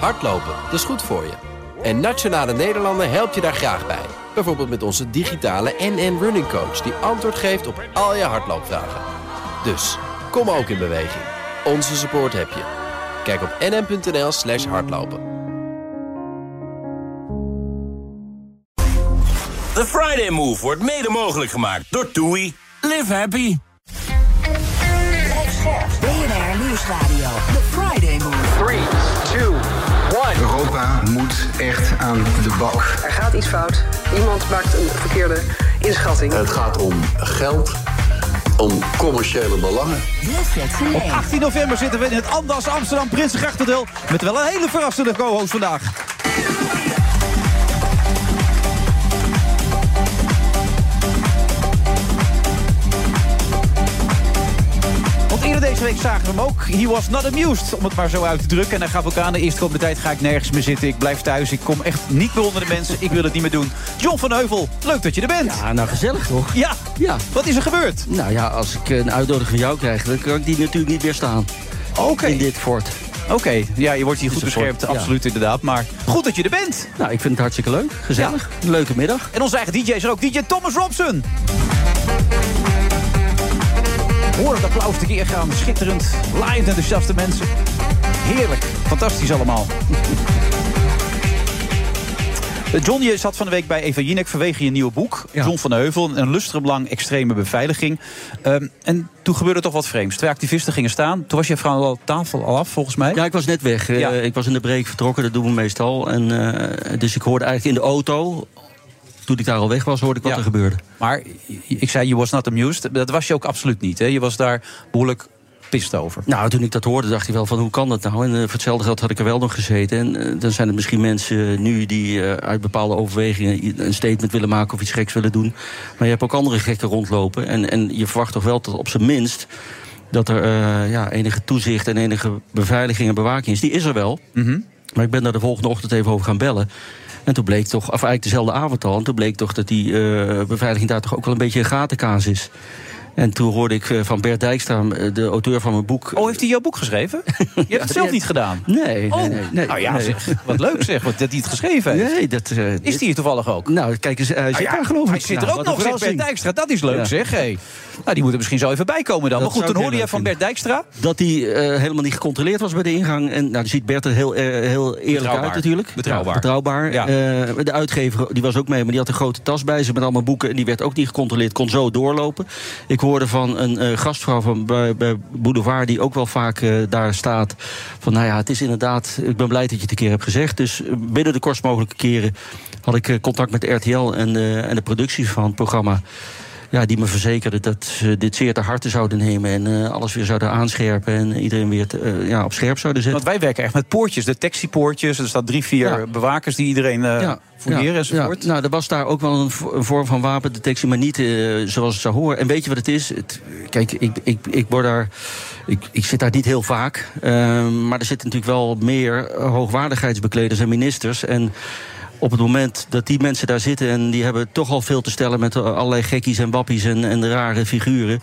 Hardlopen, dat is goed voor je. En Nationale Nederlanden helpt je daar graag bij. Bijvoorbeeld met onze digitale NN Running Coach... die antwoord geeft op al je hardloopvragen. Dus, kom ook in beweging. Onze support heb je. Kijk op nn.nl slash hardlopen. The Friday Move wordt mede mogelijk gemaakt door TUI. Live happy. BNR Nieuwsradio. The Friday Move. 3, 2, 1. Europa moet echt aan de bak. Er gaat iets fout. Iemand maakt een verkeerde inschatting. Het gaat om geld, om commerciële belangen. Op 18 november zitten we in het Andas Amsterdam Prinsengrachtendeel... met wel een hele verrassende co-host vandaag. Week zagen we hem ook. He was not amused, om het maar zo uit te drukken. En hij gaf ook aan, de eerste komende tijd ga ik nergens meer zitten. Ik blijf thuis, ik kom echt niet meer onder de mensen. Ik wil het niet meer doen. John van Heuvel, leuk dat je er bent. Ja, nou gezellig toch? Ja, Ja. wat is er gebeurd? Nou ja, als ik een uitnodiging van jou krijg, dan kan ik die natuurlijk niet weerstaan. Oké. In dit fort. Oké, ja, je wordt hier goed beschermd, ja. absoluut inderdaad. Maar goed dat je er bent. Nou, ik vind het hartstikke leuk. Gezellig. Een leuke middag. En onze eigen DJ is er ook, DJ Thomas Robson. Hoor het applaus tekeer gaan. Schitterend, live enthousiaste mensen. Heerlijk, fantastisch allemaal. Eh, John, je zat van de week bij Eva Jinek vanwege je nieuwe boek. Ja. John van de Heuvel, een lustrum extreme beveiliging. Ehm, en toen gebeurde toch wat vreemds. Twee activisten gingen staan. Toen was je vrouw al tafel al af, volgens mij. Ja, ik was net weg. Eh, ik was in de break vertrokken, dat doen we meestal. En, eh, dus ik hoorde eigenlijk in de auto, toen ik daar al weg was, hoorde ik wat Ja. er gebeurde. Maar ik zei, you was not amused. Dat was je ook absoluut niet. Hè? Je was daar behoorlijk pist over. Nou, toen ik dat hoorde, dacht ik wel van hoe kan dat nou? En eh, voor hetzelfde geld had ik er wel nog gezeten. En eh, dan zijn er misschien mensen nu die eh, uit bepaalde overwegingen een statement willen maken of iets geks willen doen. Maar je hebt ook andere gekken rondlopen. En, en je verwacht toch wel dat op zijn minst dat er eh, ja, enige toezicht en enige beveiliging en bewaking is. Die is er wel. Maar ik ben daar de volgende ochtend even over gaan bellen. En toen bleek toch, of eigenlijk dezelfde avond al, en toen bleek toch dat die eh, beveiliging daar toch ook wel een beetje een gatenkaas is. En toen hoorde ik eh, van Bert Dijkstra, eh, de auteur van mijn boek. Oh, heeft hij jouw boek geschreven? Je hebt het zelf niet gedaan. Nee, Oh, nee. nee, nou ja, zeg, wat leuk zeg, wat, dat hij het geschreven heeft. Nee, dat... eh, Is die hier toevallig ook? Nou, kijk eens, hij zit Ah ja, daar geloof ik. Hij zit er Nou, ook nog, zegt Bert. Dijkstra. Dat is leuk, Ja. zeg. Hey. Nou, die moet er misschien zo even bij komen dan. Dat maar goed, toen hoorde je van Bert Dijkstra. Dat hij helemaal niet gecontroleerd was bij de ingang. En nou, dan ziet Bert er heel, heel eerlijk Betrouwbaar. uit natuurlijk. Betrouwbaar. Betrouwbaar. De uitgever die was ook mee, maar die had een grote tas bij zich met allemaal boeken. En die werd ook niet gecontroleerd, kon zo doorlopen. Ik hoorde van een eh, gastvrouw van, bij, bij Boulevard, die ook wel vaak eh, daar staat. Van nou ja, het is inderdaad, ik ben blij dat je het een keer hebt gezegd. Dus eh, binnen de kortst mogelijke keren had ik contact met RTL en, en de productie van het programma. Ja, die me verzekerden dat ze dit zeer ter harte zouden nemen. En eh, alles weer zouden aanscherpen. En iedereen weer te- eh, ja, op scherp zouden zetten. Want wij werken echt met poortjes, detectiepoortjes. Er staan drie, vier Ja. bewakers die iedereen eh fouilleren enzovoort. Ja, nou, er was daar ook wel een, vo- een vorm van wapendetectie, maar niet zoals het zou horen. En weet je wat het is? Het, kijk, ik, ik, ik word daar. Ik, ik zit daar niet heel vaak. ehm, maar er zitten natuurlijk wel meer hoogwaardigheidsbekleders en ministers. En op het moment dat die mensen daar zitten en die hebben toch al veel te stellen met allerlei gekkies en wappies en, en rare figuren,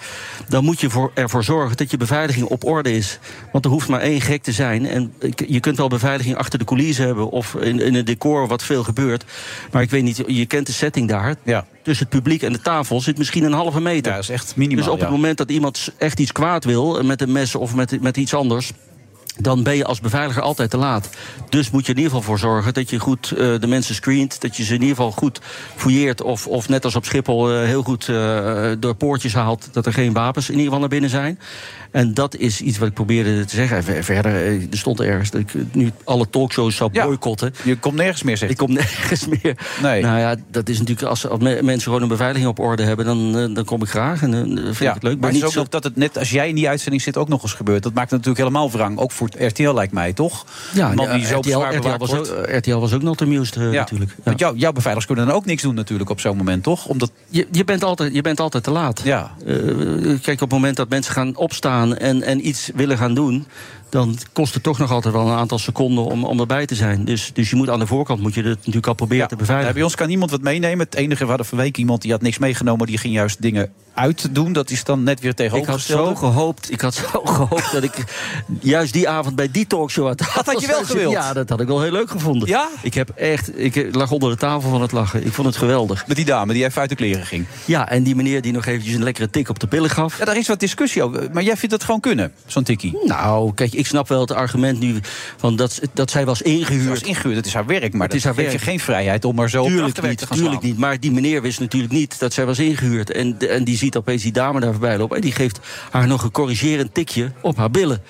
dan moet je voor, ervoor zorgen dat je beveiliging op orde is. Want er hoeft maar één gek te zijn. En je kunt wel beveiliging achter de coulissen hebben of in, in een decor wat veel gebeurt. Maar ik weet niet, je kent de setting daar. Ja. Tussen het publiek en de tafel zit misschien een halve meter. Ja, dat is echt minimaal. dus op het ja. moment dat iemand echt iets kwaad wil, eh, met een mes of met, met iets anders. Dan ben je als beveiliger altijd te laat. Dus moet je in ieder geval voor zorgen dat je goed eh, de mensen screent. Dat je ze in ieder geval goed fouilleert. Of, of net als op Schiphol eh, heel goed eh, door poortjes haalt. Dat er geen wapens in ieder geval naar binnen zijn. En dat is iets wat ik probeerde te zeggen. En ver- verder, er stond ergens dat ik nu alle talkshows zou Ja. boycotten. Je komt nergens meer, zegt Ik kom nergens meer. Nee. Nou ja, dat is natuurlijk als, als me- mensen gewoon een beveiliging op orde hebben, dan, dan kom ik graag en dan vind Ja, ik het leuk. maar het is ook zo- dat het net als jij in die uitzending zit ook nog eens gebeurt. Dat maakt het natuurlijk helemaal wrang. Ook voor RTL lijkt mij, toch? ja, man die zo RTL, RTL, was wordt. ook, RTL was ook not amused eh, Ja. natuurlijk. Ja. Want jou, jouw beveiligers kunnen dan ook niks doen natuurlijk op zo'n moment, toch? Omdat, Je, je, bent altijd, je bent altijd te laat. ja, Eh, kijk, op het moment dat mensen gaan opstaan en, en iets willen gaan doen... dan kost het toch nog altijd wel een aantal seconden om, om erbij te zijn. Dus, dus je moet aan de voorkant moet je het natuurlijk al proberen te beveiligen. bij ons kan niemand wat meenemen. Het enige, we hadden van week iemand die had niks meegenomen... die ging juist dingen uitdoen. Dat is dan net weer Ik had tegenovergesteld. zo gehoopt, ik had zo gehoopt dat ik juist die avond bij die talkshow had. Dat had je wel gewild. Ja, dat had ik wel heel leuk gevonden. Ja? Ik heb echt, ik lag onder de tafel van het lachen. Ik vond het geweldig. Met die dame die even uit de kleren ging. Ja, en die meneer die nog eventjes een lekkere tik op de pillen gaf. Ja, daar is wat discussie over. Maar jij vindt dat gewoon kunnen, zo'n tikkie? Nou, kijk, ik snap wel het argument nu van dat, dat zij was Dat is ingehuurd. ingehuurd, het is haar werk. Maar Het is haar werk. je geen vrijheid om maar zo op Tuurlijk achterwerk niet, te gaan tuurlijk slaan. niet. Maar die meneer wist natuurlijk niet dat zij was ingehuurd. En, en die ziet opeens die dame daar voorbij lopen. En die geeft haar nog een corrigerend tikje op haar billen.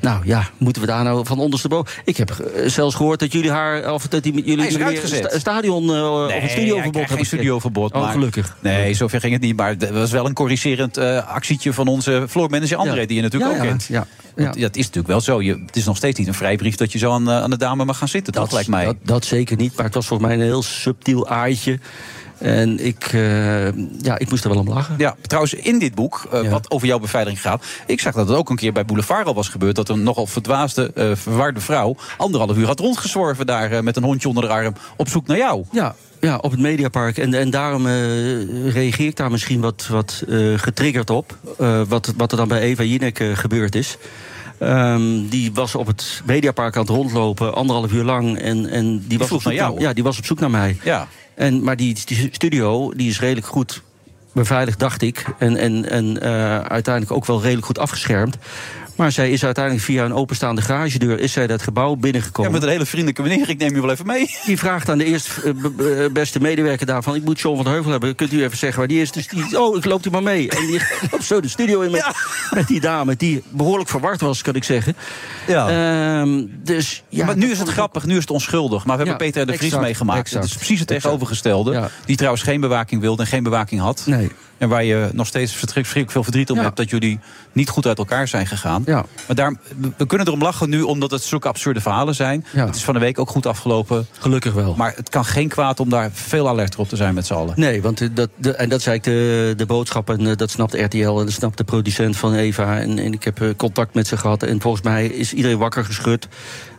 Nou ja, moeten we daar nou van ondersteboven? Ik heb eh, zelfs gehoord dat jullie haar, of dat die met jullie Hij is een sta- stadion eh, of een studioverbod hebben geen studioverbod. Oh, maar- gelukkig. Nee, zover ging het niet. Maar het was wel een corrigerend eh, actietje van onze floormanager André... Ja. die je natuurlijk Ja, ook ja, kent. ja, Want ja. Dat is natuurlijk wel zo. Je, het is nog steeds niet een vrijbrief dat je zo aan, aan de dame mag gaan zitten. Dat, lijkt mij. Dat, dat zeker niet, maar het was volgens mij een heel subtiel aaitje. En ik, eh, ja, ik moest er wel om lachen. Ja, trouwens, in dit boek, eh, Ja. wat over jouw beveiliging gaat... ik zag dat het ook een keer bij Boulevard al was gebeurd... dat een nogal verdwaasde, eh, verwarde vrouw... anderhalf uur had rondgezworven daar met een hondje onder de arm... op zoek naar jou. Ja, ja, op het Mediapark. En, en daarom reageer ik daar misschien wat, wat getriggerd op. wat, wat er dan bij Eva Jinek gebeurd is. Ehm, die was op het Mediapark aan het rondlopen, anderhalf uur lang. En, en die, was op zoek naar jou? ja, die was op zoek naar mij. Ja. En, maar die, studio die is redelijk goed beveiligd, dacht ik. En, en, en eh, uiteindelijk ook wel redelijk goed afgeschermd. Maar zij is uiteindelijk via een openstaande garagedeur... is zij dat gebouw ja, binnengekomen. met een hele vriendelijke meneer. Ik neem je wel even mee. Die vraagt aan de eerste eh, b- beste medewerker daarvan... ik moet John van Heuvel hebben, kunt u even zeggen waar die is? Dus die, oh, ik loop u maar mee. En die loopt zo de studio in met, met die dame... die behoorlijk verward was, kan ik zeggen. Ehm, dus, ja, maar nu is het grappig, nu is het onschuldig. Maar we Ja, hebben Peter de Vries exact, meegemaakt. het is precies het tegenovergestelde. Ja. Die trouwens geen bewaking wilde en geen bewaking had. Nee. En waar je nog steeds verschrikkelijk veel verdriet om Ja. hebt... dat jullie niet goed uit elkaar zijn gegaan. Ja. Maar daar, we kunnen erom lachen nu omdat het zulke absurde verhalen zijn. Ja. Het is van de week ook goed afgelopen. Gelukkig wel. Maar het kan geen kwaad om daar veel alerter op te zijn met z'n allen. Nee, want eh, dat, de, en dat zei ik de, de boodschap en eh, dat snapt RTL en dat snapt de producent van Eva. En, en ik heb eh, contact met ze gehad en volgens mij is iedereen wakker geschud.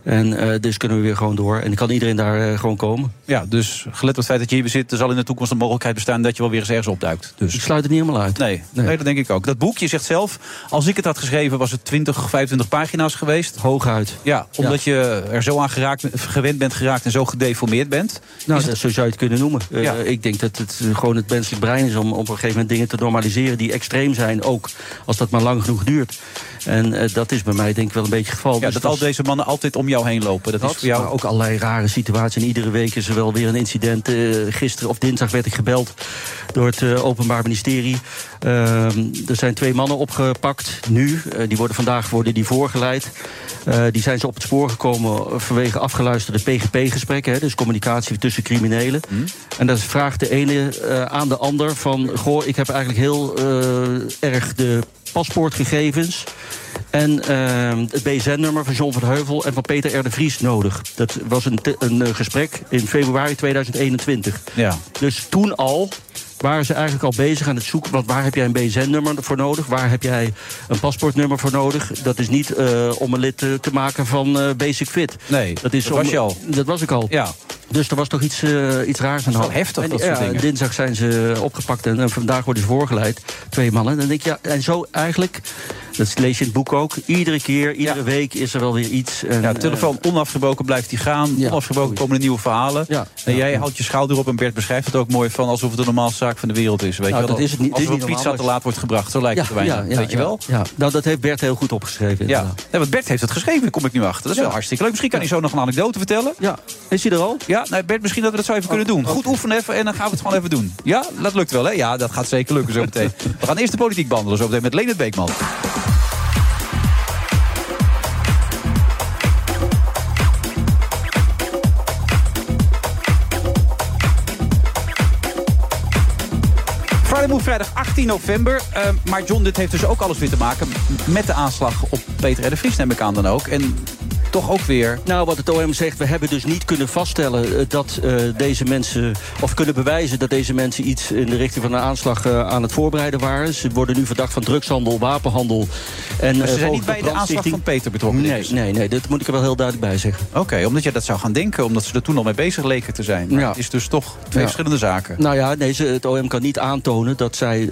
En eh, dus kunnen we weer gewoon door. En kan iedereen daar eh, gewoon komen. Ja, dus gelet op het feit dat je hier zit... er zal in de toekomst een mogelijkheid bestaan dat je wel weer eens ergens opduikt. Dus. Ik sluit het niet helemaal uit. Nee, nee. dat denk ik ook. Dat boek, je zegt zelf, als ik het had geschreven... was het 20 of 25 pagina's geweest. Hooguit. Ja, omdat je er zo aan geraakt, gewend bent geraakt... en zo gedeformeerd bent. Nou, Is dat, het- zo zou je het kunnen noemen. Eh, Ja. ik denk dat het gewoon het menselijk brein is om op een gegeven moment dingen te normaliseren die extreem zijn, ook als dat maar lang genoeg duurt. En dat is bij mij denk ik wel een beetje het geval. ja, Dus dat al deze mannen altijd om jou heen lopen. Dat, Dat, is voor jou ook allerlei rare situaties. En iedere week is er wel weer een incident. Eh, gisteren of dinsdag werd ik gebeld door het eh, Openbaar Ministerie. Ehm, er zijn twee mannen opgepakt nu. Eh, die worden vandaag worden die voorgeleid. Die zijn ze op het spoor gekomen vanwege afgeluisterde PGP-gesprekken. Dus communicatie tussen criminelen. En dan vraagt de ene aan de ander van... goh, ik heb eigenlijk heel erg de paspoortgegevens... En ehm, het BSN-nummer van John van Heuvel en van Peter R. de Vries nodig. Dat was een, een eh, gesprek in februari 2021. Ja. Dus toen al waren ze eigenlijk al bezig aan het zoeken. Want waar heb jij een BSN-nummer voor nodig? Waar heb jij een paspoortnummer voor nodig? Dat is niet eh, om een lid te, te maken van eh, Basic Fit. Nee, dat, is dat om- was je al. Dat was ik al. Ja. Dus er was toch iets, eh, iets raars aan de hand. heftig, En, dat soort ja, dingen. Dinsdag zijn ze opgepakt en, en vandaag worden ze voorgeleid. Twee mannen. En dan denk ik, ja, en zo eigenlijk, dat lees je in het boek ook. Iedere keer, iedere Ja. week is er wel weer iets. En, Ja, de telefoon onafgebroken blijft die gaan. Ja, onafgebroken komen er nieuwe verhalen. Ja. En jij houdt je schouder op en Bert beschrijft het ook mooi van alsof het de normaalste zaak van de wereld is. Weet Nou, je wel? dat is het niet- het is niet pizza normaal, te laat wordt gebracht, zo lijkt het er bijna. weet je wel? Ja, nou, dat heeft Bert heel goed opgeschreven. Ja. Nee, want Bert heeft het geschreven, kom ik nu achter. Dat is wel hartstikke leuk. Misschien kan hij zo nog een anekdote vertellen. ja. Is hij er al? Ja, nee, Bert, misschien dat we dat zo even kunnen doen. Goed oefenen even en dan gaan we het gewoon even doen. Ja, dat lukt wel, hè? Ja, dat gaat zeker lukken zo meteen. We gaan eerst de politiek behandelen zo meteen met Leonard Beekman. Move vrijdag 18 november. Eh, maar John, dit heeft dus ook alles weer te maken met de aanslag op Peter R. de Vries, neem ik aan dan ook. En toch ook weer... Nou, wat het OM zegt, we hebben dus niet kunnen vaststellen... eh, dat eh, deze mensen, of kunnen bewijzen dat deze mensen iets... in de richting van een aanslag eh, aan het voorbereiden waren. Ze worden nu verdacht van drugshandel, wapenhandel. En, Maar ze zijn niet bij de aanslag van Peter betrokken. Nee, ze. nee, nee, dat moet ik er wel heel duidelijk bij zeggen. Oké, omdat je dat zou gaan denken, omdat ze er toen al mee bezig leken te zijn. Maar Ja. het is dus toch twee Ja. verschillende zaken. Nou ja, nee, ze- het OM kan niet aantonen dat zij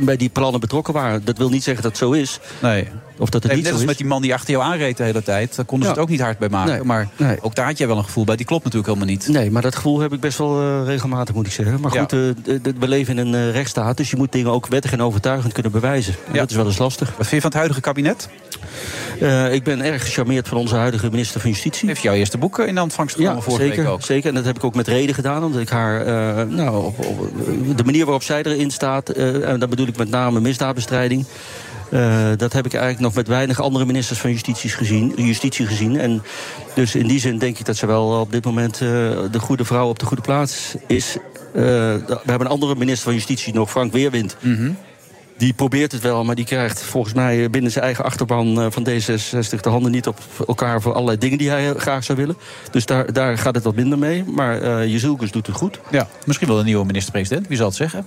bij die plannen betrokken waren. Dat wil niet zeggen dat het zo is. Nee. Of dat het Nee, niet net als is. met die man die achter jou aanreed de hele tijd. Daar konden ze Ja. het ook niet hard bij maken. Nee. Maar Nee. ook daar had jij wel een gevoel bij. Die klopt natuurlijk helemaal niet. Nee, maar dat gevoel heb ik best wel eh, regelmatig, moet ik zeggen. Maar goed, eh, de- de- we leven in een eh, rechtsstaat... dus je moet dingen ook wettig en overtuigend kunnen bewijzen. En Ja. Dat is wel eens lastig. Wat vind je van het huidige kabinet? Ik ben erg gecharmeerd van onze huidige minister van Justitie. Heeft jouw eerste boek in ontvangst genomen Ja, vorige zeker, week ook? zeker. En dat heb ik ook met reden gedaan. Omdat ik haar, nou, op, op- de manier waarop zij erin staat... en dat bedoel ik met name misdaadbestrijding... eh, dat heb ik eigenlijk nog met weinig andere ministers van justitie gezien, justitie gezien. En dus in die zin denk ik dat ze wel op dit moment eh, de goede vrouw op de goede plaats is. Eh, we hebben een andere minister van Justitie nog, Frank Weerwind. Die probeert het wel, maar die krijgt volgens mij binnen zijn eigen achterban eh, van D66 de handen niet op elkaar voor allerlei dingen die hij eh, graag zou willen. Dus daar, daar gaat het wat minder mee. Maar eh Jezilkus doet het goed. Ja, misschien wel een nieuwe minister-president. Wie zal het zeggen?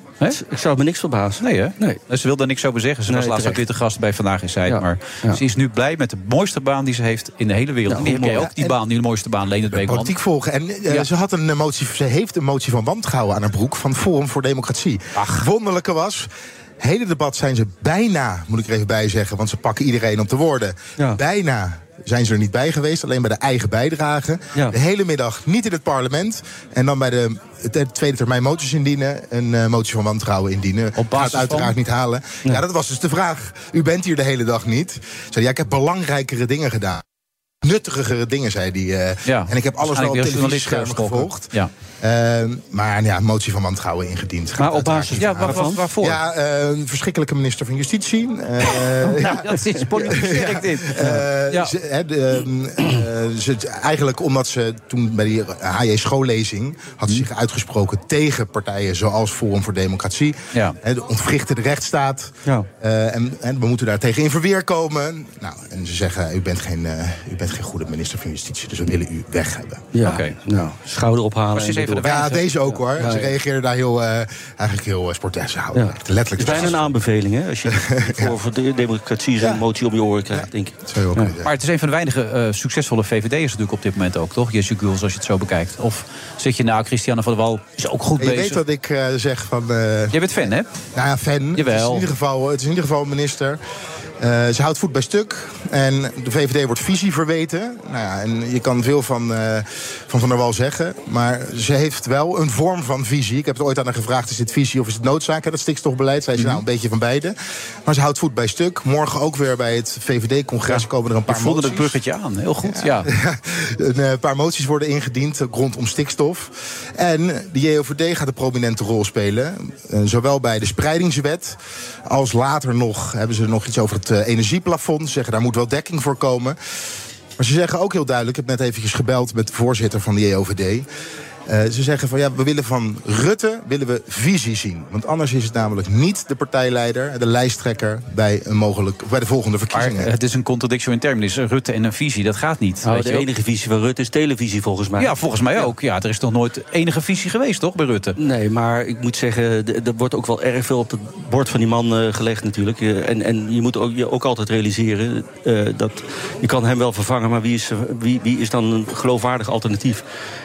Ik zou me niks verbazen. Nee, hè? Nee. Ze wil daar niks over zeggen. Ze was laatst ook weer te gast bij Vandaag in Zuid. Ja. Maar Ja. ze is nu blij met de mooiste baan die ze heeft in de hele wereld. Ja, en die heb jij ook, die baan, die de mooiste baan, Leendert Beekman. Politiek volgen. En eh, Ja. ze, had een eh, motie, ze heeft een motie van wantrouwen aan haar broek van Forum voor Democratie. Ach. Wonderlijke was. Hele debat zijn ze bijna, moet ik er even bij zeggen, want ze pakken iedereen op de woorden. Ja. Bijna zijn ze er niet bij geweest, alleen bij de eigen bijdrage. Ja. De hele middag niet in het parlement. En dan bij de de tweede termijn moties indienen, een eh, motie van wantrouwen indienen. Op basis Gaat uiteraard van? niet halen. Ja. dat was dus de vraag. U bent hier de hele dag niet. Zei, ja, ik heb belangrijkere dingen gedaan. Nuttigere dingen, zei hij. eh. Ja, En ik heb alles wel op televisieschermen gevolgd. Ja. Eh, maar ja, motie van wantrouwen ingediend. Gaat Maar op basis Ja, waar, waar- waarvoor? Ja, eh, een verschrikkelijke minister van Justitie. Eh, ja. dat is politiek sterk dit. Eh, ze, ehm, eh, eigenlijk omdat ze toen bij die HJ schoollezing had ze zich uitgesproken tegen partijen zoals Forum voor Democratie. Ja. Hè, de ontwrichten de rechtsstaat. Ja. Eh, en, en we moeten daar tegen in verweer komen. Nou, en ze zeggen, u bent, geen, eh, u bent geen goede minister van Justitie, dus we willen u weg hebben. Ja. Oké. Nou, schouder ophalen. De Ja, deze ook hoor. Ja, Ze reageerden daar heel, eh, eigenlijk heel uh, sportief. Ze houden Ja. echt letterlijk. Het is bijna een aanbeveling, hè? Als je voor, voor de democratie zo'n Ja. motie om je oren krijgt, denk ik. Dat zou je ook kunnen zeggen. Maar het is een van de weinige eh, succesvolle VVD'ers natuurlijk op dit moment ook, toch? Jesse Guls, als je het zo bekijkt. Of zit je nou, Christiane van der Wal is ook goed En je bezig. weet wat ik eh, zeg van... eh, Jij bent fan, hè? Nou ja, fan. Het is, Jawel. in ieder geval, het is in ieder geval een minister. Eh, ze houdt voet bij stuk. En de VVD wordt visie verweten. Nou ja, en je kan veel van, eh, van Van der Wal zeggen. Maar ze heeft wel een vorm van visie. Ik heb het ooit aan haar gevraagd, is dit visie of is het noodzaak? hè, Dat stikstofbeleid. Zij zei, nou, een beetje van beide. Maar ze houdt voet bij stuk. Morgen ook weer bij het VVD-congres komen er een paar Ik voelde het bruggetje aan. Heel goed, ja. een eh, paar moties worden ingediend rondom stikstof. En de JOVD gaat een prominente rol spelen. Eh, zowel bij de spreidingswet als later nog hebben ze nog iets over het eh, energieplafond. Ze zeggen daar moet wel dekking voor komen. Maar ze zeggen ook heel duidelijk, ik heb net eventjes gebeld met de voorzitter van de JOVD. Eh, ze zeggen van ja, we willen van Rutte willen we visie zien. Want anders is het namelijk niet de partijleider, de lijsttrekker bij, een mogelijk, bij de volgende Maar verkiezingen. het is een contradiction in terminis. Rutte en een visie, dat gaat niet. Weet de enige visie van Rutte is televisie, volgens mij. Ja, volgens mij ook. Ja, er is nog nooit enige visie geweest, toch, bij Rutte? Nee, maar ik moet zeggen, er wordt ook wel erg veel op het bord van die man eh, gelegd natuurlijk. Eh, en, en je moet ook, je ook altijd realiseren eh, dat je kan hem wel vervangen, maar wie is, wie, wie is dan een geloofwaardig alternatief?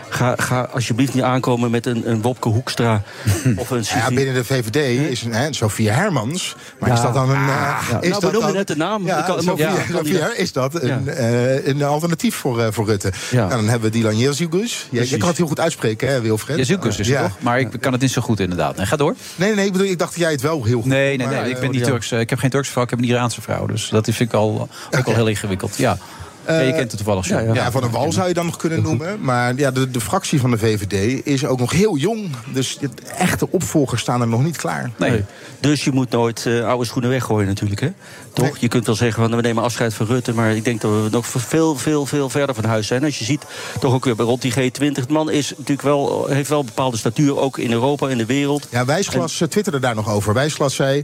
Ga, ga alsjeblieft niet aankomen met een, een Wopke Hoekstra of een Ja, binnen de VVD is een, hè, Sophie Hermans. Maar is dat dan een. eh, Ja, is nou, we dat noemen dan- net de naam. Ja, kan- is dat een, Ja. eh, een alternatief voor, eh, voor Rutte? Ja. Nou, dan hebben we Dylan Jezus. Je, je kan het heel goed uitspreken, hè, Wilfred? Jezus is het Ja. toch? Maar ik kan het niet zo goed inderdaad. Nee, ga door. Nee, nee, ik, bedoel, ik dacht dat jij het wel heel goed Nee, nee, maar, nee. Ik eh, ben niet. Turks. eh, Ik heb geen Turkse vrouw, ik heb een Iraanse vrouw. Dus dat vind ik al, ook al heel ingewikkeld. Ja. Ja, je kent het toevallig, ja, ja. Ja, van een wal zou je dan nog kunnen noemen. Maar ja, de, de fractie van de VVD is ook nog heel jong. Dus de echte opvolgers staan er nog niet klaar. Nee. Dus je moet nooit eh, oude schoenen weggooien natuurlijk, hè? Toch? Nee. Je kunt wel zeggen, van, we nemen afscheid van Rutte... maar ik denk dat we nog veel, veel, veel verder van huis zijn. Als je ziet, toch ook weer bij rond die G20... de man is natuurlijk wel, heeft wel een bepaalde statuur, ook in Europa, in de wereld. Ja, Wijsglas eh, twitterde daar nog over. Wijsglas zei,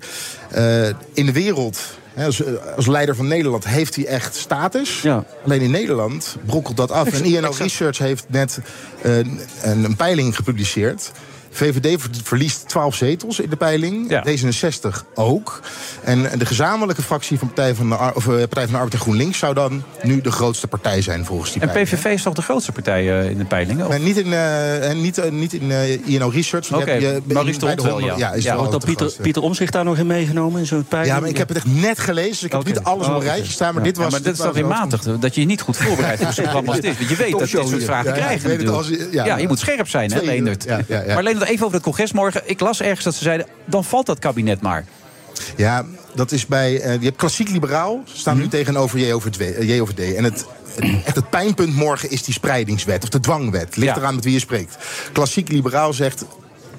eh, in de wereld Als, eh, als leider van Nederland heeft hij echt status. Alleen in Nederland brokkelt dat af. En INO Research heeft net eh, een, een peiling gepubliceerd. VVD ver- verliest 12 zetels in de peiling. D66 ook. En de gezamenlijke fractie van Partij van de, Ar- of, eh, Partij van de Arbeid en GroenLinks... zou dan nu de grootste partij zijn volgens die En peiling. PVV is toch de grootste partij eh, in de peilingen? Maar niet in, eh, en niet, niet in eh, INO Research. Oké, Maurice de de Hond wel, ja. is Ja, dan de Pieter. Pieter Omzicht daar nog in meegenomen in zo'n peiling? Ja, maar ik heb het echt net gelezen. Dus ik heb niet alles op Oh, een rijtje oké. staan. Maar Ja, dit was... maar dat is dit toch weer matig, dat je je niet goed voorbereidt voor zo'n programma als dit. Want je weet dat dit soort vragen Ja, ja, krijgen ja. ja, je moet scherp zijn, hè. Ja, ja, ja. Maar Leendert, even over het congres morgen. Ik las ergens dat ze zeiden, dan valt dat kabinet maar. Ja, dat is bij... eh, je hebt klassiek liberaal, staan Mhm. nu tegenover JOVD. eh, JOVD. En het, echt het pijnpunt morgen is die spreidingswet. Of de dwangwet. Ligt Ja. eraan met wie je spreekt. Klassiek liberaal zegt...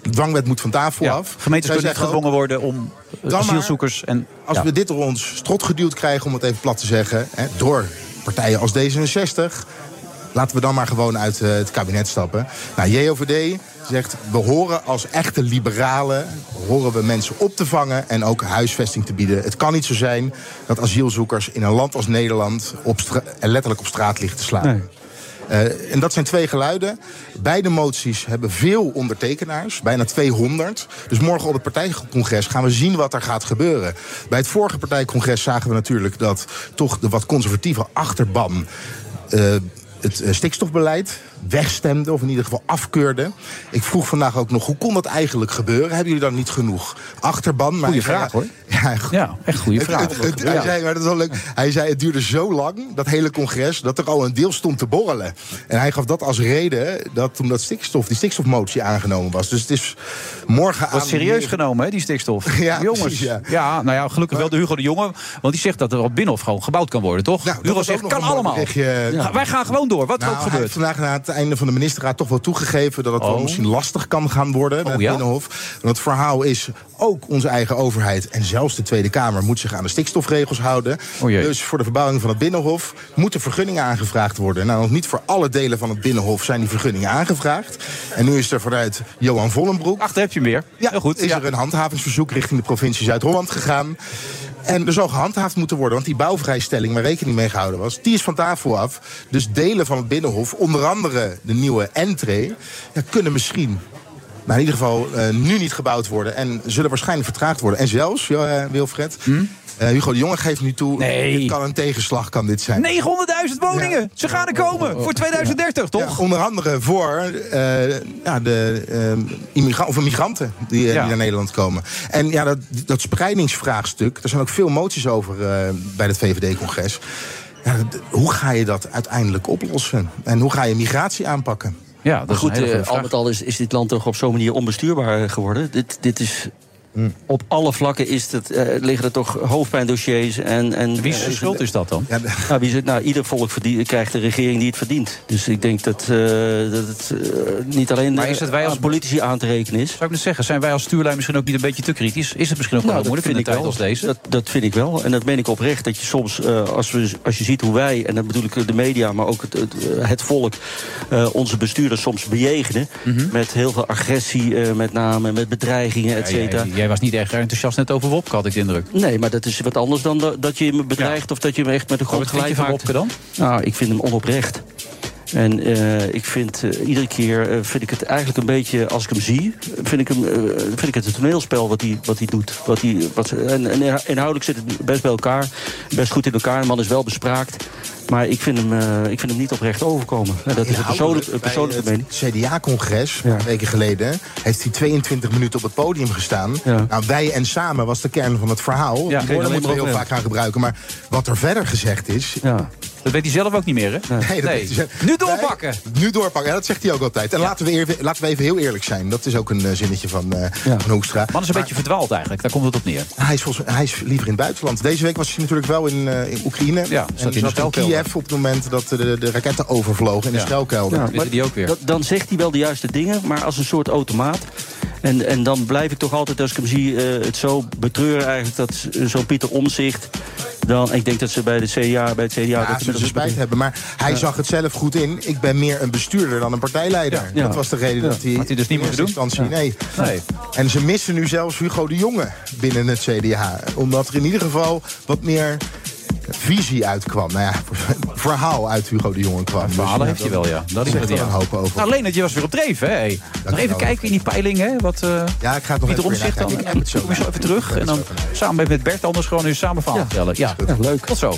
De dwangwet moet van tafel Ja, af. gemeentes Zij kunnen ook, gedwongen worden om eh, asielzoekers en... Als ja. we dit door ons strot geduwd krijgen, om het even plat te zeggen... Hè, door partijen als D66... laten we dan maar gewoon uit het kabinet stappen. Nou, JOVD zegt, we horen als echte liberalen... horen we mensen op te vangen en ook huisvesting te bieden. Het kan niet zo zijn dat asielzoekers in een land als Nederland... Op letterlijk op straat liggen te slaan. Eh, en dat zijn twee geluiden. Beide moties hebben veel ondertekenaars, bijna 200. Dus morgen op het partijcongres gaan we zien wat er gaat gebeuren. Bij het vorige partijcongres zagen we natuurlijk dat toch de wat conservatieve achterban. eh, het eh, stikstofbeleid wegstemde, of in ieder geval afkeurde. Ik vroeg vandaag ook nog, hoe kon dat eigenlijk gebeuren? Hebben jullie dan niet genoeg achterban? Maar Goeie zei, vraag, hoor. Ja, Ja, echt goede het- vraag. het- hij, zei, maar dat is wel leuk. hij zei, het duurde zo lang, dat hele congres, dat er al een deel stond te borrelen. En hij gaf dat als reden dat toen dat stikstof, die stikstofmotie aangenomen was. Dus het is morgen Wat aan... serieus genomen, hè, die stikstof. Ja, Jongens. precies, ja. ja, nou ja, gelukkig wel de Hugo de Jonge. Want die zegt dat er op Binnenhof gewoon gebouwd kan worden, toch? Nou, Hugo was zegt, ook kan allemaal. berichtje. Wij gaan gewoon door, wat er Nou, ook hij gebeurt. vandaag na het einde van de ministerraad toch wel toegegeven dat het wel Oh. misschien lastig kan gaan worden met Oh, het ja? Binnenhof. Want het verhaal is ook onze eigen overheid en zelfs de Tweede Kamer moet zich aan de stikstofregels houden. Oh dus voor de verbouwing van het Binnenhof moeten vergunningen aangevraagd worden. Nou, nog niet voor alle delen van het Binnenhof zijn die vergunningen aangevraagd. En nu is er vanuit Johan Vollenbroek Ach, daar heb je hem weer. ja, Heel goed. is ja. er een handhavingsverzoek richting de provincie Zuid-Holland gegaan. En er zou gehandhaafd moeten worden, want die bouwvrijstelling waar rekening mee gehouden was, die is van tafel af. Dus delen van het Binnenhof, onder andere de nieuwe entree, ja, kunnen misschien. Maar in ieder geval eh, nu niet gebouwd worden en zullen waarschijnlijk vertraagd worden. En zelfs, eh, Wilfred, eh, Hugo de Jonge geeft nu toe? Nee. dit kan een tegenslag kan dit zijn. 900.000 woningen. Ja. Ze gaan er komen voor 2030, toch? Ja, onder andere voor eh, ja, de immigra- of migranten die, Ja. die naar Nederland komen. En ja, dat, dat spreidingsvraagstuk, er zijn ook veel moties over eh, bij het VVD-congres. Hoe ga je dat uiteindelijk oplossen? En hoe ga je migratie aanpakken? Ja, dat Maar is een goed, al met al is, is dit land toch op zo'n manier onbestuurbaar geworden. Dit, dit is, Op alle vlakken is het, eh, liggen er toch hoofdpijndossiers. En, en, Wie zijn eh, schuld is dat dan? Ja, Nou, wie zit, nou, ieder volk verdient, krijgt de regering die het verdient. Dus ik denk dat, eh, dat het niet alleen Maar is het wij als- aan politici aan te rekenen is. Zou ik net zeggen, zijn wij als stuurlijn misschien ook niet een beetje te kritisch? Is het misschien ook wel Nou, dat moeilijk in vind een ik tijd wel. als deze? Dat, dat vind ik wel. En dat meen ik oprecht. Dat je soms, eh, als, we, als je ziet hoe wij, en dat bedoel ik de media, maar ook het, het, het volk, eh, onze bestuurders soms bejegenen. Met heel veel agressie, eh, met name, met bedreigingen, et Mhm. Ja, cetera. Jij, jij was niet erg enthousiast net over Wopke, had ik de indruk. Nee, maar dat is wat anders dan dat, je me bedreigt of dat je me echt met de Maar grond wat vind je gelijk van maakt. Wopke dan? Nou, ik vind hem onoprecht. En eh, ik vind eh, iedere keer eh, vind ik het eigenlijk een beetje, als ik hem zie, vind ik, hem, vind ik het een toneelspel wat hij, wat hij doet. Wat hij, wat, en, en inhoudelijk zit het best bij elkaar, best goed in elkaar. De man is wel bespraakt. Maar ik vind hem, ik vind hem niet oprecht overkomen. En dat is een persoonlijk, een persoonlijke mening. het CDA-congres, Ja. weken geleden, heeft hij 22 minuten op het podium gestaan. Ja. Nou, wij en samen was de kern van het verhaal. Die woorden alleen moeten we heel vaak gaan gebruiken. Maar wat er verder gezegd is, Ja. Dat weet hij zelf ook niet meer, hè? Nee, dat weet hij zelf. Nu doorpakken! Nu doorpakken, ja, dat zegt hij ook altijd. En laten, we even, laten we even heel eerlijk zijn. Dat is ook een eh, zinnetje van, eh Ja. van Hoekstra. Man is een beetje verdwaald eigenlijk, daar komt het op neer. Hij is, volgens, hij is liever in het buitenland. Deze week was hij natuurlijk wel in, eh, in Oekraïne. Ja, en in zat in. Kiev op het moment dat de, de raketten overvlogen in de Ja. schuilkelder. Ja, Weet die ook weer. dan zegt hij wel de juiste dingen, maar als een soort automaat. En, en dan blijf ik toch altijd, als ik hem zie, eh, het zo betreuren eigenlijk... dat zo'n Pieter Omzicht dan... Ik denk dat ze bij, de CDA, bij het CDA... Ja, dat ze zullen spijt hebben. Maar hij Ja. zag het zelf goed in. Ik ben meer een bestuurder dan een partijleider. Ja. Dat was de reden Ja. dat hij... Had hij dus niet in moeten eerste doen? instantie, nee. Nee. En ze missen nu zelfs Hugo de Jonge binnen het CDA. Omdat er in ieder geval wat meer visie uitkwam. Nou ja, verhaal uit Hugo de Jonge kwam. Dus Verhalen ja, heeft hij wel, ja. Dat is zegt het, wel ja. een hoop over. Nou, Leonard, je was weer op dreef, hè? Hey. Nog even kijken in die peiling, hè? Wat, eh Ja, ik ga het nog even dan. nakijken. Ik heb het zo Kom je zo even terug. En dan samen met Bert anders gewoon nu samen verhaal vertellen. Ja, Ja, leuk. tot zo.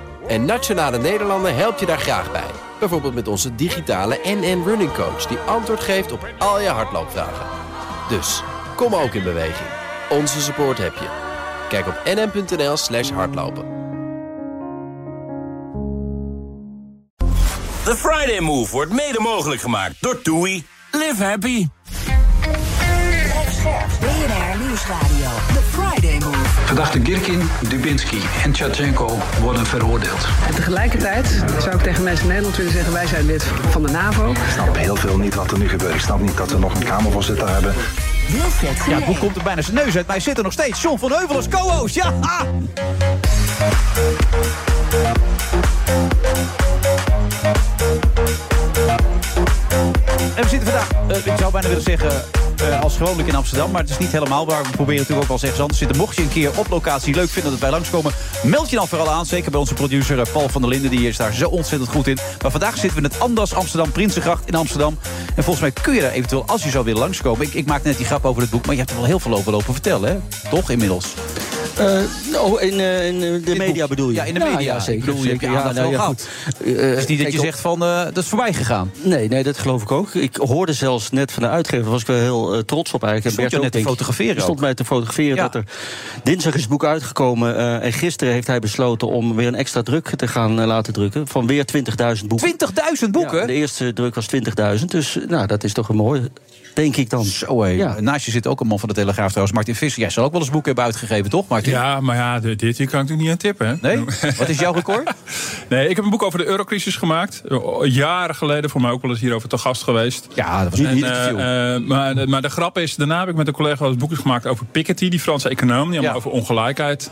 En Nationale Nederlanden helpt je daar graag bij. Bijvoorbeeld met onze digitale NN Running Coach... die antwoord geeft op al je hardloopvragen. Dus, kom ook in beweging. Onze support heb je. Kijk op nn.nl slash hardlopen. The Friday Move wordt mede mogelijk gemaakt door TUI. Live happy. BNR Nieuwsradio. Friday Move. Verdachte Girkin, Dubinsky en Tjatchenko worden veroordeeld. En tegelijkertijd zou ik tegen mensen in Nederland willen zeggen... wij zijn lid van de NAVO. Ik snap heel veel niet wat er nu gebeurt. Ik snap niet dat we nog een kamervoorzitter hebben. Ja, het boek komt er bijna zijn neus uit, maar hij zit er nog steeds. John van Heuvel als co-host, ja! En we zitten vandaag, eh, ik zou bijna willen zeggen, eh, als gewoonlijk in Amsterdam. Maar het is niet helemaal waar. We proberen natuurlijk ook wel ergens anders te zitten. Mocht je een keer op locatie leuk vinden dat wij langskomen... meld je dan vooral aan. Zeker bij onze producer eh, Paul van der Linden. Die is daar zo ontzettend goed in. Maar vandaag zitten we in het Andas Amsterdam, Prinsengracht in Amsterdam. En volgens mij kun je daar eventueel, als je zou willen langskomen... Ik, ik maak net die grap over het boek, maar je hebt er wel heel veel over lopen vertellen, hè? Toch, inmiddels? Eh, oh, in, eh, in eh, de media boek. bedoel je? Ja, in de media. Ja, Ik zeker. bedoel, je hebt je zeker. gehad. Eh, Het is niet dat je zegt van, dat is voorbij gegaan. Nee, nee, dat geloof ik ook. Ik hoorde zelfs net van de uitgever, daar was ik wel heel trots op eigenlijk. Stond je net te ik. fotograferen Die stond mij te fotograferen. Dat er, dinsdag is het boek uitgekomen en gisteren heeft hij besloten om weer een extra druk te gaan laten drukken. Van weer 20.000 boeken. 20.000 boeken? De eerste druk was 20.000, dus nou, dat is toch een mooi, denk ik dan. Zo hé. Ja. Naast je zit ook een man van de Telegraaf trouwens, Martin Visser. Jij zal ook wel eens boeken hebben uitgegeven, toch Martin? Ja, maar ja, dit hier kan ik natuurlijk niet aan tippen. Hè? Nee? Wat is jouw record? Nee, ik heb een boek over de eurocrisis gemaakt. Eh, Jaren geleden, voor mij ook wel eens hierover te gast geweest. Ja, dat was En, niet eh, te veel. eh, maar, de- maar de grap is, daarna heb ik met een collega eens boeken gemaakt over Piketty, die Franse econoom, die allemaal Ja. over ongelijkheid.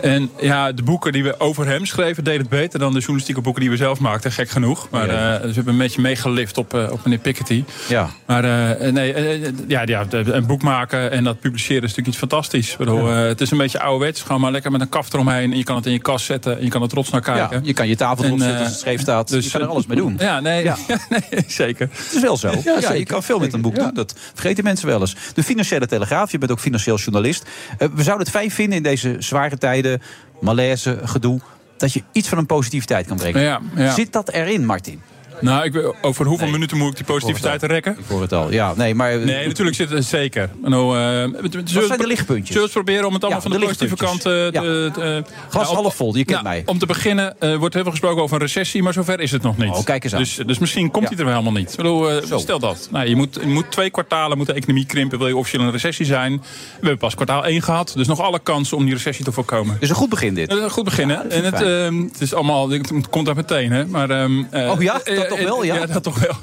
En ja, de boeken die we over hem schreven, deden het beter dan de journalistieke boeken die we zelf maakten, gek genoeg. Maar Ja. eh, dus we hebben een beetje meegelift op, eh, op meneer Piketty. Ja. Maar eh, nee, eh, ja, ja, de- een boek maken en dat publiceren is natuurlijk iets fantastisch. Bedoel, eh, het is een beetje ouderwets. Gewoon maar lekker met een kaft eromheen. En je kan het in je kast zetten. En je kan er trots naar kijken. Ja, je kan je tafel erop En, zetten als eh, het scheef staat. dus, je kan er eh, alles mee doen. Ja, nee, Ja. nee zeker. Het is wel zo. Ja, je kan veel met een boek doen. Dat vergeten mensen wel eens. De Financiële Telegraaf, je bent ook financieel journalist. Eh, we zouden het fijn vinden in deze zware tijden, malaise, gedoe... dat je iets van een positiviteit kan brengen. Ja, ja. Zit dat erin, Martin? Nou, ik, over hoeveel Nee. minuten moet ik die positiviteit rekken? Ik hoor het al. Ja, nee, maar... Nee, natuurlijk zit het zeker. Nou, eh, Wat zijn de lichtpuntjes? Zullen we proberen om het allemaal Ja, van de, de positieve kant eh, lichtpuntjes. te... te- Glas nou, half vol, je kent nou, mij. Om te beginnen eh, wordt heel veel gesproken over een recessie, maar zover is het nog niet. Oh, kijk eens aan. Dus, dus misschien komt Ja. hij er helemaal niet. Bedoel, eh, stel dat. Nou, je, moet, je moet twee kwartalen moet de economie krimpen, wil je officieel een recessie zijn. We hebben pas kwartaal 1 gehad, dus nog alle kansen om die recessie te voorkomen. Dus een goed begin dit. Een goed beginnen. en het, ehm, het is allemaal, het komt daar meteen, hè? Maar, ehm, eh, Oh ja? Dat toch wel, ja? dat toch wel.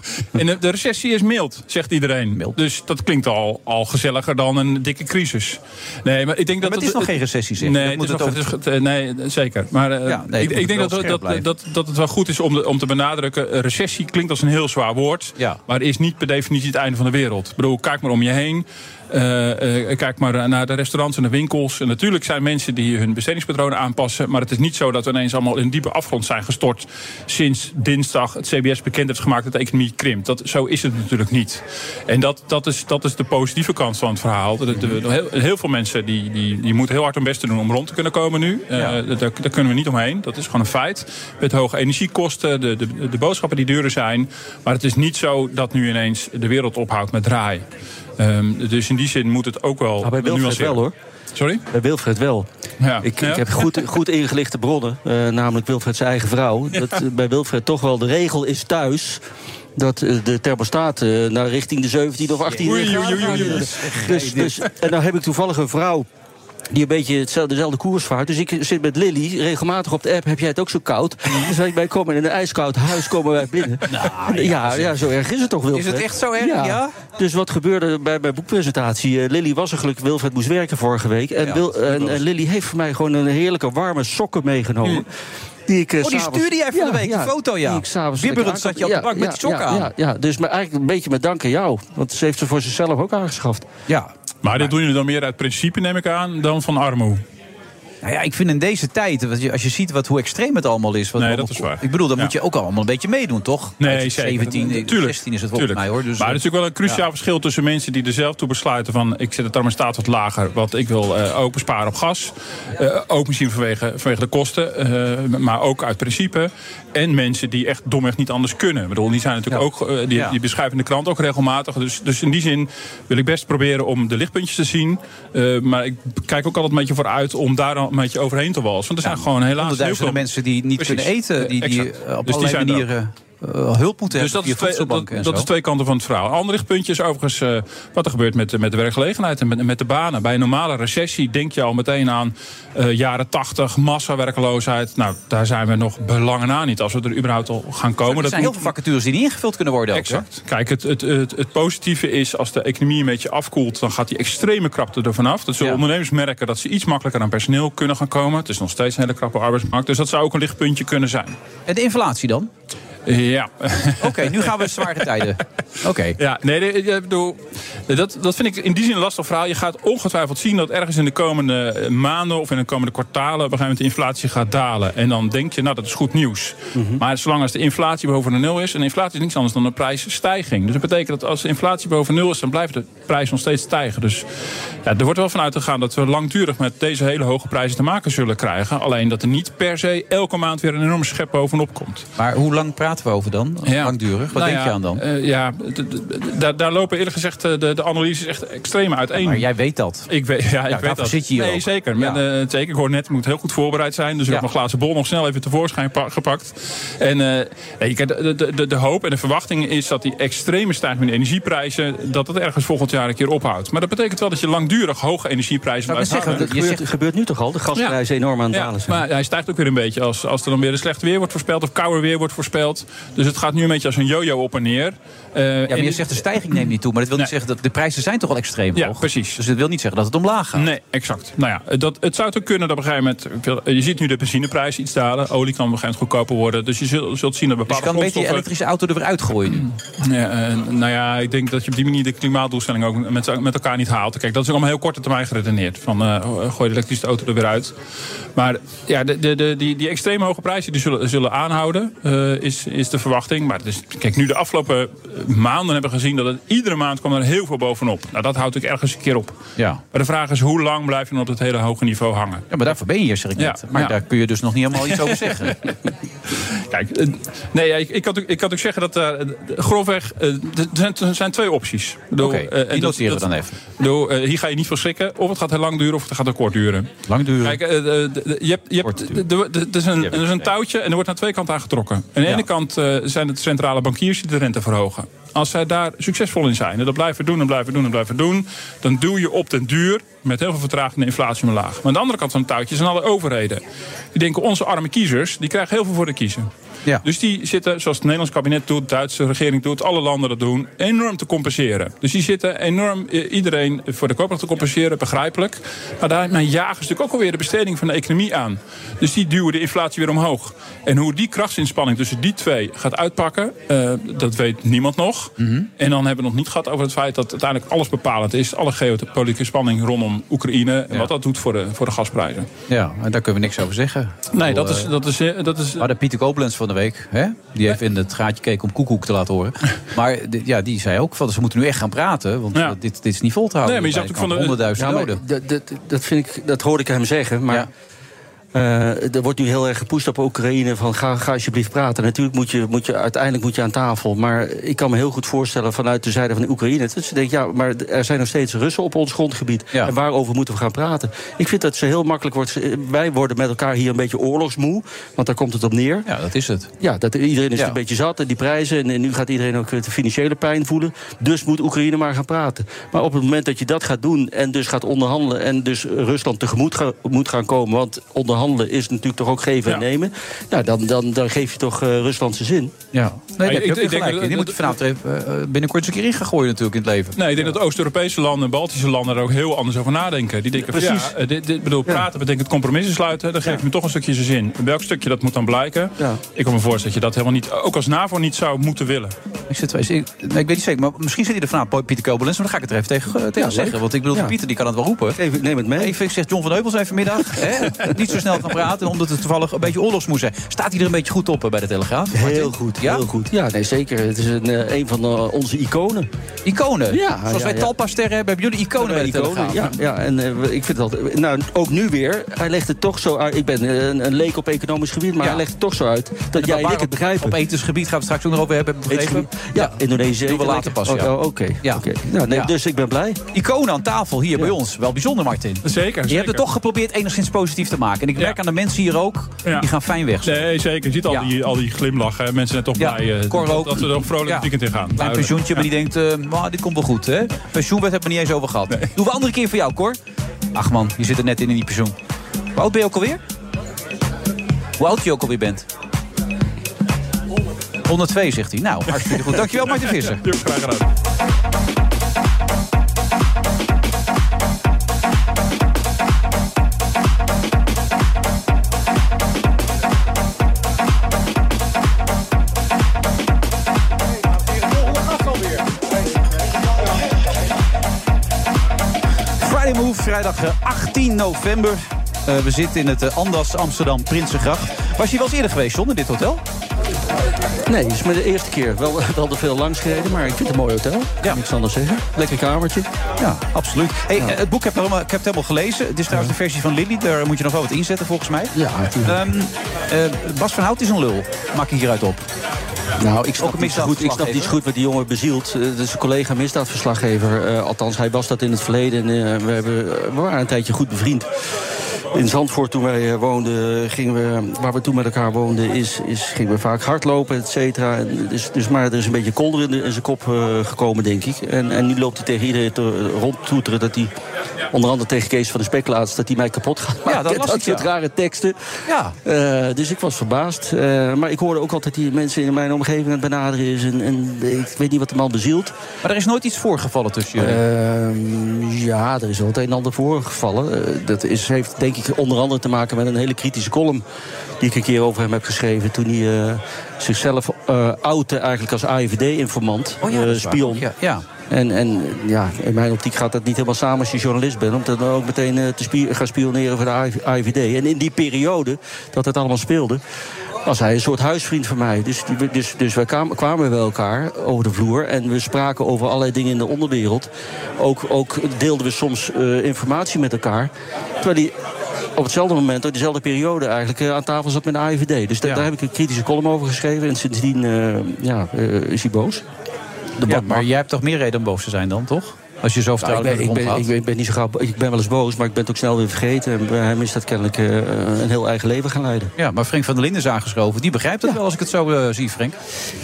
En de, de recessie is mild, zegt iedereen. Mild. Dus dat klinkt al, al gezelliger dan een dikke crisis. Nee, maar ik denk dat maar het is nog geen recessie, zeg. Nee, moet het nog, ook- nee, zeker. Maar eh, Ja, nee, ik, denk dat, dat, dat, dat het wel goed is om, de- om te benadrukken. eh, Recessie klinkt als een heel zwaar woord. Ja. Maar is niet per definitie het einde van de wereld. Ik bedoel, kijk maar om je heen. Eh, eh, kijk maar naar de restaurants en de winkels. En natuurlijk zijn mensen die hun bestedingspatronen aanpassen. Maar het is niet zo dat we ineens allemaal in diepe afgrond zijn gestort. sinds dinsdag het CBS bekend heeft gemaakt dat de economie krimpt. Dat, zo is het natuurlijk niet. En dat, dat, is, dat is de positieve kant van het verhaal. De- de- de- heel, heel veel mensen die, die, die moeten heel hard hun best doen om rond te kunnen komen nu. Ja. daar, daar kunnen we niet omheen. Dat is gewoon een feit. Met hoge energiekosten, de, de, de boodschappen die duurder zijn. Maar het is niet zo dat nu ineens de wereld ophoudt met draaien. Ehm, dus in die zin moet het ook wel. Maar bij Wilfred wel hoor. Sorry? Bij Wilfred wel. Ja. Ik, ik heb goed, goed ingelichte bronnen, eh, namelijk Wilfred zijn eigen vrouw. Dat eh, bij Wilfred toch wel de regel is thuis dat eh, de thermostaat naar richting de 17 of 18 Oei, graden oei, oei, oei. gaat. Dus, dus, en dan heb ik toevallig een vrouw die een beetje hetzelfde, dezelfde koers vaart. Dus ik zit met Lily regelmatig op de app. Heb jij het ook zo koud? Dus wij, wij komen in een ijskoud huis komen wij binnen. ja, ja, zo erg is het toch, Wilfred? Is het echt zo erg, ja? Dus wat gebeurde bij mijn boekpresentatie? Eh, Lily was er gelukkig, Wilfred moest werken vorige week. En, Wil, en, en Lily heeft voor mij gewoon een heerlijke warme sokken meegenomen. Die ik, eh, Oh, die stuurde jij van de week, die foto, ja. die ik s'avonds Bibberend lekker zat je op de bank met die sokken ja, aan. Ja, ja, dus maar eigenlijk een beetje met dank aan jou. Want ze heeft ze voor zichzelf ook aangeschaft. Ja. Maar dit doen jullie dan meer uit principe, neem ik aan, dan van armoe. Nou ja, ik vind in deze tijd, je- als je ziet wat, hoe extreem het allemaal is... Wat Nee, allemaal- dat is waar. Ik bedoel, dan Ja. moet je ook allemaal een beetje meedoen, toch? Nee, zeker. 17, eh, Tuurlijk. 16 is het volgens mij, hoor. Dus, maar eh, er is natuurlijk wel een cruciaal ja. verschil tussen mensen die er zelf toe besluiten van ik zet het thermostaat wat lager, want ik wil eh, ook besparen op gas. Eh, ook misschien vanwege, vanwege de kosten, eh, maar ook uit principe. En mensen die echt domweg niet anders kunnen. Ik bedoel, die zijn natuurlijk ook, eh, die, Ja. die beschrijven de krant ook regelmatig. Dus, dus in die zin wil ik best proberen om de lichtpuntjes te zien. Eh, maar ik kijk ook altijd een beetje vooruit om daar dan een beetje overheen te walsen. Want er zijn gewoon helaas heel veel mensen die niet Precies. kunnen eten, die, die eh, op Dus allerlei er manieren eh, hulp moeten Dus hebben dat is, via twee, voedselbanken dat, en dat is twee kanten van het verhaal. Een ander lichtpuntje is overigens eh, wat er gebeurt met, de- met de werkgelegenheid en met, met de banen. Bij een normale recessie denk je al meteen aan eh, jaren 80, massawerkeloosheid. Nou, daar zijn we nog belangen na niet als we er überhaupt al gaan komen. Er zijn heel moet- veel vacatures die niet ingevuld kunnen worden. ook, hè? Exact. Kijk, het, het, het, het positieve is als de economie een beetje afkoelt, dan gaat die extreme krapte er vanaf. Dat zullen Ja. ondernemers merken dat ze iets makkelijker aan personeel kunnen gaan komen. Het is nog steeds een hele krappe arbeidsmarkt. Dus dat zou ook een lichtpuntje kunnen zijn. En de inflatie dan? Ja. Oké, nu gaan we zware tijden. Oké. Ja, nee, ik bedoel, dat, dat vind ik in die zin een lastig verhaal. Je gaat ongetwijfeld zien dat ergens in de komende eh, maanden of in de komende kwartalen op een gegeven moment de inflatie gaat dalen. En dan denk je, nou, dat is goed nieuws. Maar zolang als de inflatie boven de nul is, en inflatie is niets anders dan een prijsstijging. Dus dat betekent dat als de inflatie boven nul is, dan blijft de prijs nog steeds stijgen. Dus ja, er wordt wel vanuit gegaan dat we langdurig met deze hele hoge prijzen te maken zullen krijgen. Alleen dat er niet per se elke maand weer een enorme schep bovenop komt. Maar hoe lang praten we over dan? Langdurig? Wat Nou denk ja, je aan dan? eh, ja, daar, daar lopen eerlijk gezegd eh, de, de analyses echt extreem uiteen. Maar jij weet dat. Ik weet, ja, ik weet daarvoor dat. zit je hier nee, ook. zeker. Ja. Met, eh, zeker. Ik hoor net, ik moet heel goed voorbereid zijn. Dus ik heb mijn glazen bol nog snel even tevoorschijn pa- gepakt. En eh, nee, kijk, de, de, de, de hoop en de verwachting is dat die extreme stijging in de energieprijzen... dat het ergens volgend jaar een keer ophoudt. Maar dat betekent wel dat je langdurig hoge energieprijzen Nou, blijft dat houden. gebeurt, gebeurt nu toch al? De gasprijzen enorm aan het Ja, dalen zijn. maar hij stijgt ook weer een beetje als, als er dan weer een slecht weer wordt voorspeld... of kouder weer wordt voorspeld. Dus het gaat nu een beetje als een yo-yo op en neer. Eh, Ja, maar je zegt de stijging neemt niet toe. Maar dat wil niet zeggen dat de prijzen zijn toch al extreem Ja, hoog? precies. Dus dat wil niet zeggen dat het omlaag gaat. Nee, exact. Nou ja, dat, het zou ook kunnen dat op een gegeven moment... Je ziet nu de benzineprijs iets dalen. Olie kan op een gegeven moment goedkoper worden. Dus je zult, zult zien dat Dus je bepaalde kan een beetje je grondstoffen... elektrische auto er weer uitgooien nu. Ja, eh, nou ja, ik denk dat je op die manier de klimaatdoelstelling ook met, met elkaar niet haalt. Kijk, dat is allemaal heel korte termijn geredeneerd. Van eh, gooi de elektrische auto er weer uit. Maar ja, de, de, de, die, die extreem hoge prijzen die zullen, zullen aanhouden, is, is de verwachting. Maar het is, kijk, nu de afgelopen eh, maanden hebben we gezien dat het iedere maand kwam er heel veel bovenop. Nou, dat houdt ook ergens een keer op. Ja. Maar de vraag is, hoe lang blijf je dan op het hele hoge niveau hangen? ja, maar daarvoor ben je hier, zeg ik Ja, net. Maar ja. daar kun je dus nog niet helemaal iets over zeggen. Kijk, eh, nee, ja, ik, ik, kan, ook- ik kan ook zeggen dat eh, grofweg, er zijn, er zijn twee opties. Ik Oké, eh, en die dat- noteren we dat- dan even. ik hier ga je niet voor schrikken. Of het gaat heel lang duren of het gaat heel kort duren. Lang duren. Kijk, je hebt, je hebt, er is een, er is een touwtje en er wordt naar twee kanten aangetrokken. Aan de ene kant eh, zijn het centrale bankiers die de rente verhogen. Als zij daar succesvol in zijn en dat blijven doen en blijven doen en blijven doen... dan duw je op den duur met heel veel vertraging de inflatie omlaag. Maar aan de andere kant van het touwtje zijn alle overheden. Die denken, onze arme kiezers, die krijgen heel veel voor de kiezen. Ja. Dus die zitten, zoals het Nederlands kabinet doet, de Duitse regering doet, alle landen dat doen, enorm te compenseren. Dus die zitten enorm eh, iedereen voor de koopkracht te compenseren, begrijpelijk. Maar daarmee jagen ze natuurlijk ook alweer de besteding van de economie aan. Dus die duwen de inflatie weer omhoog. En hoe die krachtsinspanning tussen die twee gaat uitpakken, eh, dat weet niemand nog. En dan hebben we nog niet gehad over het feit dat uiteindelijk alles bepalend is. Alle geopolitieke spanning rondom Oekraïne en Ja. wat dat doet voor de, voor de gasprijzen. Ja, en daar kunnen we niks over zeggen. Nee, dat is, dat is, eh, dat is Maar de Pieter Koblenz van de week, hè? die heeft in het gaatje gekeken om koekoek te laten horen. Maar de- ja, die zei ook van ze moeten nu echt gaan praten, want Ja. dit, dit is niet vol te houden. Nee, maar je zag ook van de- honderdduizend Ja, maar doden. dat, dat, dat, vind ik, dat hoorde ik hem zeggen. Maar er wordt nu heel erg gepusht op Oekraïne van ga, ga alsjeblieft praten. Natuurlijk moet je, moet je uiteindelijk moet je aan tafel. Maar ik kan me heel goed voorstellen vanuit de zijde van de Oekraïne... dat ze denken, ja, maar er zijn nog steeds Russen op ons grondgebied. En waarover moeten we gaan praten? Ik vind dat ze heel makkelijk wordt... Wij worden met elkaar hier een beetje oorlogsmoe. Want daar komt het op neer. Ja, dat is het. Ja, dat, iedereen is Ja. een beetje zat. En die prijzen. En, en nu gaat iedereen ook de financiële pijn voelen. Dus moet Oekraïne maar gaan praten. Maar op het moment dat je dat gaat doen... en dus gaat onderhandelen... en dus Rusland tegemoet ga- moet gaan komen... want onderhandelen is natuurlijk toch ook geven en nemen... Nou, dan, dan, dan geef je toch eh, Rusland zijn zin. Ja. Nee, daar heb je ik- ook denk gelijk in. Die moet je vanavond even, eh, binnenkort eens een keer in gaan gooien natuurlijk in het leven. Nee, ik denk dat Oost-Europese landen en Baltische landen er ook heel anders over nadenken. Die denken, van, ja, Precies. eh, dit, dit, bedoel, praten betekent compromissen sluiten. Dan geef je me toch een stukje zijn zin. Welk stukje dat moet dan blijken? Ik kan me voorstellen dat je dat helemaal niet, ook als NAVO niet zou moeten willen. Ik, zit, ik, nee, ik weet niet zeker, maar misschien zit hij er vanavond, Pieter Kobelens. Maar dan ga ik het er even tegen, tegen Ja, zeggen. leuk. Want ik bedoel, Ja. Pieter die kan het wel roepen. Even, neem het mee. Even, ik zeg John van Heuvels even middag. hè, niet zo snel gaan praten, omdat het toevallig een beetje oorlogsmoes zijn. Staat hij er een beetje goed op eh, bij de Telegraaf? Heel Martin? goed, Ja? heel goed. Ja, nee, zeker. Het is een, eh, een van eh, onze iconen. Iconen? Ja. Zoals wij ja, Talpa-sterren hebben, hebben jullie iconen bij de Iconen, Telegraaf. ja, ja, en ik vind dat. Nou, ook nu weer. Hij legt het toch zo uit. Ik ben een, een leek op economisch gebied, maar Ja. hij legt het toch zo uit dat jij en ik het begrijpen. Op etensgebied gaan we straks ook nog over hebben, begrepen. Ja, Indonesië. Doen we later pas, Oh, ja. oh, Oké. Ja. oké. Nee, Ja. Dus ik ben blij. Iconen aan tafel hier bij ons. Wel bijzonder, Martin. Zeker, Je hebt het toch geprobeerd enigszins positief te maken. En ik merk aan de mensen hier ook, die gaan fijn weg. Nee, zeker. Je ziet al, die, al die glimlachen. Mensen zijn toch blij eh, Cor dat, ook. dat we er ook vrolijk het weekend in gaan. Klein pensioentje, maar die denkt, "Maar dit komt wel goed, hè? Pensioenwet hebben we niet eens over gehad. Doen we andere keer voor jou, Cor. Ach man, je zit er net in in die pensioen. Hoe oud ben je ook alweer? Hoe oud je ook alweer bent? 102, zegt hij. Nou, hartstikke goed. Dankjewel, Martin Visser. Graag gedaan. Vrijdag eh, 18 november. Eh, we zitten in het eh, Andas Amsterdam Prinsengracht. Was je wel eens eerder geweest, John, in dit hotel? Nee, het is maar de eerste keer. Wel, wel te veel langs gereden, maar ik vind het een mooi hotel. Ja. Niks anders zeggen. Lekker kamertje. Ja, absoluut. Hey, eh, Het boek heb ik, helemaal, ik heb het helemaal gelezen. Het is trouwens de versie van Lily. Daar moet je nog wel wat inzetten, volgens mij. Ja, natuurlijk. Ehm, eh, Bas van Hout is een lul. Maak ik hieruit op. Nou, ik snap, niet goed, ik snap niet goed wat die jongen bezielt. Eh, Dat is een collega misdaadverslaggever. Althans, hij was dat in het verleden. En, we, hebben, we waren een tijdje goed bevriend. In Zandvoort, toen wij eh, woonden, gingen we, waar we toen met elkaar woonden, is, is, gingen we vaak hardlopen, et cetera. Dus, dus, maar er is een beetje kolder in, de- in zijn kop eh, gekomen, denk ik. En, en nu loopt hij tegen iedereen te, rondtoeteren dat hij, onder andere tegen Kees van de Speklaats, dat hij mij kapot gaat maken. dat las ik, soort ja. rare teksten. Ja. Eh, dus ik was verbaasd. Eh, maar ik hoorde ook altijd die mensen in mijn omgeving aan het benaderen is. En, en ik weet niet wat de man bezielt. Maar er is nooit iets voorgevallen tussen jullie. Ehm, ja, er is wel het een en ander voorgevallen. Eh, dat is, heeft denk ik onder andere te maken met een hele kritische column... die ik een keer over hem heb geschreven... toen hij eh, zichzelf eh outte eigenlijk als AIVD-informant, Oh ja, dat spion. Ja, ja. En, en ja, in mijn optiek gaat dat niet helemaal samen als je journalist bent... om dan ook meteen eh, te spie- gaan spioneren voor de AIVD. En in die periode dat het allemaal speelde... was hij een soort huisvriend van mij. Dus, dus, dus wij kwamen, kwamen bij elkaar over de vloer... en we spraken over allerlei dingen in de onderwereld. Ook, ook deelden we soms eh, informatie met elkaar. Terwijl hij op hetzelfde moment, op dezelfde periode eigenlijk... eh, aan tafel zat met de AIVD. Dus da- daar heb ik een kritische column over geschreven. En sindsdien eh, ja, is hij boos. De Ja, maar jij hebt toch meer reden om boos te zijn dan, toch? Als je zo nou, ik, ben, ik, ben, ik, omgaat. ben, ik ben niet zo gauw, ik ben wel eens boos, maar ik ben het ook snel weer vergeten. En bij hem is dat kennelijk eh, een heel eigen leven gaan leiden. Ja, maar Frank van der Linden is aangeschoven. Die begrijpt het wel als ik het zo eh, zie, Frank.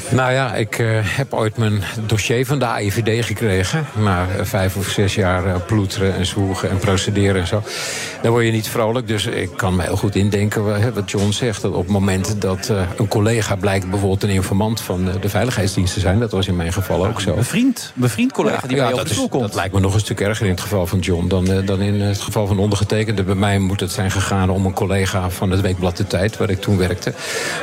Nou ja, ik eh, heb ooit mijn dossier van de AIVD gekregen. Na vijf of zes jaar ploeteren en zwoegen en procederen en zo. Dan word je niet vrolijk. Dus ik kan me heel goed indenken wat John zegt. Dat op het moment dat eh, een collega blijkt bijvoorbeeld een informant van de veiligheidsdiensten te zijn. Dat was in mijn geval ook zo. Een vriend, een vriend collega die bij dat, over de stoel komt. Dat lijkt me nog een stuk erger in het geval van John dan, eh, dan in het geval van ondergetekende. Bij mij moet het zijn gegaan om een collega van het Weekblad De Tijd, waar ik toen werkte.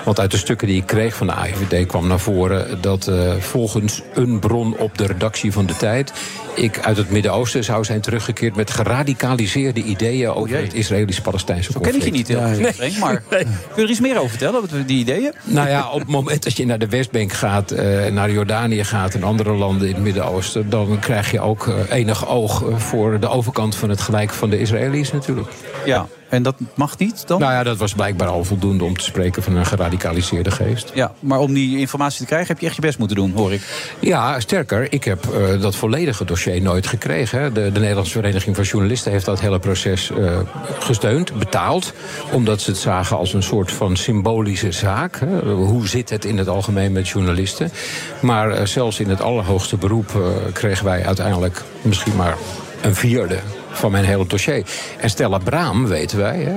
Want uit de stukken die ik kreeg van de AIVD kwam naar voren dat eh, volgens een bron op de redactie van De Tijd ik uit het Midden-Oosten zou zijn teruggekeerd met geradicaliseerde ideeën over het Israëlisch-Palestijnse Zo ken ik je niet heel goed, Frank. Maar kun je er iets meer over vertellen, over die ideeën? Nou ja, op het moment dat je naar de Westbank gaat, eh, naar Jordanië gaat en andere landen in het Midden-Oosten, dan krijg je ook enig oog eh, voor de overkant van het gelijk van de Israëli's natuurlijk. Ja. En dat mag niet dan? Nou ja, dat was blijkbaar al voldoende om te spreken van een geradicaliseerde geest. Ja, maar om die informatie te krijgen heb je echt je best moeten doen, hoor ik. Ja, sterker, ik heb eh, dat volledige dossier nooit gekregen. De, de Nederlandse Vereniging van Journalisten heeft dat hele proces eh, gesteund, betaald. Omdat ze het zagen als een soort van symbolische zaak. Hè. Hoe zit het in het algemeen met journalisten? Maar eh, zelfs in het allerhoogste beroep kregen wij uiteindelijk misschien maar een vierde van mijn hele dossier. En Stella Braam, weten wij, hè,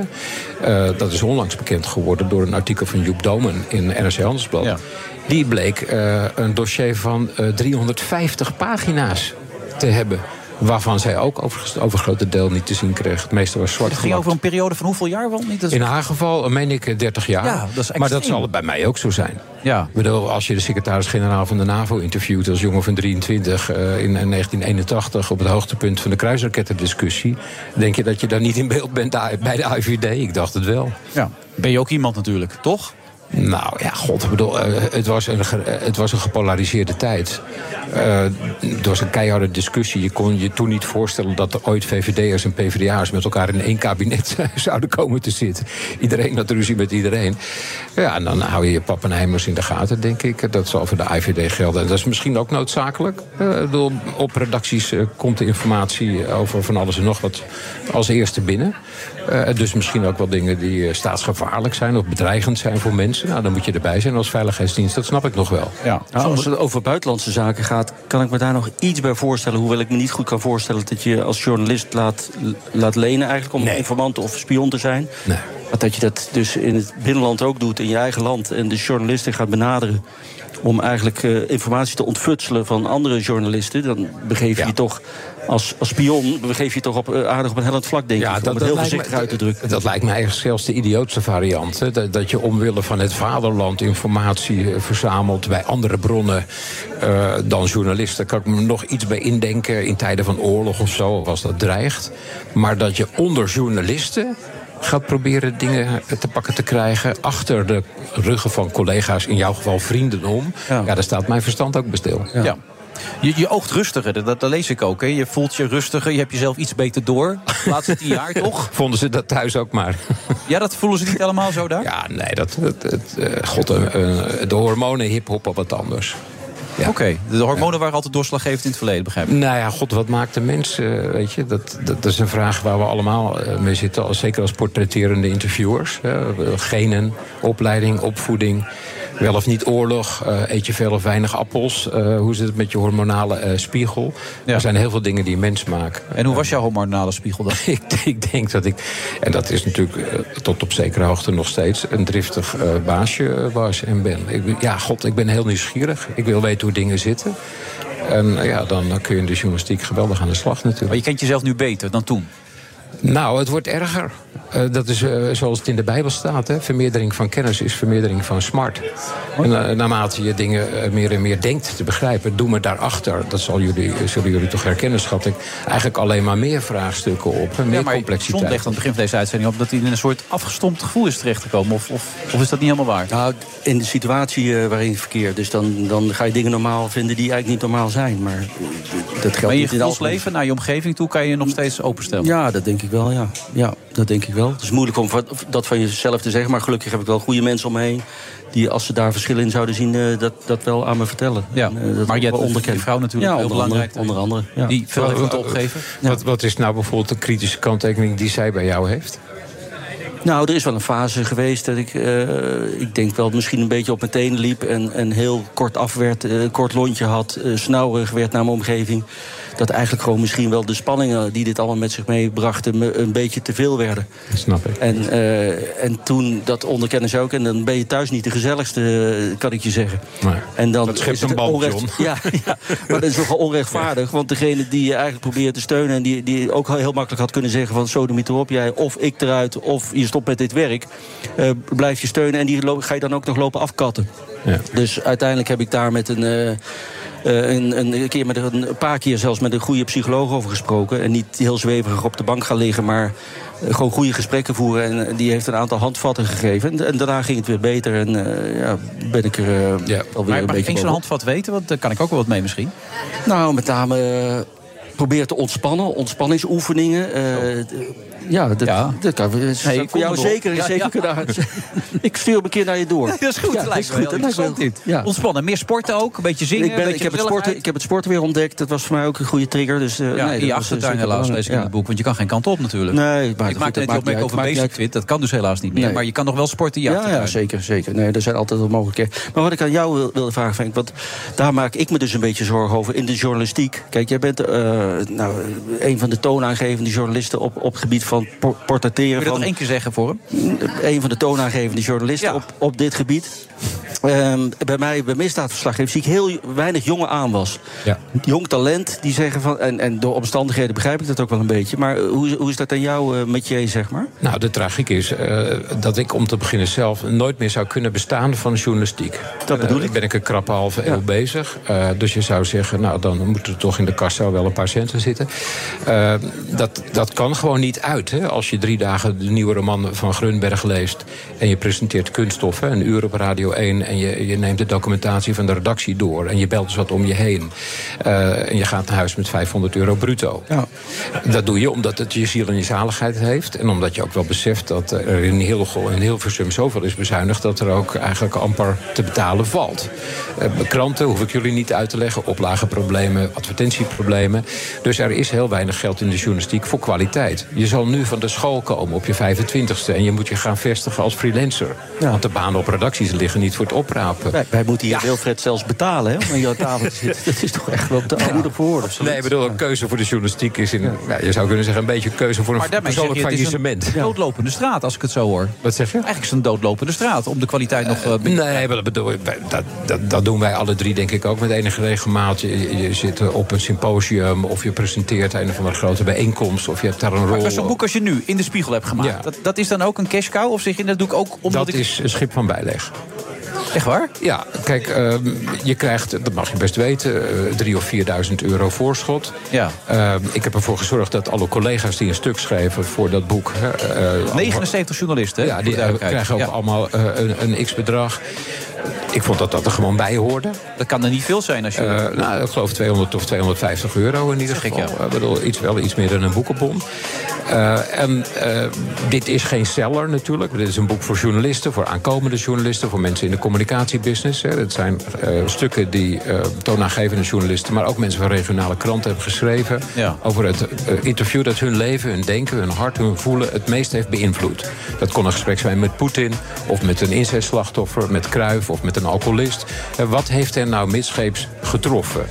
eh, dat is onlangs bekend geworden... door een artikel van Joep Domen in NRC Handelsblad. Die bleek eh, een dossier van eh, 350 pagina's te hebben. Waarvan zij ook overigens het overgrote deel niet te zien kreeg. Het meeste was zwart Het ging over een periode van hoeveel jaar wel niet? Is- In haar geval eh, meen ik eh, 30 jaar. Ja, dat is maar dat zal bij mij ook zo zijn. Ja. Ik bedoel, als je de secretaris-generaal van de NAVO interviewt als jongen van 23 eh, in 1981 op het hoogtepunt van de kruisrakettendiscussie, denk je dat je daar niet in beeld bent bij de AIVD? Ik dacht het wel. Ja. Ben je ook iemand natuurlijk, toch? Nou ja, god, eh, het, was een, eh, het was een gepolariseerde tijd. Eh, het was een keiharde discussie. Je kon je toen niet voorstellen dat er ooit VVD'ers en PvdA'ers met elkaar in één kabinet zouden komen te zitten. Iedereen had ruzie met iedereen. Ja, en dan hou je je pappenheimers in de gaten, denk ik. Dat zal voor de IVD gelden. En dat is misschien ook noodzakelijk. Op redacties komt de informatie over van alles en nog wat als eerste binnen. Eh, dus misschien ook wel dingen die eh, staatsgevaarlijk zijn of bedreigend zijn voor mensen. Nou, dan moet je erbij zijn als veiligheidsdienst. Dat snap ik nog wel. Ja. Nou, als het over buitenlandse zaken gaat, kan ik me daar nog iets bij voorstellen. Hoewel ik me niet goed kan voorstellen dat je als journalist laat, laat lenen, eigenlijk om informant of spion te zijn. Nee. Maar dat je dat dus in het binnenland ook doet, in je eigen land. En de journalisten gaat benaderen om eigenlijk eh, informatie te ontfutselen van andere journalisten. Dan begeef je je toch als, als spion begeef je je toch op, eh, aardig op een hellend vlak, denk ik. om het heel voorzichtig uit te drukken. Dat lijkt me eigenlijk zelfs de idiootste variant. hè. Dat, dat je omwille van het vaderland informatie eh, verzamelt bij andere bronnen eh, dan journalisten. Daar kan ik me nog iets bij indenken in tijden van oorlog of zo, als dat dreigt. Maar dat je onder journalisten gaat proberen dingen te pakken te krijgen achter de ruggen van collega's, in jouw geval vrienden om. Ja, daar staat mijn verstand ook bestil. Ja. Je, je oogt rustiger, dat, dat lees ik ook. Hè. Je voelt je rustiger, je hebt jezelf iets beter door. De laatste tien jaar toch? Vonden ze dat thuis ook maar? Ja, dat voelen ze niet helemaal zo daar? Ja, nee, dat, het, het, eh, god, eh, eh, de hormonen hip-hop op wat anders. Oké, de hormonen waren altijd doorslaggevend in het verleden, begrijp ik. Nou ja, god, wat maakt de mens, weet je? Dat, dat, dat is een vraag waar we allemaal mee zitten. Zeker als portretterende interviewers. Genen, opleiding, opvoeding. Wel of niet oorlog, eh, eet je veel of weinig appels? Eh, hoe zit het met je hormonale eh, spiegel? Er zijn heel veel dingen die een mens maken. En hoe was jouw hormonale spiegel dan? ik, ik denk dat ik, en dat is natuurlijk tot op zekere hoogte nog steeds... een driftig baasje was en ben. Ik, ja, god, ik ben heel nieuwsgierig. Ik wil weten hoe dingen zitten. En ja, dan, dan kun je in de journalistiek geweldig aan de slag natuurlijk. Maar je kent jezelf nu beter dan toen? Nou, het wordt erger. Eh, dat is eh, zoals het in de Bijbel staat. Hè? Vermeerdering van kennis is vermeerdering van smart. En eh, naarmate je dingen meer en meer denkt te begrijpen... doe me daarachter, dat zal jullie, zullen jullie toch herkennen, schat ik... eigenlijk alleen maar meer vraagstukken op. Meer ja, maar complexiteit. John legt aan het begin van deze uitzending op... dat hij in een soort afgestompt gevoel is terechtgekomen. Of, of, of is dat niet helemaal waar? Nou, in de situatie eh, waarin je verkeert. Dus dan, dan ga je dingen normaal vinden die eigenlijk niet normaal zijn. Maar dat geldt Maar in je gevoelsleven, naar je omgeving toe... kan je je nog steeds openstellen? Ja, dat denk ik wel, ja. Ja, dat denk ik wel. Het is moeilijk om dat van jezelf te zeggen... maar gelukkig heb ik wel goede mensen om me heen... die als ze daar verschillen in zouden zien, eh, dat, dat wel aan me vertellen. Ja, En, eh, dat maar je hebt je vrouw natuurlijk ja, heel onder belangrijk. Andere, onder andere, ja. Die veel heeft opgeven. Wat, wat is nou bijvoorbeeld de kritische kanttekening die zij bij jou heeft? Nou, er is wel een fase geweest dat ik, eh, ik denk wel misschien een beetje op mijn tenen liep en, en heel kort af werd, eh, kort lontje had, eh snauwerig werd naar mijn omgeving. Dat eigenlijk gewoon misschien wel de spanningen die dit allemaal met zich meebrachten me een beetje te veel werden. Dat snap ik. En, eh, en toen, dat onderkennen ze ook, en dan ben je thuis niet de gezelligste, kan ik je zeggen. Maar, En dan dat schept is het een onrecht- John. Ja, ja, maar dat is nogal onrechtvaardig. Want degene die je eigenlijk probeert te steunen... en die, die ook heel makkelijk had kunnen zeggen van... sodemiet erop, jij of ik eruit of je stopt met dit werk... eh, blijf je steunen en die ga je dan ook nog lopen afkatten. Ja. Dus uiteindelijk heb ik daar met een... eh, een, een keer met een, een paar keer zelfs met een goede psycholoog over gesproken. En niet heel zweverig op de bank gaan liggen, maar eh, gewoon goede gesprekken voeren. En eh, die heeft een aantal handvatten gegeven. En, en daarna ging het weer beter. En eh, ja, ben ik er eh, alweer Maar een ik beetje een bovenop. handvat weten? Want daar kan ik ook wel wat mee misschien. Nou, met name eh, probeer te ontspannen, ontspanningsoefeningen. eh, ja, dat, dat kan Nee, voor jou zeker, Ja, zeker ja. kunnen uit- Ik stuur hem een keer naar je door. Dat is goed, Ja, dat lijkt me heel heel dit. goed. Ja. Ontspannen, meer sporten ook, een beetje zingen, ik, ben, een ik, heb het sporten, ik heb het sporten weer ontdekt. Dat was voor mij ook een goede trigger. Dus, eh, Ja, nee, in je eh, achtertuin helaas, lees ik in Ja. het boek. Want je kan geen kant op natuurlijk. Nee, maar ik goed, maak dat net opmerking niet over Fit. Dat kan dus helaas niet meer. Maar je kan nog wel sporten in Ja, ja, zeker, zeker. Nee, er zijn altijd wel mogelijkheden. Maar wat ik aan jou wil- wilde vragen, Frank, want daar maak ik me dus een beetje zorgen over in de journalistiek. Kijk, jij bent eh, nou, een van de toonaangevende journalisten op, op het gebied van por- portretteren. Kun je dat van, één keer zeggen voor hem? Een van de toonaangevende journalisten op, op dit gebied. Ehm, bij mij, bij misdaadverslaggeving, zie ik heel weinig jonge aanwas. Ja. Jong talent, die zeggen van... En, en door omstandigheden begrijp ik dat ook wel een beetje. Maar hoe, hoe is dat aan jou eh, met je, zeg maar? Nou, de tragiek is eh, dat ik om te beginnen zelf nooit meer zou kunnen bestaan van journalistiek. Dat bedoel Eh, ik. ben ik een krappe halve eeuw bezig. Dus je zou zeggen, nou dan moeten er toch in de kassa wel een paar centen zitten. Dat, dat kan gewoon niet uit. Hè? Als je drie dagen de nieuwe roman van Grunberg leest en je presenteert kunststof, hè, een uur op Radio 1 en je, je neemt de documentatie van de redactie door en je belt eens wat om je heen. Eh, en je gaat naar huis met 500 euro bruto. Dat doe je omdat het je ziel en je zaligheid heeft. En omdat je ook wel beseft dat er in heel in Hilversum zoveel is bezuinigd... dat er ook eigenlijk amper te betalen valt. Eh, kranten hoef ik jullie niet uit te leggen. Oplagenproblemen, advertentieproblemen. Dus er is heel weinig geld in de journalistiek voor kwaliteit. Je zal nu van de school komen op je 25ste... en je moet je gaan vestigen als freelancer. Want de banen op redacties liggen niet voor het oprapen. Wij, wij moeten hier Wilfred zelfs betalen hè, om aan jouw tafel te zitten. Dat is toch echt wel te armoedig voor woorden. Nee, ik bedoel, een keuze voor de journalistiek is in... Ja, je zou kunnen zeggen, een beetje een keuze voor een Maar persoonlijk je, het is een faillissement. doodlopende straat, als ik het zo hoor. Wat zeg je? Eigenlijk is het een doodlopende straat, om de kwaliteit nog... eh, Nee, maar dat, bedoel, ik- dat, dat, dat doen wij alle drie denk ik ook met enige regelmaat. Je, je zit op een symposium of je presenteert een of andere grote bijeenkomst... of je hebt daar een rol. Maar zo'n boek als je nu in de spiegel hebt gemaakt, Ja. dat, dat is dan ook een cash cow? Of zeg je, dat doe ik ook omdat Dat ik... is een schip van bijleg. Echt waar? Ja, kijk, ehm, je krijgt, dat mag je best weten, eh, drie of 4.000 euro voorschot. Ja. Ehm, ik heb ervoor gezorgd dat alle collega's die een stuk schreven voor dat boek... hè, eh, 79 journalisten, Ja, die eh, krijgen ook Ja. allemaal eh, een, een x-bedrag. Ik vond dat dat er gewoon bij hoorde. Dat kan er niet veel zijn als je... Eh, nou, ik geloof 200 of 250 euro in ieder Zeg ik, geval. ja. Ik bedoel, iets, wel iets meer dan een boekenbon. Eh, en eh, dit is geen seller natuurlijk. Dit is een boek voor journalisten, voor aankomende journalisten... voor mensen in de communicatiebusiness. Hè. Het zijn eh, stukken die eh, toonaangevende journalisten... maar ook mensen van regionale kranten hebben geschreven... Ja. over het eh, interview dat hun leven, hun denken, hun hart, hun voelen... het meest heeft beïnvloed. Dat kon een gesprek zijn met Poetin... of met een inzetslachtoffer, met Kruif of met een alcoholist. Wat heeft hen nou midscheeps getroffen?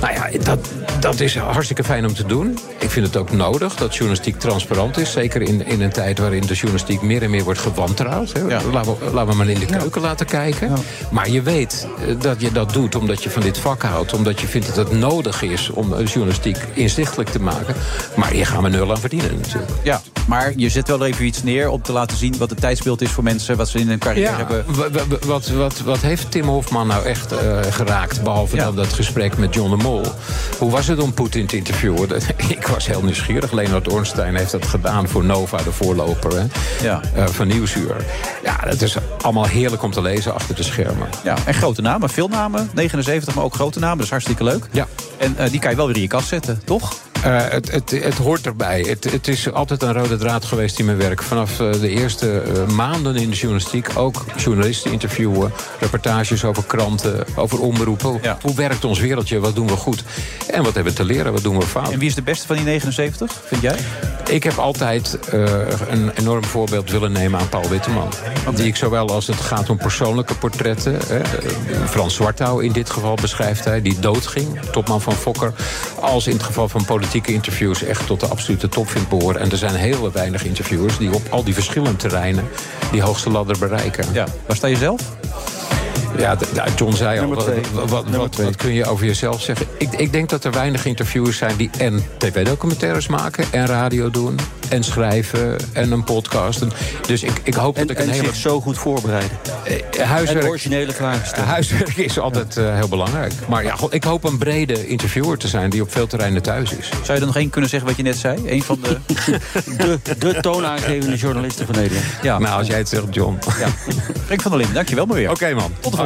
Nou ja, dat, dat is hartstikke fijn om te doen. Ik vind het ook nodig dat journalistiek transparant is. Zeker in, in een tijd waarin de journalistiek meer en meer wordt gewantrouwd. Hè. Laten, we, laten we maar in de keuken laten kijken. Maar je weet eh, dat je dat doet omdat je van dit vak houdt. Omdat je vindt dat het nodig is om eh, journalistiek inzichtelijk te maken. Maar hier gaan we nul aan verdienen natuurlijk. Ja, maar je zet wel even iets neer om te laten zien wat het tijdsbeeld is voor mensen, wat ze in hun carrière hebben. wa- wa- wat, wat, wat heeft Tim Hofman nou echt eh, geraakt? Behalve dan dat gesprek met John de Mol. Hoe was het om Poetin te interviewen? Ik was heel nieuwsgierig. Leonard Ornstein heeft dat gedaan voor Nova, de voorloper hè, Ja. eh, van Nieuwsuur. Ja, dat is allemaal heerlijk om te lezen achter de schermen. Ja, en grote namen, veel namen, 79, maar ook grote namen, dat is hartstikke leuk. Ja. En eh, die kan je wel weer in je kast zetten, toch? Eh, het, het, het hoort erbij. Het, het is altijd een rode draad geweest in mijn werk. Vanaf eh, de eerste eh, maanden in de journalistiek ook journalisten interviewen, reportages over kranten, over omroepen. Hoe werkt ons wereldje? Wat doen we goed? En wat hebben we te leren? Wat doen we fout? En wie is de beste van die 79, vind jij? Ik heb altijd een enorm voorbeeld willen nemen aan Paul Witteman. Die ik zowel als het gaat om persoonlijke portretten... Hè, Frans Zwartouw in dit geval beschrijft hij, die doodging, topman van Fokker... als in het geval van interviews echt tot de absolute top vindt behoren. En er zijn heel weinig interviewers die op al die verschillende terreinen... die hoogste ladder bereiken. Ja, waar sta je zelf? Ja, John zei al, wat, wat, wat, kun je over jezelf zeggen? Ik, ik denk dat er weinig interviewers zijn die en tv-documentaires maken... en radio doen, en schrijven, en een podcast. En, dus ik, ik hoop En, dat ik een en hele... zich zo goed voorbereiden. eh, huiswerk, En originele vragen stellen. huiswerk is altijd eh, heel belangrijk. Maar ja, ik hoop een brede interviewer te zijn... die op veel terreinen thuis is. Zou je er nog één kunnen zeggen wat je net zei? Eén van de... De, de toonaangevende journalisten van Nederland. Ja, Nou, als jij het zegt, John. ja. Frank van der Linden, dankjewel maar weer. Oké, man. Tot de volgende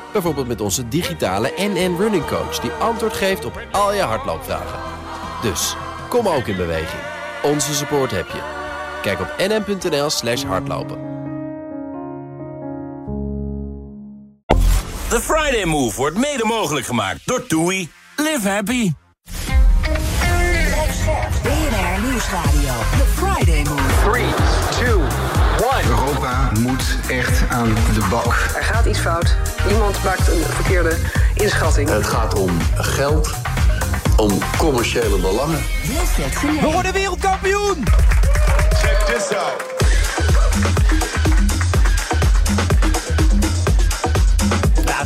Bijvoorbeeld met onze digitale NN Running Coach... die antwoord geeft op al je hardloopvragen. Dus, kom ook in beweging. Onze support heb je. Kijk op nn.nl slash hardlopen. The Friday Move wordt mede mogelijk gemaakt door TUI. Live happy. BNR Nieuwsradio. The Friday Move. 3, 2, 1. Europa moet echt aan de bak. Er gaat iets fout. Iemand maakt een verkeerde inschatting. Het gaat om geld, om commerciële belangen. We worden wereldkampioen! Check this out.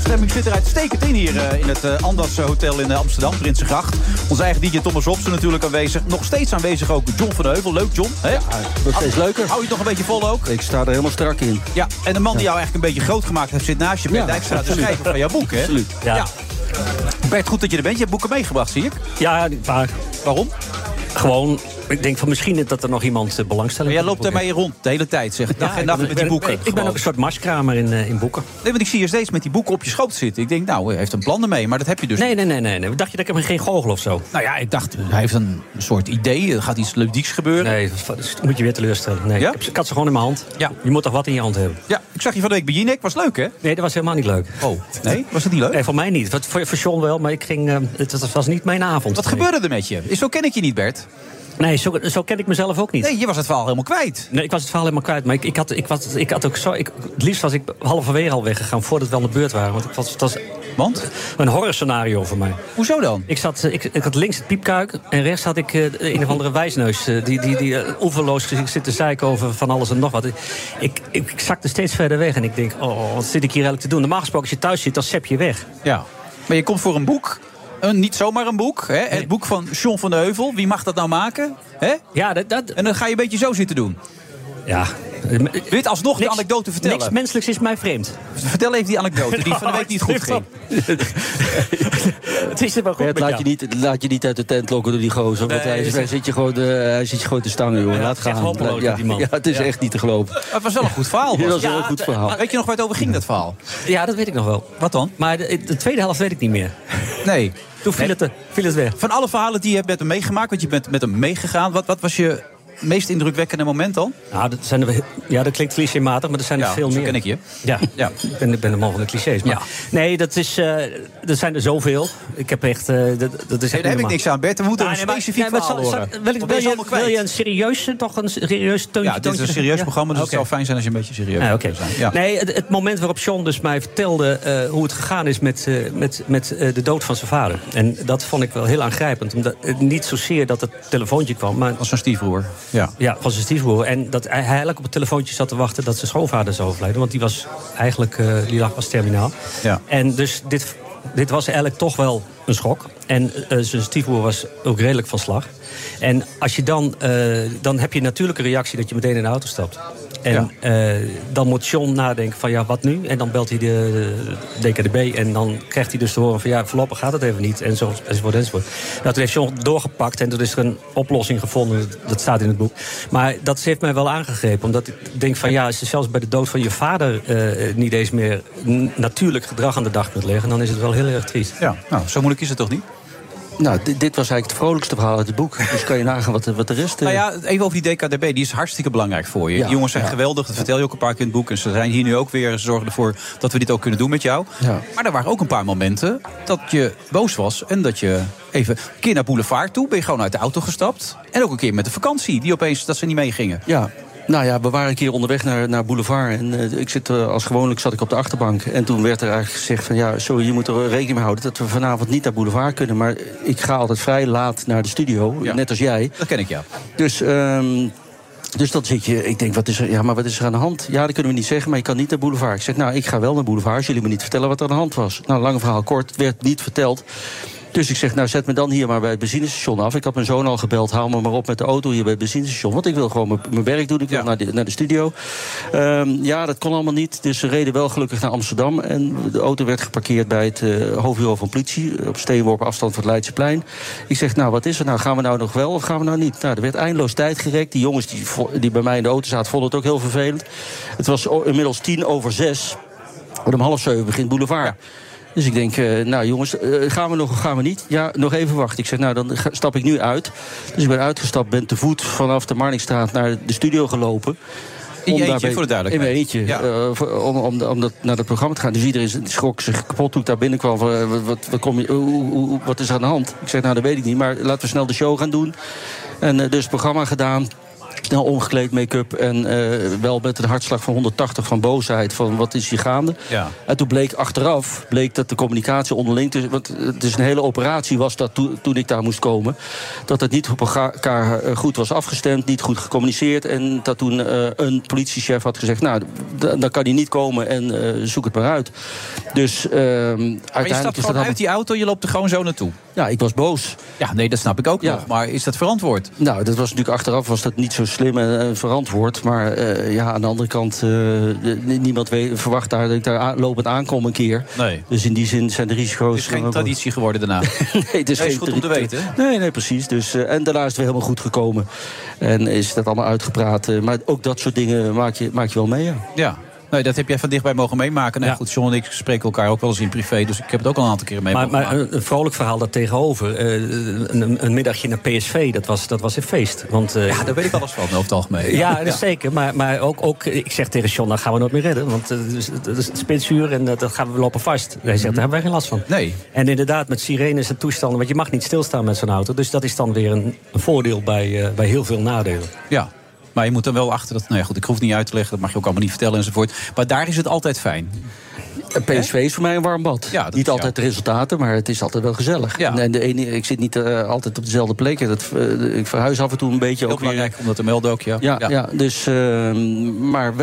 Ja, de stemming zit er uitstekend in hier eh, in het eh, Andas Hotel in eh, Amsterdam, Prinsengracht. Onze eigen DJ Thomas Robson natuurlijk aanwezig. Nog steeds aanwezig ook John van Heuvel. Leuk John. Hè? Ja, wordt steeds leuker. Hou je het nog een beetje vol ook? Ik sta er helemaal strak in. Ja, en de man die jou eigenlijk een beetje groot gemaakt heeft zit naast je. Bert Ja, Dijkstra, de schrijver van jouw boek, hè? Absoluut. Ja. Bert, goed dat je er bent. Je hebt boeken meegebracht, zie ik. Ja, Waarom? gewoon... Ik denk van misschien dat er nog iemand eh, belangstelling Maar jij loopt daarmee rond de hele tijd, zeg. Dag Ja, en nacht met die boeken. Ik ben ook een soort marskramer in, eh, in boeken. Nee, want ik zie je steeds met die boeken op je schoot zitten. Ik denk, nou, hij heeft een plan ermee, maar dat heb je dus Nee, nee, nee, nee. nee. Dacht je dat ik hem geen goochel of zo? Nou ja, ik dacht, hij heeft een soort idee. Er gaat iets ludieks gebeuren. Nee, dat moet je weer teleurstellen. Nee, Ja? ik, heb ik had ze gewoon in mijn hand. Ja. Je moet toch wat in je hand hebben? Ja, ik zag je van de week bij Jinek. Was leuk, hè? Nee, dat was helemaal niet leuk. Oh, nee? Was het niet leuk? Nee, voor mij niet. Wat- Voor, voor John wel, maar ik ging, eh, het, het was niet mijn avond. Wat Nee. gebeurde er met je? Zo ken ik je niet, Bert. Nee, zo, zo ken ik mezelf ook niet. Nee, je was het verhaal helemaal kwijt. Nee, ik was het verhaal helemaal kwijt. Maar ik, ik, had, ik, was, ik had ook zo. Ik, het liefst was ik halverwege al weggegaan voordat we aan de beurt waren. Want ik was, het was Want? een horrorscenario voor mij. Hoezo dan? Ik, zat, ik, ik had links het piepkuik en rechts had ik eh, een of andere wijsneus. eh, die die, die eh, oeverloos zit te zeiken over van alles en nog wat. Ik, ik, ik zakte steeds verder weg en ik denk, oh, wat zit ik hier eigenlijk te doen? Normaal gesproken, als je thuis zit, dan sep je weg. Ja. Maar je komt voor een boek. Een, niet zomaar een boek. Hè? Het boek van John van de Heuvel. Wie mag dat nou maken? Hè? Ja, dat, dat, En dan ga je een beetje zo zitten doen. ja. Wil je het alsnog de Niks- anekdote vertellen? Niks menselijks is mij vreemd. Vertel even die anekdote die van de week niet goed ging. Het is er wel goed Bert, laat, jou. je niet, laat je niet uit de tent lokken door die gozer. Want hij, is- hij, zit je gewoon, eh, hij zit je gewoon te stangen, joh. Ja, Laat het echt gaan. ja, met die man. ja, het is Ja. echt niet te geloven. Maar Het was wel een goed verhaal. Ja, dat was het. een goed het- verhaal. Weet je nog waar het over ging, dat verhaal? Ja, dat weet ik nog wel. Wat dan? Maar de, de tweede helft weet ik niet meer. Nee. Toen viel, het, eh, viel het weg. Van alle verhalen die je hebt met hem meegemaakt, want je bent met hem meegegaan. Wat, wat was je meest indrukwekkende moment dan? Nou, dat, zijn er, ja, dat klinkt clichématig, maar er zijn er Ja, veel meer. ken ik je. Ja, Ja. Ik, ben, ik ben de man van de clichés. Maar Ja. Nee, dat is, eh, er zijn er zoveel. Ik heb echt... eh, dat, dat is Nee, daar heb ik niks aan, Bert. We moeten Nou, een nee, specifiek nee, zal- horen. zal- wil, ik- je, wil je een serieus, toch een serieus toontje? Ja, dit is een serieus programma, dus het zou fijn zijn als je een beetje serieus zou zijn. Nee, het, het moment waarop John dus mij vertelde eh, hoe het gegaan is met, eh, met, met eh, de dood van zijn vader. En dat vond ik wel heel aangrijpend. Omdat, niet zozeer dat het telefoontje kwam, maar Als zijn stiefbroer. Ja. ja, van zijn stiefbroer. En dat hij eigenlijk op het telefoontje zat te wachten dat zijn schoonvader zou overlijden. Want die was eigenlijk, eh, die lag was terminaal. Ja. En dus dit, dit was eigenlijk toch wel een schok. En eh, zijn stiefbroer was ook redelijk van slag. En als je dan, eh, dan heb je een reactie dat je meteen in de auto stapt. En eh, dan moet John nadenken van ja, wat nu? En dan belt hij de, de DKDB en dan krijgt hij dus te horen van ja, voorlopig gaat het even niet. En zo, enzovoort, enzovoort. Nou, toen heeft John doorgepakt en toen is er een oplossing gevonden. Dat staat in het boek. Maar dat heeft mij wel aangegrepen. Omdat ik denk van ja, als je zelfs bij de dood van je vader eh, niet eens meer natuurlijk gedrag aan de dag kunt leggen, dan is het wel heel erg triest. ja, nou, zo moeilijk is het toch niet? Nou, dit, dit was eigenlijk het vrolijkste verhaal uit het boek. Dus kan je nagaan wat, wat de rest... eh, Nou ja, even over die DKDB. Die is hartstikke belangrijk voor je. Ja, die jongens zijn ja. geweldig. Dat vertel je ook een paar keer in het boek. En ze zijn hier nu ook weer. Ze zorgen ervoor dat we dit ook kunnen doen met jou. Ja. Maar er waren ook een paar momenten dat je boos was. En dat je even een keer naar Boulevard toe. Ben je gewoon uit de auto gestapt. En ook een keer met de vakantie. Die opeens, dat ze niet meegingen. Ja. Nou ja, we waren een keer onderweg naar, naar Boulevard. En eh, ik zit, eh, als gewoonlijk zat ik op de achterbank. En toen werd er eigenlijk gezegd van... ja, sorry, je moet er rekening mee houden... dat we vanavond niet naar Boulevard kunnen. Maar ik ga altijd vrij laat naar de studio, Ja. net als jij. Dat ken ik, ja. Dus... ehm, dus dan zit je, ik denk, wat is er, ja, maar wat is er aan de hand? Ja, dat kunnen we niet zeggen, maar je kan niet naar Boulevard. Ik zeg, nou, ik ga wel naar Boulevard als jullie me niet vertellen wat er aan de hand was. Nou, lang verhaal kort, het werd niet verteld. Dus ik zeg, nou zet me dan hier maar bij het benzinestation af. Ik had mijn zoon al gebeld, haal me maar op met de auto hier bij het benzinestation. Want ik wil gewoon mijn- werk doen, ik wil naar, de, naar de studio. Ehm, ja, dat kon allemaal niet. Dus ze reden wel gelukkig naar Amsterdam. En de auto werd geparkeerd bij het eh, hoofdbureau van politie. Op steenworpen afstand van het Leidseplein. Ik zeg, nou wat is er nou? Gaan we nou nog wel of gaan we nou niet? Nou, er werd eindeloos tijd gerekt. Die jongens die, die bij mij in de auto zaten, vonden het ook heel vervelend. Het was inmiddels tien over zes. En om half zeven begint Boulevard. Dus ik denk, eh, nou jongens, eh, gaan we nog of gaan we niet? Ja, nog even wachten. Ik zeg, nou dan ga- stap ik nu uit. Dus ik ben uitgestapt, ben te voet vanaf de Marnixstraat naar de studio gelopen. In je eentje, daarbij- voor de duidelijkheid. In eentje. Ja. eh, om, om, om dat, naar dat programma te gaan. Dus iedereen schrok zich kapot toen ik daar binnenkwam. Van, wat, wat, kom je, hoe- hoe- hoe- wat is er aan de hand? Ik zeg, nou dat weet ik niet. Maar laten we snel de show gaan doen. En dus het programma gedaan. Snel omgekleed, make-up. En eh, wel met een hartslag van 180 van boosheid. Van wat is hier gaande? Ja. En toen bleek achteraf bleek dat de communicatie onderling... Dus, want het is een hele operatie was dat toen, toen ik daar moest komen... dat het niet op elkaar eh, goed was afgestemd, niet goed gecommuniceerd... en dat toen eh, een politiechef had gezegd... nou, dan kan hij niet komen en eh, zoek het maar uit. Dus ehm Maar je uiteindelijk stapt gewoon uit die auto, je loopt er gewoon zo naartoe. Ja, ik was boos. Ja, nee, dat snap ik ook nog. Maar is dat verantwoord? Nou, dat was natuurlijk achteraf was dat niet zo slim en, en verantwoord. Maar eh, ja, aan de andere kant, eh, niemand weet, verwacht daar dat ik daar lopend aankom een keer. Nee. Dus in die zin zijn de risico's... Het is geen traditie geworden daarna. nee, het is Nee, is geen goed om te weten. Nee, nee, precies. Dus, eh, en daarna is het weer helemaal goed gekomen. En is dat allemaal uitgepraat. eh, maar ook dat soort dingen maak je, maak je wel mee, ja. Ja. Nee, dat heb jij van dichtbij mogen meemaken. Nou, goed, John en ik spreken elkaar ook wel eens in privé. Dus ik heb het ook al een aantal keren mee Maar, maar een, vrolijk verhaal daartegenover. Eh een, een middagje naar PSV, dat was, dat was een feest. Want, eh, Ja, daar weet ik alles van, over het algemeen. Ja, dat is zeker. Maar, maar ook, ook, ik zeg tegen John, dat gaan we nooit meer redden. Want eh, het is, het spitsuur en dat, dat gaan we lopen vast. Hij zegt, daar hebben wij geen last van. Nee. En inderdaad, met sirenes en toestanden. Want je mag niet stilstaan met zo'n auto. Dus dat is dan weer een, een voordeel bij, bij heel veel nadelen. Ja. Maar je moet dan wel achter dat. Nou ja, goed, ik hoef niet uit te leggen. Dat mag je ook allemaal niet vertellen enzovoort. Maar daar is het altijd fijn. PSV is voor mij een warm bad. Ja, dat niet is altijd de resultaten, maar het is altijd wel gezellig. Ja. En de ene, ik zit niet eh, altijd op dezelfde plek. Dat, eh, ik verhuis af en toe een beetje. Heel ook weer. belangrijk om dat te melden ook, ja. Ja, ja. dus, ehm, maar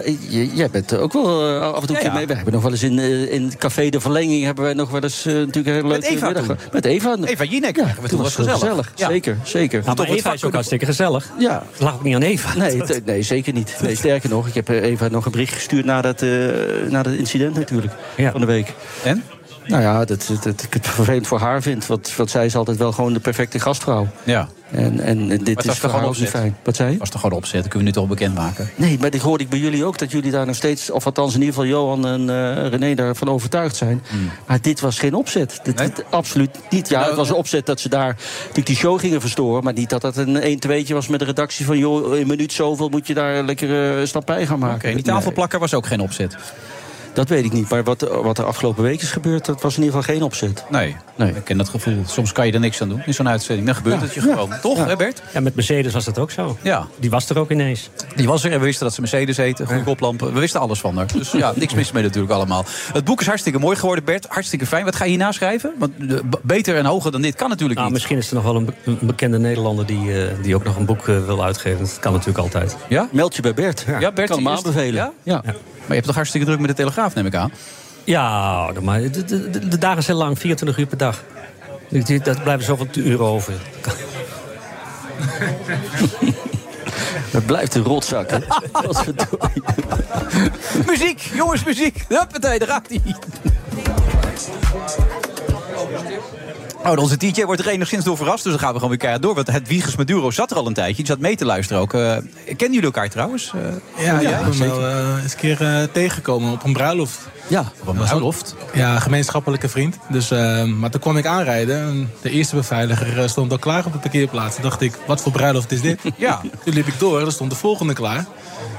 jij bent ook wel eh, af en toe Ja, een keer ja. mee. We hebben nog wel eens in, eh, in het Café de Verlenging... hebben wij nog wel eens eh, natuurlijk een hele leuke Eva middag. Met Eva. Eva Jinek. Ja, toen toen was het gezellig. gezellig. Ja. Zeker, zeker. Nou, maar Eva is ook hartstikke gezellig. Ja. Het lag ook niet aan Eva. Nee, nee, zeker niet. Nee, sterker nog, ik heb eh, Eva nog een bericht gestuurd na dat, eh, na dat incident natuurlijk. Ja. Van de week. En? Nou ja, dat, dat, dat ik het vervelend voor haar vind. Want, want zij is altijd wel gewoon de perfecte gastvrouw. Ja. En, en dit is toch gewoon fijn. Wat zei je? was toch gewoon opzet. Dat kunnen we nu toch bekendmaken. Nee, maar dit hoorde ik bij jullie ook. Dat jullie daar nog steeds, of althans in ieder geval Johan en eh, René daarvan overtuigd zijn. Maar dit was geen opzet. Dit, Hmm. Nee? dit- absoluut niet. Ja, Nou, het was een opzet dat ze daar natuurlijk die show gingen verstoren. Maar niet dat dat een 1 2 was met de redactie van... joh, in minuut zoveel moet je daar lekker uh, stap bij gaan maken. Oké, die tafelplakker was ook geen opzet. Dat weet ik niet. Maar wat, wat er afgelopen week is gebeurd, dat was in ieder geval geen opzet. Nee. Nee. Ik ken dat gevoel. Soms kan je er niks aan doen in zo'n uitzending. Dan gebeurt Ja. het je gewoon. Toch, Ja. hè Bert? Ja, met Mercedes was dat ook zo. Ja. Die was er ook ineens. Die was er en we wisten dat ze Mercedes eten. Goede koplampen. We wisten alles van haar. Dus ja, niks mis mee natuurlijk allemaal. Het boek is hartstikke mooi geworden, Bert. Hartstikke fijn. Wat ga je hierna schrijven? Want eh, beter en hoger dan dit kan natuurlijk Nou, niet. misschien is er nog wel een, be- een bekende Nederlander die, eh, die ook nog een boek eh, wil uitgeven. Dat kan natuurlijk altijd. Ja? Meld je bij Bert. Ja, Bert, kan hem aanbevelen. Ja? Ja? Maar je hebt toch hartstikke druk met de Telegraaf, neem ik aan? Ja, maar de, de, de, dagen zijn lang, 24 uur per dag. Dat blijven zoveel uren over. Het blijft een rotzak, hè? Muziek, jongens, muziek. Huppatee, daar gaat hij. Oh, onze DJ wordt er enigszins door verrast, dus dan gaan we gewoon weer keihard door. Want het Wiegers Maduro zat er al een tijdje. Die zat mee te luisteren ook. Uh, kennen jullie elkaar trouwens? Uh, ja, ja, ik ben wel uh, eens een keer uh, tegengekomen op een bruiloft. Ja, op een bruiloft? Ja, gemeenschappelijke vriend. Dus, uh, maar toen kwam ik aanrijden en de eerste beveiliger stond al klaar op de parkeerplaats. Toen dacht ik, wat voor bruiloft is dit? ja. Toen liep ik door en er stond de volgende klaar.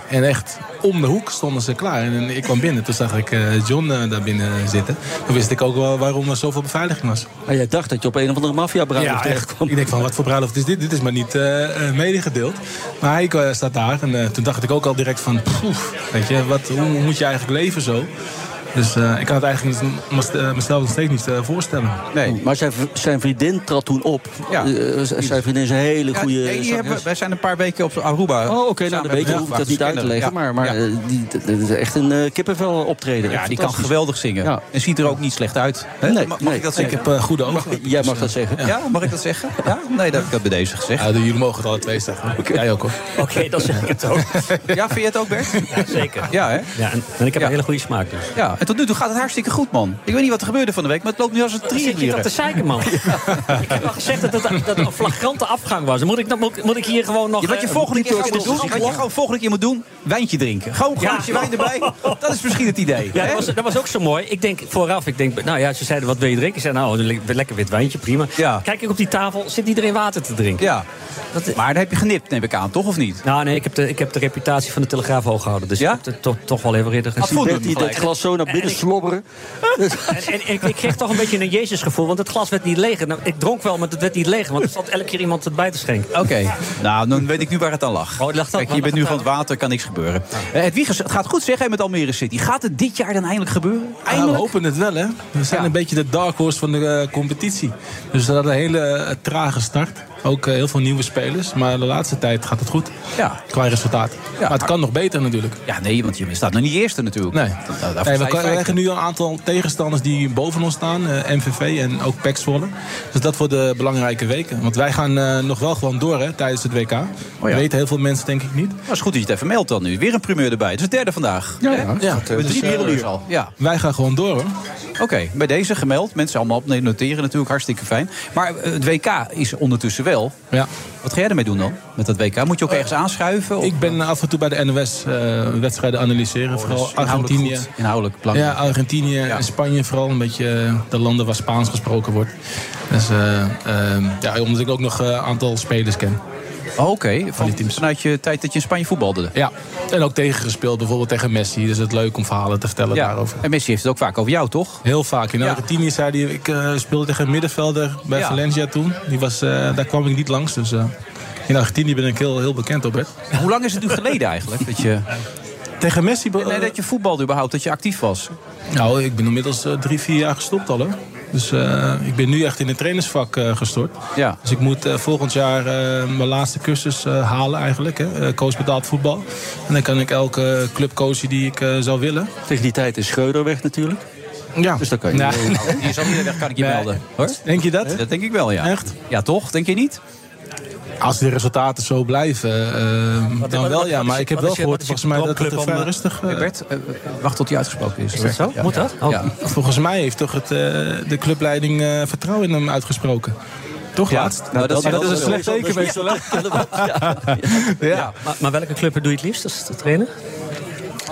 En echt om de hoek stonden ze klaar. En ik kwam binnen, toen zag ik uh, John uh, daar binnen zitten. Toen wist ik ook wel waarom er zoveel beveiliging was. Maar jij dacht dat je op een of andere maffia-bruiloft ja, terecht kwam. Ik denk van, wat voor bruiloft is dit? Dit is maar niet uh, medegedeeld. Maar hij staat daar en toen dacht ik ook al direct van... Poef, weet je, wat, hoe moet je eigenlijk leven zo? Dus eh, ik kan het eigenlijk eh, mezelf nog steeds niet eh, voorstellen. Nee. Maar zijn, zijn vriendin trad toen op. Ja. Zijn vriendin is een hele Ja, goede. nee, die hebben, wij zijn een paar weken op Aruba. Oh, oké, nou, dan weet je, hoef ik dat niet uit te leggen. Ja. Maar, maar Ja. die, dat is echt een eh, kippenvel optreden. Ja, die kan geweldig zingen. Ja. En ziet er ook niet slecht uit. Hè? Nee, mag, mag nee. ik dat Ik zeggen? heb, eh, goede ogen. Mag- Jij mag dat zeggen. Ja, mag ik dat zeggen? Ja? Nee, dat heb ik dat bij deze gezegd. Ja, jullie mogen het alle twee zeggen. Jij ook hoor. Oké, dan zeg ik het ook. Ja, vind je het ook, Bert? Ja, zeker. Ja, hè? Ja, en, en ik heb Ja. een hele goede smaak dus. Ja, en tot nu toe gaat het hartstikke goed, man. Ik weet niet wat er gebeurde van de week, maar het loopt nu als een Zit je trier. dat te zeiken, man? ik heb al gezegd dat het dat een flagrante afgang was. Dan Moet ik, dan moet, moet ik hier gewoon nog... Ja, wat je eh, volgende keer moet doen, wat je gewoon volgende keer moet doen, wijntje drinken. Gewoon een Ja. glaasje wijn erbij. Dat is misschien het idee. Ja, dat was, dat was ook zo mooi. Ik denk vooraf, ik denk, nou ja, ze zeiden wat wil je drinken? Ik zei, nou, le- lekker wit wijntje, prima. Ja. Kijk ik op die tafel, zit iedereen water te drinken. Ja. Maar dan heb je genipt, neem ik aan, toch of niet? Nou nee, ik heb de, ik heb de reputatie van de Telegraaf hoog gehouden. Dus Ja? ik heb het toch, toch wel even Had gezien. doen, dat glas zo naar binnen slobberen. En, en, ik, ik kreeg toch een beetje een Jezusgevoel, want het glas werd niet leeg. Nou, ik dronk wel, maar het werd niet leeg, want er zat elke keer iemand het bij te schenken. Oké, nou, dan weet ik nu waar het aan lag. Oh, het lag Kijk, je bent nu van het water, kan niks gebeuren. Eh, het gaat goed zeg hè, met Almere City. Gaat het dit jaar dan eindelijk gebeuren? Ja, we hopen het wel, hè. We zijn Ja. een beetje de dark horse van de eh, competitie. Dus dat had een hele eh, trage start. Ook eh, heel veel nieuwe spelers. Maar de laatste tijd gaat het goed. Ja. Qua resultaat. maar het kan nog beter natuurlijk. Ja, nee, want je staat nog niet eerste natuurlijk. Nee. Nee, we krijgen nu een aantal tegenstanders die boven ons staan. eh, MVV en ook PEC Zwolle. Dus dat voor de belangrijke weken. Want wij gaan eh, nog wel gewoon door hè, tijdens het WK. Oh ja. Weten heel veel mensen denk ik niet. Dat is goed dat je het even meldt dan nu. Weer een primeur erbij. Het is het derde vandaag. Ja, ja. Ja. Met Dus, drie wereldliers al. Ja. Wij gaan gewoon door hoor. Oké, bij deze gemeld. Mensen allemaal op noteren natuurlijk. Hartstikke fijn. Maar het WK is ondertussen wel. Ja. Wat ga jij ermee doen dan? Met dat WK? Moet je ook ergens aanschuiven? Of? Ik ben af en toe bij de NOS eh, wedstrijden analyseren. vooral dus inhoudelijk Argentinië. Inhoudelijk belangrijk. Ja, Argentinië en Spanje vooral. Een beetje eh, de landen waar Spaans gesproken wordt. Dus eh, eh, ja, omdat ik ook nog een aantal spelers ken. Oh, Oké, van, vanuit je tijd dat je in Spanje voetbalde. Ja, en ook tegengespeeld. Bijvoorbeeld tegen Messi. Dus het is leuk om verhalen te vertellen Ja. daarover. En Messi heeft het ook vaak over jou, toch? Heel vaak. In Ja. Argentinië zei hij... Ik eh, speelde tegen een middenvelder bij Ja. Valencia toen. Die was, eh, daar kwam ik niet langs. Dus eh, in Argentinië ben ik heel, heel bekend op. Hè. Hoe lang is het nu geleden eigenlijk? Dat je, Tegen Messi... be- nee, dat je voetbalde überhaupt, dat je actief was? Nou, ik ben inmiddels eh, drie, vier jaar gestopt al. Hè. Dus eh, ik ben nu echt in het trainersvak eh, gestort. Ja. Dus ik moet eh, volgend jaar eh, mijn laatste cursus eh, halen eigenlijk. Hè. Eh, coach betaald voetbal. En dan kan ik elke club coachen die ik eh, zou willen. Tegen die tijd is Schreuder weg natuurlijk. Ja. Dus dan kan je... Nee. Die is al niet weg, kan ik je Nee. melden. Hoor. Denk je dat? Dat denk ik wel, ja. Echt? Ja, toch? Denk je niet? Als de resultaten zo blijven, eh, dan wat- wel wat- ja. Maar is- ik heb wel gehoord volgens mij dat het vrij eh, rustig... eh, Hey Bert, wacht tot hij uitgesproken is. Is dat zo? Ja. Moet dat? Oh. Ja. Volgens mij heeft toch het, eh, de clubleiding eh, vertrouwen in hem uitgesproken. Toch Ja. laatst? Nou, dat is maar dat wel is een slecht teken? Ja. Maar, maar welke club doe je het liefst als trainer?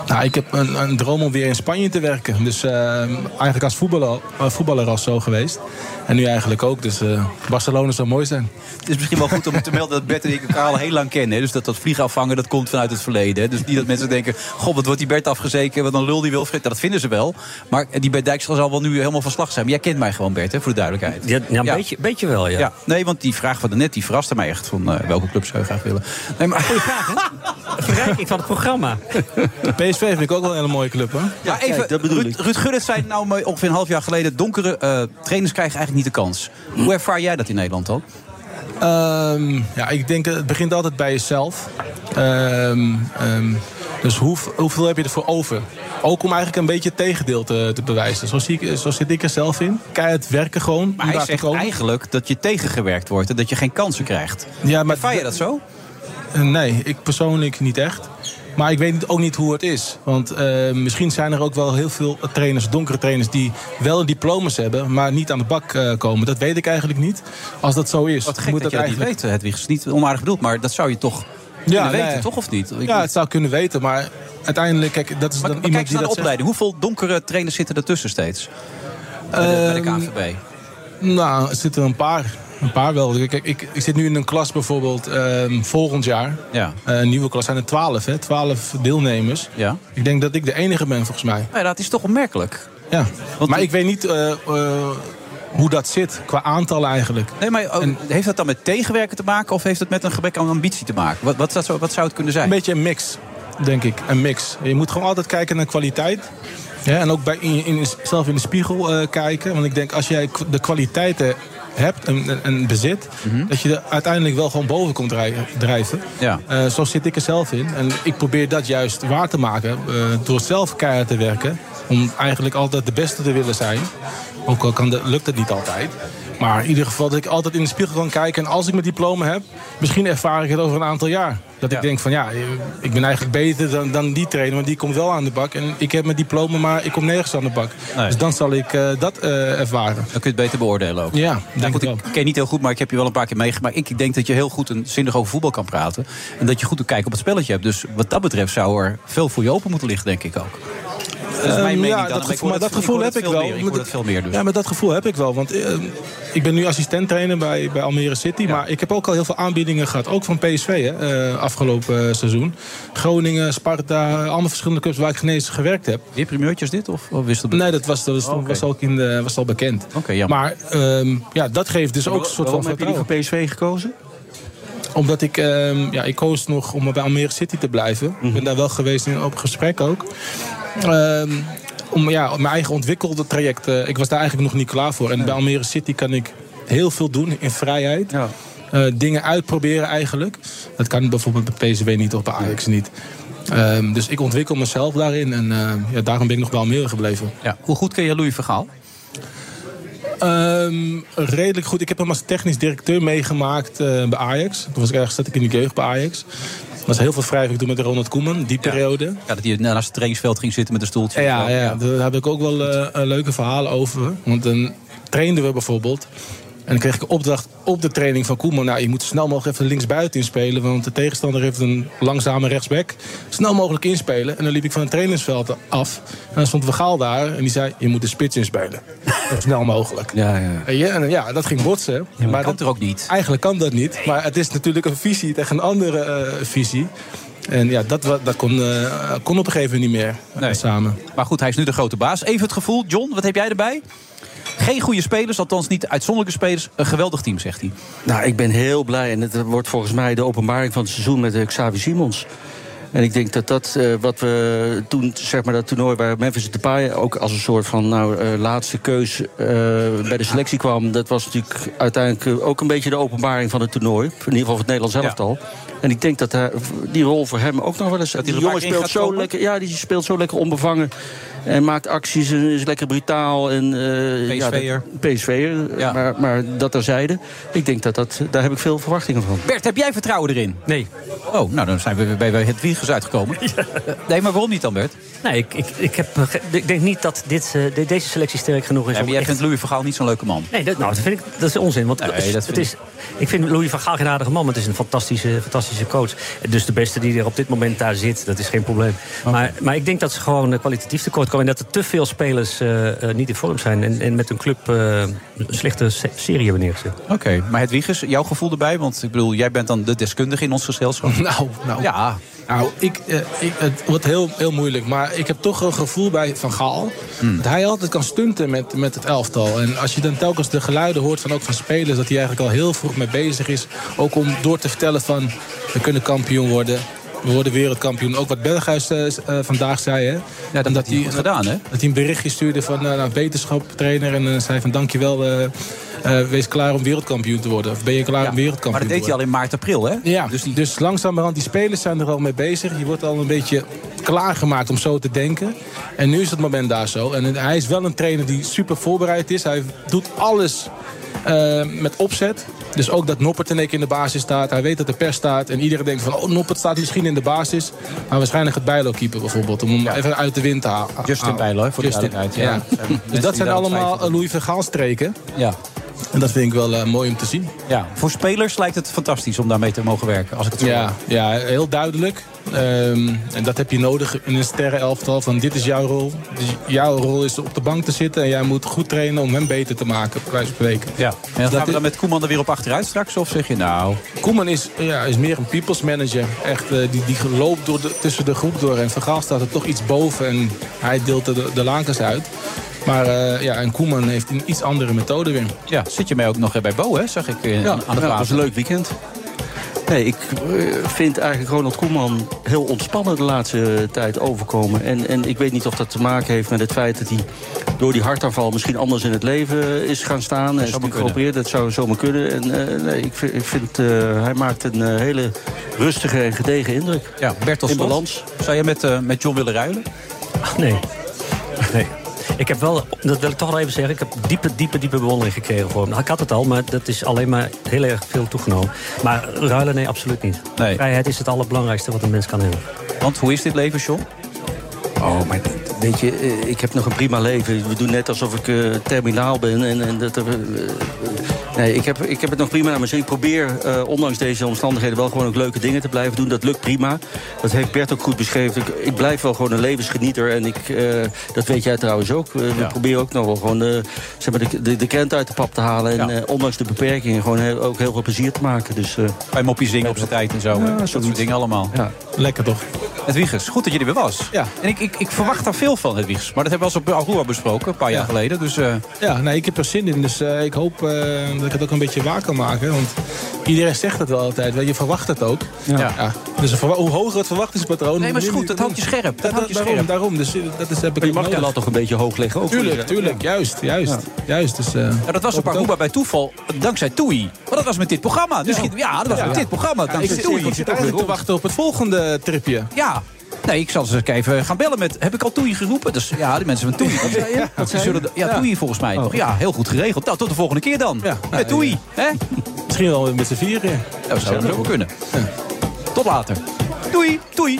Nou, ik heb een, een droom om weer in Spanje te werken. Dus eh, eigenlijk als voetballer, eh, voetballer al zo geweest. En nu eigenlijk ook. Dus eh, Barcelona zou mooi zijn. Het is misschien wel goed om te melden dat Bert en ik elkaar al heel lang kennen. hè. Dus dat dat vliegafvangen, dat komt vanuit het verleden. hè. Dus niet dat mensen denken, god, wat wordt die Bert afgezeken? Wat een lul die wil. Dat vinden ze wel. Maar die Bert Dijkstra zal wel nu helemaal van slag zijn. Maar jij kent mij gewoon, Bert, hè, voor de duidelijkheid. Ja, ja, een Beetje, beetje wel, ja. Ja, nee, want die vraag van net die verraste mij echt. Van eh, welke club zou je graag willen? Nee, maar... Goeie vraag, hè? Verrijking van het programma. PSV vind ik ook wel een hele mooie club, hoor. Ja, even, dat bedoel Ruud. Ruud Gullit zei nou ongeveer een half jaar geleden... donkere eh, trainers krijgen eigenlijk niet de kans. Hoe ervaar jij dat in Nederland dan? Ehm, ja, ik denk het begint altijd bij jezelf. Ehm, ehm, dus hoe, hoeveel heb je ervoor over? Ook om eigenlijk een beetje het tegendeel te, te bewijzen. Zo, zie ik, zo zit ik er zelf in. Keihard werken gewoon. Maar hij zegt eigenlijk dat je tegengewerkt wordt... en dat je geen kansen krijgt. Ja, maar Ervaar je dat zo? Eh, Nee, ik persoonlijk niet echt. Maar ik weet ook niet hoe het is. Want eh, misschien zijn er ook wel heel veel trainers, donkere trainers... die wel diploma's hebben, maar niet aan de bak eh, komen. Dat weet ik eigenlijk niet. Als dat zo is, Wat gek moet dat eigenlijk... niet Hedwig. Het is niet onaardig bedoeld, maar dat zou je toch kunnen nee. weten, toch? Of niet? Ik- Ja, het zou kunnen weten, maar uiteindelijk... Kijk, dat is maar, dan maar iemand kijk eens naar die de zegt. opleiding. Hoeveel donkere trainers zitten ertussen steeds? Bij de, bij de Ehm, KNVB. Nou, er zitten een paar. Een paar wel. Kijk, ik, ik zit nu in een klas bijvoorbeeld ehm, volgend jaar. Ja. Eh, een nieuwe klas zijn er twaalf, hè? Twaalf deelnemers. Ja. Ik denk dat ik de enige ben, volgens mij. Ja, dat is toch opmerkelijk. Ja. Want maar ik weet niet eh, eh, hoe dat zit, qua aantallen eigenlijk. Nee, maar oh, heeft dat dan met tegenwerken te maken... of heeft het met een gebrek aan ambitie te maken? Wat, wat, zou- wat zou het kunnen zijn? Een beetje een mix, denk ik. Een mix. Je moet gewoon altijd kijken naar kwaliteit. Ja, en ook bij in, in, zelf in de spiegel kijken. Want ik denk, als jij de kwaliteiten hebt en, en- en bezit... dat je er uiteindelijk wel gewoon boven komt drij- drijven. Ja. Eh, zo zit ik er zelf in. En ik probeer dat juist waar te maken eh, door zelf keihard te werken. Om eigenlijk altijd de beste te willen zijn. Ook al kan de, lukt het niet altijd. Maar in ieder geval dat ik altijd in de spiegel kan kijken. En als ik mijn diploma heb, misschien ervaar ik het over een aantal jaar. Dat ik denk van ja, ik ben eigenlijk beter dan, dan die trainer. Want die komt wel aan de bak. En ik heb mijn diploma, maar ik kom nergens aan de bak. Nee. Dus dan zal ik eh, dat eh, ervaren. Dan kun je het beter beoordelen ook. Ja, Nou denk goed, ik ik ken je niet heel goed, maar ik heb je wel een paar keer meegemaakt. Ik denk dat je heel goed en zinnig over voetbal kan praten. En dat je goed een kijk op het spelletje hebt. Dus wat dat betreft zou er veel voor je open moeten liggen, denk ik ook. Dat is mijn mening ja, dan. dat maar gevoel, dat gevoel heb ik wel. Ik dat veel meer dus. Ja, maar dat gevoel heb ik wel. Want eh, ik ben nu assistent-trainer bij, bij Almere City. Maar ik heb ook al heel veel aanbiedingen gehad. Ook van PSV, hè, eh, afgelopen eh, seizoen. Groningen, Sparta, allemaal verschillende clubs waar ik geen eens gewerkt heb. Weer primeurtjes dit? Of, of wist het Nee, dat was, dat was, Oké. was ook in de, was al bekend. Oké. Maar ehm, ja, dat geeft dus ook een soort van Waarom heb je die voor PSV gekozen? Omdat ik, ehm, ja, ik koos nog om bij Almere City te blijven. Ik ben daar wel geweest in op gesprek ook. Ehm, om ja, mijn eigen ontwikkelde traject. eh, ik was daar eigenlijk nog niet klaar voor. En bij Almere City kan ik heel veel doen in vrijheid. Eh, dingen uitproberen eigenlijk. Dat kan bijvoorbeeld bij PSV niet of bij Ajax niet. Ehm, dus ik ontwikkel mezelf daarin. En eh, ja, daarom ben ik nog bij Almere gebleven. Ja. Hoe goed ken je Louis Vergaal? Ehm, redelijk goed. Ik heb hem als technisch directeur meegemaakt eh, bij Ajax. Toen was ik ergens zat ik in de jeugd bij Ajax. Er was heel veel wrijving toen met Ronald Koeman, die periode. Ja, dat hij naast het trainingsveld ging zitten met een stoeltje. Ja, ja, daar heb ik ook wel eh, leuke verhalen over. Want dan trainden we bijvoorbeeld. En dan kreeg ik een opdracht op de training van Koeman. Nou, je moet zo snel mogelijk even linksbuiten inspelen. Want de tegenstander heeft een langzame rechtsback. Snel mogelijk inspelen. En dan liep ik van het trainingsveld af. En dan stond Vergaal daar. En die zei, je moet de spits inspelen. Zo snel mogelijk. Ja, ja. En ja, en ja, dat ging botsen. maar kan er ook niet. Eigenlijk kan dat niet. Maar het is natuurlijk een visie tegen een andere eh, visie. En ja, dat, dat kon, eh, kon op een gegeven moment niet meer eh, Nee. samen. Maar goed, hij is nu de grote baas. Even het gevoel, John, wat heb jij erbij? Geen goede spelers, althans niet uitzonderlijke spelers. Een geweldig team, zegt hij. Nou, ik ben heel blij. En het wordt volgens mij de openbaring van het seizoen met eh, Xavi Simons. En ik denk dat dat eh, wat we toen, zeg maar, dat toernooi waar Memphis Depay ook als een soort van nou, eh, laatste keus bij de selectie kwam, dat was natuurlijk uiteindelijk ook een beetje de openbaring van het toernooi. In ieder geval voor het Nederlands elftal. En ik denk dat die rol voor hem ook nog wel eens. hij die jongen speelt zo komen? lekker. Ja, die speelt zo lekker onbevangen. En maakt acties en is lekker brutaal. En, eh, ja, PSV'er. dat- PSV'er. Maar, maar dat terzijde. Ik denk dat dat. Daar heb ik veel verwachtingen van. Bert, heb jij vertrouwen erin? Nee. Oh, nou dan zijn we bij het Wiegers uitgekomen. Nee, maar waarom niet dan, Bert? Nee, ik, ik, ik, heb, eh, ik denk niet dat dit, eh, de- deze selectie sterk genoeg is Ja, maar jij echt- vindt Louis Vergaal niet zo'n leuke man. Nee, dat, nou, dat vind ik dat is onzin. Want Nee, het is- dat het vind is, ik vind Louis van Gaal geen aardige man, maar het is een fantastische, fantastische coach. Dus de beste die er op dit moment daar zit, dat is geen probleem. Maar, maar ik denk dat ze gewoon eh, kwalitatief tekort komen. En dat er te veel spelers eh, eh, niet in vorm zijn. En, en met hun club eh, een slechte se- serie hebben neergezet. Oké, maar het Wiegers, jouw gevoel erbij? Want ik bedoel, jij bent dan de deskundige in ons gezelschap. Nou, nou. Ja. Nou, ik, eh, ik, het wordt heel, heel moeilijk. Maar ik heb toch een gevoel bij Van Gaal... dat hij altijd kan stunten met, met het elftal. En als je dan telkens de geluiden hoort van, ook van spelers... dat hij eigenlijk al heel vroeg mee bezig is. Ook om door te vertellen van... we kunnen kampioen worden. We worden wereldkampioen. Ook wat Berghuis eh, eh, vandaag zei. Hè? Ja, dat hij goed gedaan, hè? Dat hij een berichtje stuurde van uh, nou, wetenschap, trainer. En eh, zei van dankjewel, eh eh, wees klaar om wereldkampioen te worden. Of ben je klaar om wereldkampioen Maar dat deed hij al in maart, april, hè? Ja, dus, dus langzamerhand, die spelers zijn er al mee bezig. Je wordt al een beetje klaargemaakt om zo te denken. En nu is het moment daar zo. En hij is wel een trainer die super voorbereid is. Hij doet alles eh, met opzet. Dus ook dat Noppert in één keer in de basis staat. Hij weet dat de pers staat. En iedereen denkt van, oh, Noppert staat misschien in de basis. Maar waarschijnlijk het Bijlo keeper bijvoorbeeld. Om hem even uit de wind te halen. Justin Bijlo, voor de duidelijkheid, ja. Dus dat zijn allemaal twijfelen. eh, Louis streken. Ja. En dat vind ik wel eh, mooi om te zien. Ja, voor spelers lijkt het fantastisch om daarmee te mogen werken. Als ik het zo Ja, hoor. ja, heel duidelijk. Ehm, en dat heb je nodig in een sterrenelftal. Van dit is jouw rol. Dus jouw rol is op de bank te zitten. En jij moet goed trainen om hem beter te maken. Bij wijze van spreken. Ja. En dan Dat gaan we dan met Koeman er weer op achteruit straks? Of zeg je nou... Koeman is, ja, is meer een people's manager. Echt, eh, die, die loopt door de, tussen de groep door. En Van Gaal staat er toch iets boven. En hij deelt de, de lakens uit. Maar eh, ja, en Koeman heeft een iets andere methode weer. Ja, zit je mij ook nog bij Bo, hè? Zag ik eh, Ja, aan de ja, plaats. was een leuk weekend. Nee, ik eh, vind eigenlijk Ronald Koeman heel ontspannen de laatste tijd overkomen. En, en ik weet niet of dat te maken heeft met het feit dat hij door die hartaanval misschien anders in het leven is gaan staan. En is geopereerd, dat zou zomaar kunnen. En eh, nee, ik vind, ik vind eh, hij maakt een hele rustige en gedegen indruk. Ja, Bert als In balans. Zou je met, met John willen ruilen? Nee. Nee. Ik heb wel, dat wil ik toch wel even zeggen, ik heb diepe, diepe, diepe bewondering gekregen voor hem. Nou, ik had het al, maar dat is alleen maar heel erg veel toegenomen. Maar ruilen, nee, absoluut niet. Nee. Vrijheid is het allerbelangrijkste wat een mens kan hebben. Want hoe is dit leven, John? Oh, maar weet je, eh, ik heb nog een prima leven. We doen net alsof ik eh, terminaal ben. En, en dat er, eh, nee, ik heb, ik heb het nog prima naar mijn zin. Ik probeer, eh, ondanks deze omstandigheden, wel gewoon ook leuke dingen te blijven doen. Dat lukt prima. Dat heeft Bert ook goed beschreven. Ik, ik blijf wel gewoon een levensgenieter. En ik, eh, dat weet jij trouwens ook. We proberen ook nog wel gewoon de, zeg maar, de, de, de krent uit de pap te halen. En eh, ondanks de beperkingen gewoon heel, ook heel veel plezier te maken. Dus, eh, Bij moppie zingen op zijn tijd en zo. dat soort dingen allemaal. Ja. Lekker toch? Het Wiegers, goed dat je er weer was. Ja. En ik, ik, ik verwacht daar veel van, het Wiegers. Maar dat hebben we al eens op Aruba besproken, een paar jaar geleden. Dus eh, Ja, nee, ik heb er zin in. Dus eh, ik hoop eh, dat ik het ook een beetje waar kan maken. Want iedereen zegt het wel altijd. weet Je verwacht het ook. Ja. Dus hoe hoger het verwachtingspatroon... Nee, maar is goed, dat houdt je scherp. Dat Dat, houdt je daarom, scherp. daarom. Dus eh, dat is, heb ik maar je mag de lat toch een beetje hoog leggen. Ook Tuurlijk, tuurlijk. Juist, juist. juist dus, eh, Ja, dat was op Aruba bij toeval, dankzij Toei. Maar dat was met dit programma. Dus ja, dat was Ja. met dit programma, dankzij zit, Toei. ik zit eigenlijk te wachten op het volgende tripje. Ja. Nee, ik zal ze even gaan bellen met... Heb ik al Toei geroepen? Dus ja, de mensen van Toei. Wat zei je? Ja, Toei volgens mij. toch? Ja, heel goed geregeld. Nou, tot de volgende keer dan. Met Toei. Hè? Misschien wel met z'n vieren. Ja, dat zou ook kunnen. Tot later. Doei, doei.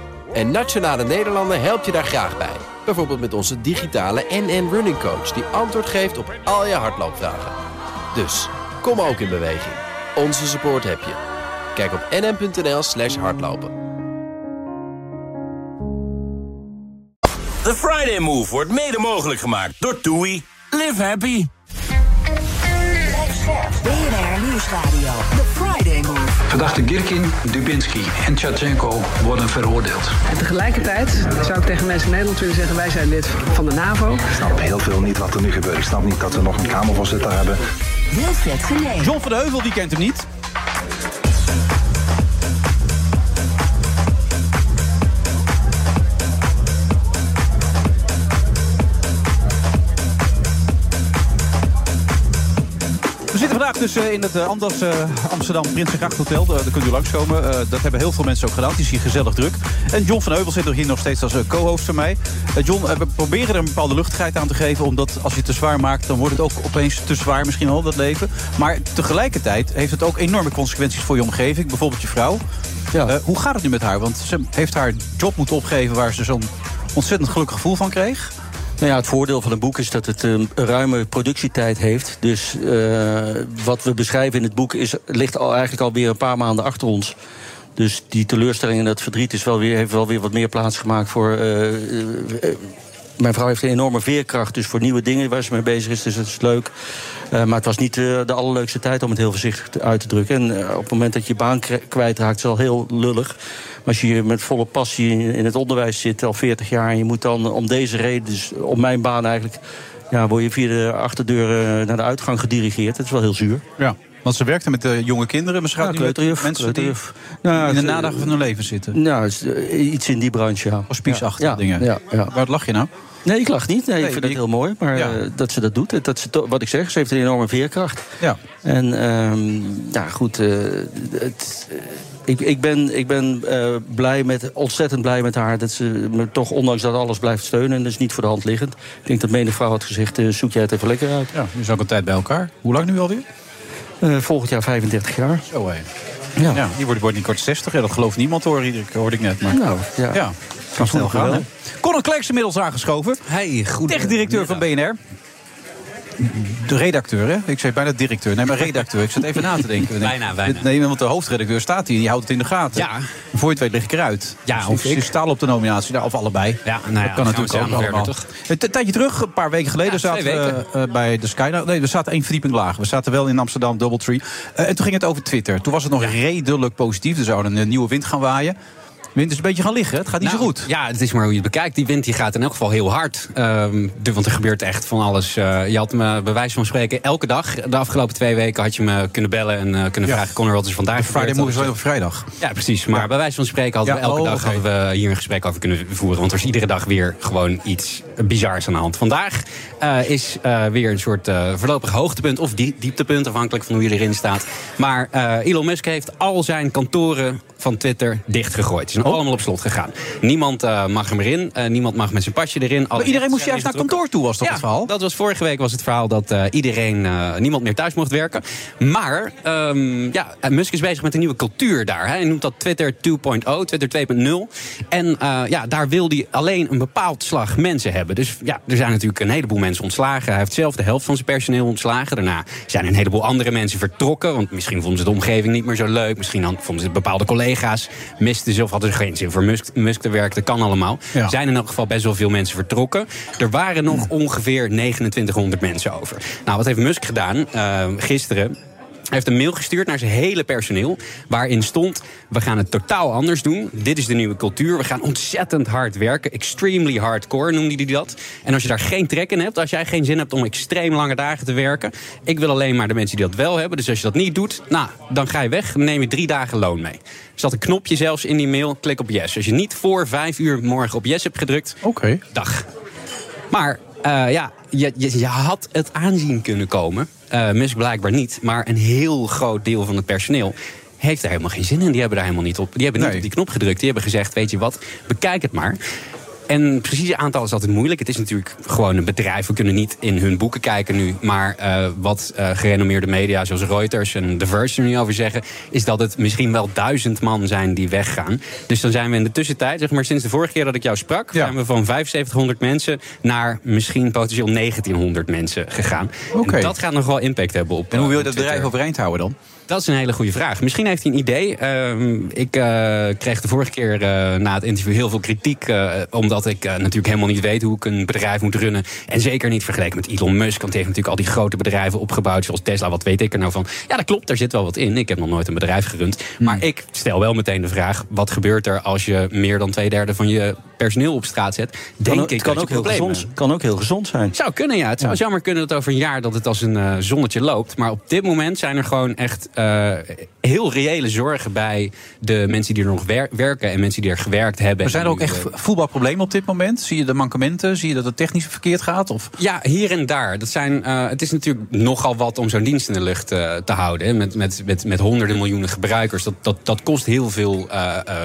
En Nationale Nederlanden helpt je daar graag bij. Bijvoorbeeld met onze digitale NN Running Coach... die antwoord geeft op al je hardloopvragen. Dus, kom ook in beweging. Onze support heb je. Kijk op nn.nl slash hardlopen. The Friday Move wordt mede mogelijk gemaakt door TUI. Live happy. BNR Nieuwsradio. The Friday Move. Verdachte Girkin, Dubinsky en Tjatjenko worden veroordeeld. En tegelijkertijd zou ik tegen mensen in Nederland willen zeggen... wij zijn lid van de NAVO. Ik snap heel veel niet wat er nu gebeurt. Ik snap niet dat we nog een kamervoorzitter hebben. Wilfred Genee. John van de Heuvel, die kent hem niet. Vandaag dus eh, in het eh, Anders eh, Amsterdam Prinsengracht Hotel. Daar, kunt u langskomen. Dat hebben heel veel mensen ook gedaan. Het is hier gezellig druk. En John van Heuvel zit er hier nog steeds als co-host van mij. John, we proberen er een bepaalde luchtigheid aan te geven. Omdat als je het te zwaar maakt, dan wordt het ook opeens te zwaar misschien wel, dat leven. Maar tegelijkertijd heeft het ook enorme consequenties voor je omgeving. Bijvoorbeeld je vrouw. Eh, hoe gaat het nu met haar? Want ze heeft haar job moeten opgeven waar ze zo'n ontzettend gelukkig gevoel van kreeg. Nou ja, het voordeel van een boek is dat het een ruime productietijd heeft. Dus eh, wat we beschrijven in het boek is, ligt al eigenlijk alweer een paar maanden achter ons. Dus die teleurstelling en dat verdriet is wel weer, heeft wel weer wat meer plaats gemaakt voor. eh, eh, mijn vrouw heeft een enorme veerkracht, dus voor nieuwe dingen waar ze mee bezig is. Dus dat is leuk. Eh, maar het was niet eh, de allerleukste tijd om het heel voorzichtig uit te drukken. En eh, op het moment dat je je baan kwijtraakt, is het al heel lullig. Maar als je met volle passie in- het onderwijs zit, al 40 jaar... en je moet dan om deze reden, dus om mijn baan eigenlijk... Ja, word je via de achterdeur naar de uitgang gedirigeerd. Dat is wel heel zuur. Ja. Want ze werkte met eh, jonge kinderen. Gaat Ja, kleuterjuf, mensen die. Nou, in de eh, nadagen van hun leven zitten. Nou, iets in die branche, ja. Hospice-achtige Ja, dingen. Ja. Waar lach je nou? Nee, ik lach niet. Nee, Nee, ik vind het heel mooi. Maar Ja. eh, dat ze dat doet. Dat ze, wat ik zeg, ze heeft een enorme veerkracht. Ja. En ehm, ja, goed. eh, het, eh, ik, ik ben, ik ben blij met, ontzettend blij met haar dat ze me toch, ondanks dat alles, blijft steunen. En dat is niet voor de hand liggend. Ik denk dat menig vrouw had gezegd: zoek jij het even lekker uit. Ja, nu is ook een tijd bij elkaar. Hoe lang nu alweer? Volgend jaar 35 jaar. Zo hé. Ja. Ja, die wordt, wordt niet kort 60. Ja, dat gelooft niemand hoor, hoorde ik net. Maar... Nou, ja. ja. Kan snel gaan. hè? Conor Klerks inmiddels aangeschoven. Hey, goed. Tech-directeur van BNR. de redacteur, hè? Ik zei bijna directeur. Nee, maar redacteur. Ik zat even na te denken. Bijna, bijna. Nee, want de hoofdredacteur staat hier en die houdt het in de gaten. Ja. Voor je het weet lig ik eruit. Ja, Dus of ik. Ze staan op de nominatie, daar, of allebei. Ja, nou ja, dat kan natuurlijk ook allemaal. Een tijdje terug, een paar weken geleden, Ja, zaten twee we eh, bij de Sky. Nou, Nee, we zaten één verdieping lager. We zaten wel in Amsterdam, Doubletree. Eh en toen ging het over Twitter. Toen was het nog redelijk positief. Er zou een nieuwe wind gaan waaien. Wind is een beetje gaan liggen. Het gaat niet Nou, zo goed. Ja, het is maar hoe je het bekijkt. Die wind die gaat in elk geval heel hard. Ehm, want er gebeurt echt van alles. Eh, je had me bij wijze van spreken elke dag... de afgelopen twee weken had je me kunnen bellen en eh, kunnen Ja. vragen... Connor, wat is vandaag De Friday is Dat wel op vrijdag. Ja, precies. Maar bij wijze van spreken hadden we Ja, elke oh, dag hadden we hier een gesprek over kunnen voeren. Want er is iedere dag weer gewoon iets bizars aan de hand. Vandaag eh, is eh, weer een soort eh, voorlopig hoogtepunt of die, dieptepunt, afhankelijk van hoe je erin staat. Maar eh, Elon Musk heeft al zijn kantoren van Twitter dichtgegooid. Ze zijn Oh. allemaal op slot gegaan. Niemand eh, mag er meer in. eh, niemand mag met zijn pasje erin. Maar iedereen moest juist naar kantoor toe, was ja, het verhaal? dat was vorige week was het verhaal dat eh, iedereen, eh, niemand meer thuis mocht werken. Maar ehm, ja, Musk is bezig met een nieuwe cultuur daar. Hè. Hij noemt dat Twitter 2.0, Twitter 2.0. En eh, ja, daar wil hij alleen een bepaald slag mensen hebben. Dus ja, er zijn natuurlijk een heleboel mensen ontslagen. Hij heeft zelf de helft van zijn personeel ontslagen. Daarna zijn een heleboel andere mensen vertrokken. Want misschien vonden ze de omgeving niet meer zo leuk. Misschien vonden ze bepaalde collega's misten ze of hadden ze geen zin voor Musk, Musk te werken. Dat kan allemaal. Ja. Er zijn in elk geval best wel veel mensen vertrokken. Er waren nog ongeveer 2900 mensen over. Nou, wat heeft Musk gedaan eh, gisteren? Hij heeft een mail gestuurd naar zijn hele personeel. Waarin stond: We gaan het totaal anders doen. Dit is de nieuwe cultuur. We gaan ontzettend hard werken. Extremely hardcore noemde hij dat. En als je daar geen trek in hebt, als jij geen zin hebt om extreem lange dagen te werken. Ik wil alleen maar de mensen die dat wel hebben. Dus als je dat niet doet, nou, dan ga je weg. Dan neem je drie dagen loon mee. Er zat een knopje zelfs in die mail. Klik op yes. Als je niet voor vijf uur morgen op yes hebt gedrukt, Oké. dag. Maar eh, ja, je, je, je had het aanzien kunnen komen. Eh Musk blijkbaar niet. Maar een heel groot deel van het personeel heeft er helemaal geen zin in. Die hebben daar helemaal niet op. Die hebben niet Nee. op die knop gedrukt. Die hebben gezegd, weet je wat, bekijk het maar. En precieze aantal is altijd moeilijk. Het is natuurlijk gewoon een bedrijf. We kunnen niet in hun boeken kijken nu. Maar eh, wat eh, gerenommeerde media zoals Reuters en The Verge er nu over zeggen... is dat het misschien wel duizend man zijn die weggaan. Dus dan zijn we in de tussentijd, zeg maar sinds de vorige keer dat ik jou sprak... zijn we van 7500 mensen naar misschien potentieel 1900 mensen gegaan. Oké. En dat gaat nog wel impact hebben op En hoe wil je eh, dat bedrijf overeind houden dan? Dat is een hele goede vraag. Misschien heeft hij een idee. Ehm, ik eh, kreeg de vorige keer eh, na het interview heel veel kritiek. eh, omdat ik natuurlijk helemaal niet weet hoe ik een bedrijf moet runnen. En zeker niet vergeleken met Elon Musk. Want hij heeft natuurlijk al die grote bedrijven opgebouwd. Zoals Tesla. Wat weet ik er nou van? Ja, dat klopt. Daar zit wel wat in. Ik heb nog nooit een bedrijf gerund. Maar ik stel wel meteen de vraag: wat gebeurt er als je meer dan twee derde van je personeel op straat zet? Denk Kan, ik het kan dat ook heel gezond, kan ook heel gezond zijn. zou kunnen, ja. Het zou jammer kunnen dat over een jaar dat het als een zonnetje loopt. Maar op dit moment zijn er gewoon echt eh, heel reële zorgen bij de mensen die er nog wer- werken en mensen die er gewerkt hebben. Zijn er En ook echt eh, voetbalproblemen op dit moment? Zie je de mankementen? Zie je dat het technisch verkeerd gaat? Of? Ja, hier en daar. Dat zijn, eh, het is natuurlijk nogal wat om zo'n dienst in de lucht te houden. Hè. Met, met, met, met honderden miljoenen gebruikers. Dat, dat, dat kost heel veel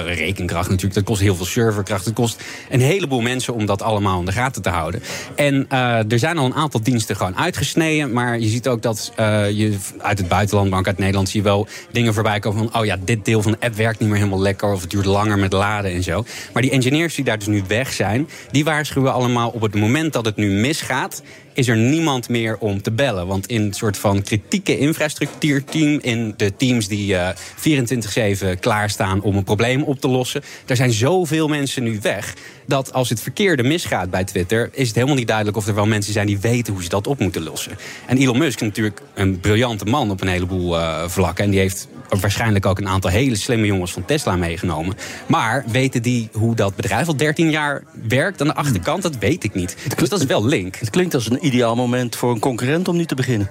rekenkracht natuurlijk. Dat kost heel veel serverkracht. Het kost een heleboel mensen om dat allemaal in de gaten te houden. En er zijn al een aantal diensten gewoon uitgesneden. Maar je ziet ook dat je uit het buitenland, ook uit Nederland... zie je wel dingen voorbij komen van... oh ja, dit deel van de app werkt niet meer helemaal lekker... of het duurt langer met laden en zo. Maar die engineers die daar dus nu weg zijn... die waarschuwen allemaal op het moment dat het nu misgaat is er niemand meer om te bellen. Want in een soort van kritieke infrastructuurteam... in de teams die eh 24-7 klaarstaan om een probleem op te lossen... daar zijn zoveel mensen nu weg... dat als het verkeerde misgaat bij Twitter... is het helemaal niet duidelijk of er wel mensen zijn... die weten hoe ze dat op moeten lossen. En Elon Musk is natuurlijk een briljante man op een heleboel eh, vlakken... en die heeft waarschijnlijk ook een aantal hele slimme jongens van Tesla meegenomen. Maar weten die hoe dat bedrijf al 13 jaar werkt aan de achterkant? Dat weet ik niet. Dus dat is wel link. Het klinkt als een ideaal moment voor een concurrent om nu te beginnen.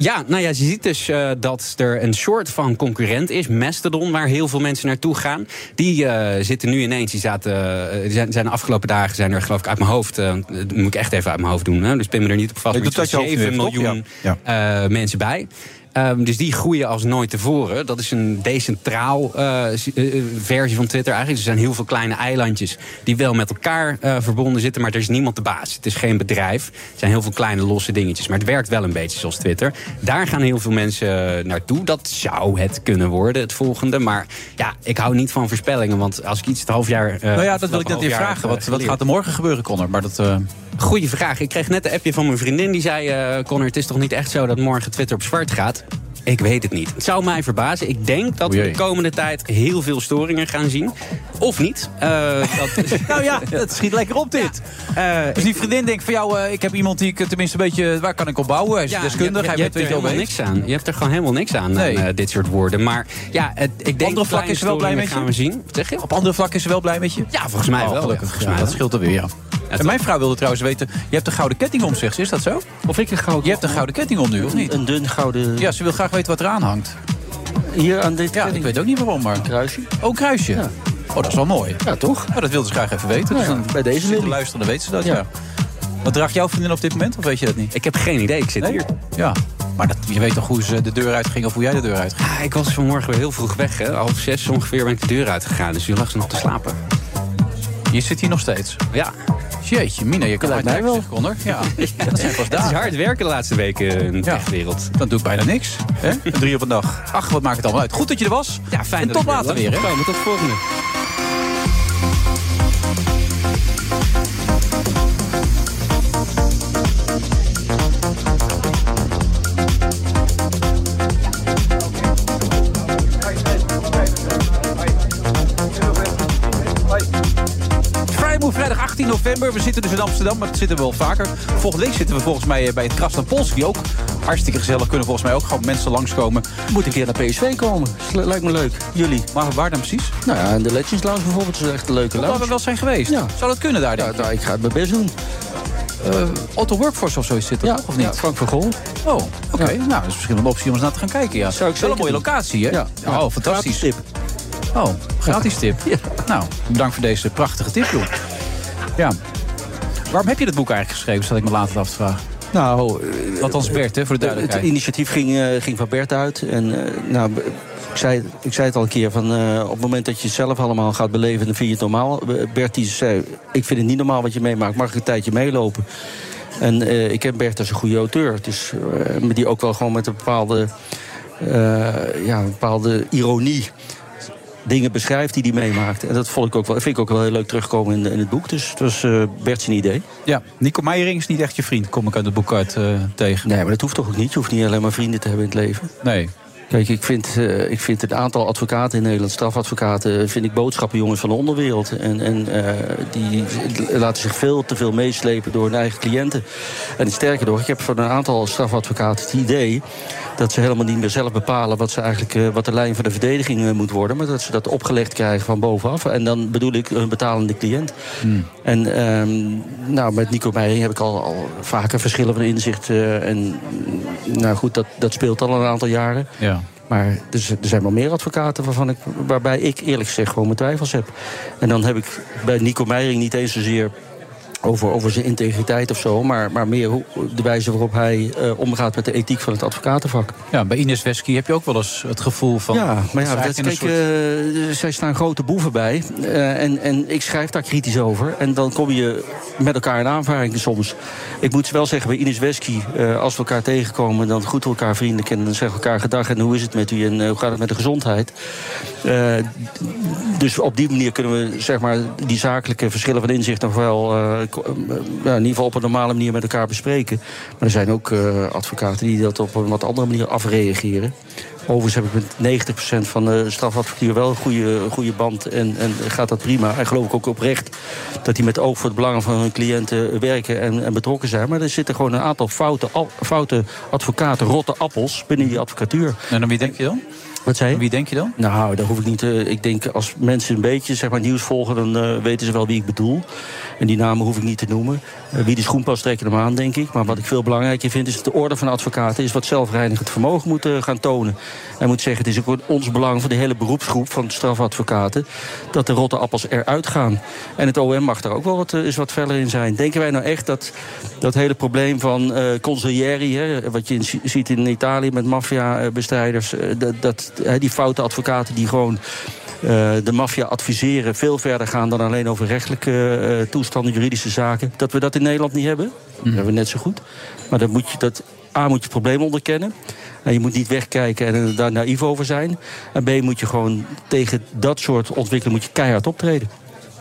Ja, nou ja, je ziet dus eh, dat er een soort van concurrent is, Mastodon, waar heel veel mensen naartoe gaan. Die eh, zitten nu ineens, die zaten, eh, die zijn, zijn de afgelopen dagen zijn er geloof ik uit mijn hoofd, eh, dat moet ik echt even uit mijn hoofd doen, hè, dus pin me er niet op vast, Ik maar doe iets van het uit je hoofd 7 nu even, miljoen? Ja. eh, mensen bij. Ehm, dus die groeien als nooit tevoren. Dat is een decentraal eh, s- eh, versie van Twitter eigenlijk. Er zijn heel veel kleine eilandjes die wel met elkaar eh, verbonden zitten. Maar er is niemand de baas. Het is geen bedrijf. Er zijn heel veel kleine losse dingetjes. Maar het werkt wel een beetje zoals Twitter. Daar gaan heel veel mensen naartoe. Dat zou het kunnen worden, het volgende. Maar ja, ik hou niet van voorspellingen. Want als ik iets het half jaar... eh, nou ja, dat wil ik net weer vragen. Wat, eh, wat gaat er morgen gebeuren, Connor? Maar dat, eh, Goeie vraag. Ik kreeg net een appje van mijn vriendin. Die zei, eh Connor, het is toch niet echt zo dat morgen Twitter op zwart gaat? Ik weet het niet. Het zou mij verbazen. Ik denk dat we de komende tijd heel veel storingen gaan zien. Of niet. Eh, dat... nou ja, het schiet lekker op dit. dus die vriendin denkt van jou, eh, ik heb iemand die ik eh, tenminste een beetje... Waar kan ik op bouwen? Hij is Ja, deskundig, je, je weet er wel helemaal weet. niks aan. Je hebt er gewoon helemaal niks aan, Nee. aan eh, dit soort woorden. Maar ja, het, ik denk andere vlakken is ze wel blij met je? gaan we zien. Wat zeg je? Op andere vlakken is ze wel blij met je? Ja, volgens mij Oh, wel. Gelukkig, ja. Volgens ja, mij dat wel. scheelt er weer, ja. En mijn vrouw wilde trouwens weten, je hebt een gouden ketting om, zegt ze. Is dat zo? Of ik een gouden... Je hebt een gouden ketting om nu, of niet? Een dun gouden... Ja, ze wil graag weten wat eraan hangt. Hier aan dit Ja, ik weet ook niet waarom, maar... kruisje. Oh, een kruisje. Oh, dat is wel mooi. Ja, toch? Oh, dat wilde ze graag even weten. Nou Dus ja, dan bij deze Lily. luisteren, dan weet ze dat, Ja. ja. Wat draagt jouw vriendin op dit moment, of weet je dat niet? Ik heb geen idee. Ik zit Nee? hier. Ja. Maar dat, je weet toch hoe ze de deur uitging of hoe jij de deur uitging? Ah, ik was vanmorgen weer heel vroeg weg. Hè. Half zes ongeveer ben ik de deur uitgegaan. Dus nu lag ze nog te slapen. Je zit hier nog steeds. Ja. Jeetje, Mina, je kan hard mij Connor. Ja, dat zijn pas Het is dagen. hard werken de laatste weken in de Ja. techwereld. Dan doe ik bijna niks. Hè? Een Drie op een dag. Ach, wat maakt het allemaal uit. Goed dat je er was. Ja, fijn En dat tot later weer, hè? komen. Tot de volgende. November. We zitten dus in Amsterdam, maar dat zitten we wel vaker. Volgende week zitten we volgens mij eh, bij het Krasna Polski ook. Hartstikke gezellig. Kunnen volgens mij ook gewoon mensen langskomen. Moet een keer naar PSV komen. Lijkt me leuk. Jullie? Maar waar dan precies? Nou ja, in de Legends Lounge bijvoorbeeld. is echt een leuke Waar lounge. we wel zijn geweest. Ja. Zou dat kunnen daar, Ja, denk ik? nou, ik ga het mijn best doen. Eh, Auto Workforce of zoiets zit er Ja, toch, of niet? ja, Frank van Gool. Oh, oké. Nou, dat is misschien een optie om eens naar te gaan kijken, ja. Zou ik wel een mooie doen. locatie, hè? Ja. Oh, fantastisch. Gratis tip. Oh, gratis tip. Nou, bedankt voor deze prachtige tip, joh. Ja. Waarom heb je dat boek eigenlijk geschreven, zat ik me later af te vragen? Nou, eh, Althans Bert, hè, voor de het duidelijkheid. initiatief ging, eh, ging van Bert uit. En eh, nou, ik zei, ik zei het al een keer, van, eh, op het moment dat je het zelf allemaal gaat beleven... dan vind je het normaal. Eh, Bert die zei, ik vind het niet normaal wat je meemaakt. Mag ik een tijdje meelopen? En eh, ik ken Bert als een goede auteur. Dus, eh, die ook wel gewoon met een bepaalde, eh, ja, een bepaalde ironie dingen beschrijft die hij meemaakt. En dat vond ik ook wel, vind ik ook wel heel leuk terugkomen in, in het boek. Dus het was eh Bert zijn idee. Ja, Nico Meijering is niet echt je vriend, kom ik uit het boek uit eh, tegen. Nee, maar dat hoeft toch ook niet? Je hoeft niet alleen maar vrienden te hebben in het leven. Nee. Kijk, ik vind, eh, ik vind het aantal advocaten in Nederland, strafadvocaten, vind ik boodschappenjongens van de onderwereld. En, en eh, die laten zich veel te veel meeslepen door hun eigen cliënten. En sterker nog, ik heb van een aantal strafadvocaten het idee dat ze helemaal niet meer zelf bepalen wat, ze eigenlijk, eh, wat de lijn van de verdediging moet worden. Maar dat ze dat opgelegd krijgen van bovenaf. En dan bedoel ik een betalende cliënt. En ehm, nou, met Nico Meijering heb ik al, al vaker verschillen van inzicht. en nou goed, dat, dat speelt al een aantal jaren. Ja. Maar er, zijn wel meer advocaten waarvan ik, waarbij ik eerlijk gezegd gewoon mijn twijfels heb. En dan heb ik bij Nico Meijering niet eens zozeer over, over zijn integriteit of zo, maar, maar meer hoe, de wijze waarop hij eh, omgaat met de ethiek van het advocatenvak. Ja, bij Ines Wesky heb je ook wel eens het gevoel van... Ja, maar ja, dat kijk, soort- eh, zij staan grote boeven bij. Eh, en, en ik schrijf daar kritisch over. En dan kom je met elkaar in aanvaring soms. Ik moet wel zeggen, bij Ines Wesky, eh, als we elkaar tegenkomen... dan groeten we elkaar vriendelijk en dan zeggen we elkaar gedag... en hoe is het met u en eh, hoe gaat het met de gezondheid? Eh, dus op die manier kunnen we zeg maar, die zakelijke verschillen van inzicht... nog wel eh, eh, ja, in ieder geval op een normale manier met elkaar bespreken. Maar er zijn ook eh, advocaten die dat op een wat andere manier afreageren. Overigens heb ik met 90% van de strafadvocatuur wel een goede, goede band en, en gaat dat prima. En geloof ik ook oprecht dat die met oog voor het belang van hun cliënten werken en, en betrokken zijn. Maar er zitten gewoon een aantal foute, foute advocaten, rotte appels binnen die advocatuur. En aan wie denk je dan? Wat zei je? Wie denk je dan? Nou, daar hoef ik niet. eh, ik denk als mensen een beetje zeg maar, nieuws volgen, dan eh, weten ze wel wie ik bedoel. En die namen hoef ik niet te noemen. Eh, wie de schoen past, trekken hem aan, denk ik. Maar wat ik veel belangrijker vind, is dat de orde van advocaten is wat zelfreinigend vermogen moet gaan tonen. Hij moet zeggen, het is ook ons belang voor de hele beroepsgroep van strafadvocaten dat de rotte appels eruit gaan. En het OM mag daar ook wel wat, eens wat verder in zijn. Denken wij nou echt dat dat hele probleem van eh consiglieri, hè, wat je in, ziet in Italië met maffiabestrijders, dat, die foute advocaten die gewoon eh, de maffia adviseren veel verder gaan dan alleen over rechtelijke eh, toestanden, juridische zaken. Dat we dat in Nederland niet hebben, dat hebben we net zo goed. Maar dan moet je dat, A, moet je het probleem onderkennen. En je moet niet wegkijken en daar naïef over zijn. En B, moet je gewoon tegen dat soort ontwikkeling moet je keihard optreden.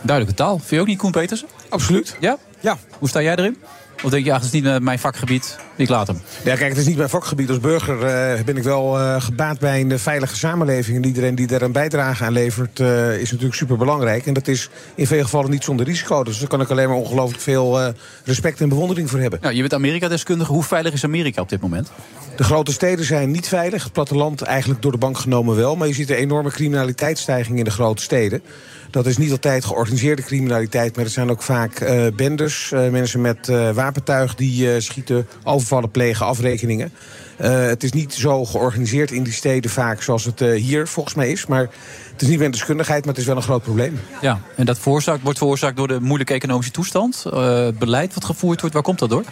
Duidelijke taal. Vind je ook niet, Koen Petersen? Absoluut. Ja? Ja. Hoe sta jij erin? Of denk je, ach, het is niet mijn vakgebied, ik laat hem? Ja, kijk, het is niet mijn vakgebied. Als burger eh, ben ik wel eh, gebaat bij een veilige samenleving. En iedereen die daar een bijdrage aan levert, eh, is natuurlijk super belangrijk. En dat is in veel gevallen niet zonder risico. Dus daar kan ik alleen maar ongelooflijk veel respect en bewondering voor hebben. Nou, je bent Amerika-deskundige. Hoe veilig is Amerika op dit moment? De grote steden zijn niet veilig. Het platteland eigenlijk door de bank genomen wel. Maar je ziet een enorme criminaliteitsstijging in de grote steden. Dat is niet altijd georganiseerde criminaliteit, maar het zijn ook vaak eh bendes. eh, mensen met eh, wapentuig die schieten, overvallen plegen, afrekeningen. Het is niet zo georganiseerd in die steden vaak zoals het hier volgens mij is. Maar het is niet mijn deskundigheid, maar het is wel een groot probleem. Ja, en dat veroorzaakt, wordt veroorzaakt door de moeilijke economische toestand. eh, het beleid wat gevoerd wordt. Waar komt dat door?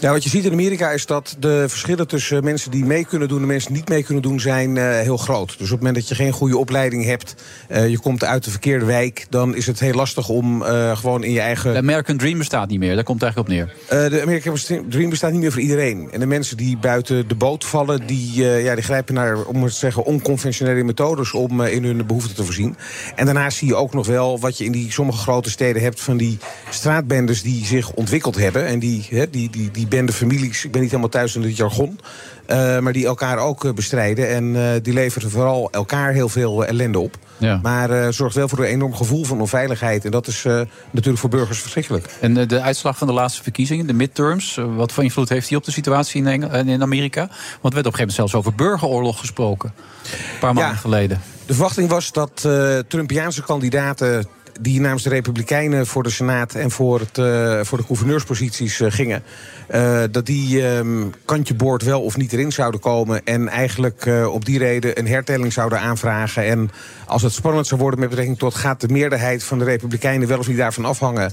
Nou, wat je ziet in Amerika is dat de verschillen tussen mensen die mee kunnen doen en mensen die niet mee kunnen doen zijn eh, heel groot. Dus op het moment dat je geen goede opleiding hebt, eh, je komt uit de verkeerde wijk, dan is het heel lastig om eh, gewoon in je eigen. De American Dream bestaat niet meer. Daar komt het eigenlijk op neer. Eh, de American Dream bestaat niet meer voor iedereen. En de mensen die buiten de boot vallen, die, eh, ja, die grijpen naar, om het te zeggen, onconventionele methodes om eh, in hun te voorzien. En daarnaast zie je ook nog wel wat je in die sommige grote steden hebt van die straatbendes die zich ontwikkeld hebben. En die, hè, die, die, die bendefamilies, ik ben niet helemaal thuis in het jargon. eh, maar die elkaar ook eh, bestrijden. En eh, die leveren vooral elkaar heel veel ellende op. Ja. Maar zorgt wel voor een enorm gevoel van onveiligheid. En dat is natuurlijk voor burgers verschrikkelijk. En de uitslag van de laatste verkiezingen, de midterms, wat voor invloed heeft die op de situatie in, Engel- in Amerika? Want er werd op een gegeven moment zelfs over burgeroorlog gesproken. Een paar maanden geleden. De verwachting was dat eh Trumpiaanse kandidaten die namens de Republikeinen voor de Senaat en voor, het, eh, voor de gouverneursposities eh, gingen, eh, dat die ehm, kantje boord wel of niet erin zouden komen. En eigenlijk op die reden een hertelling zouden aanvragen. En als het spannend zou worden met betrekking tot gaat de meerderheid van de Republikeinen wel of niet daarvan afhangen,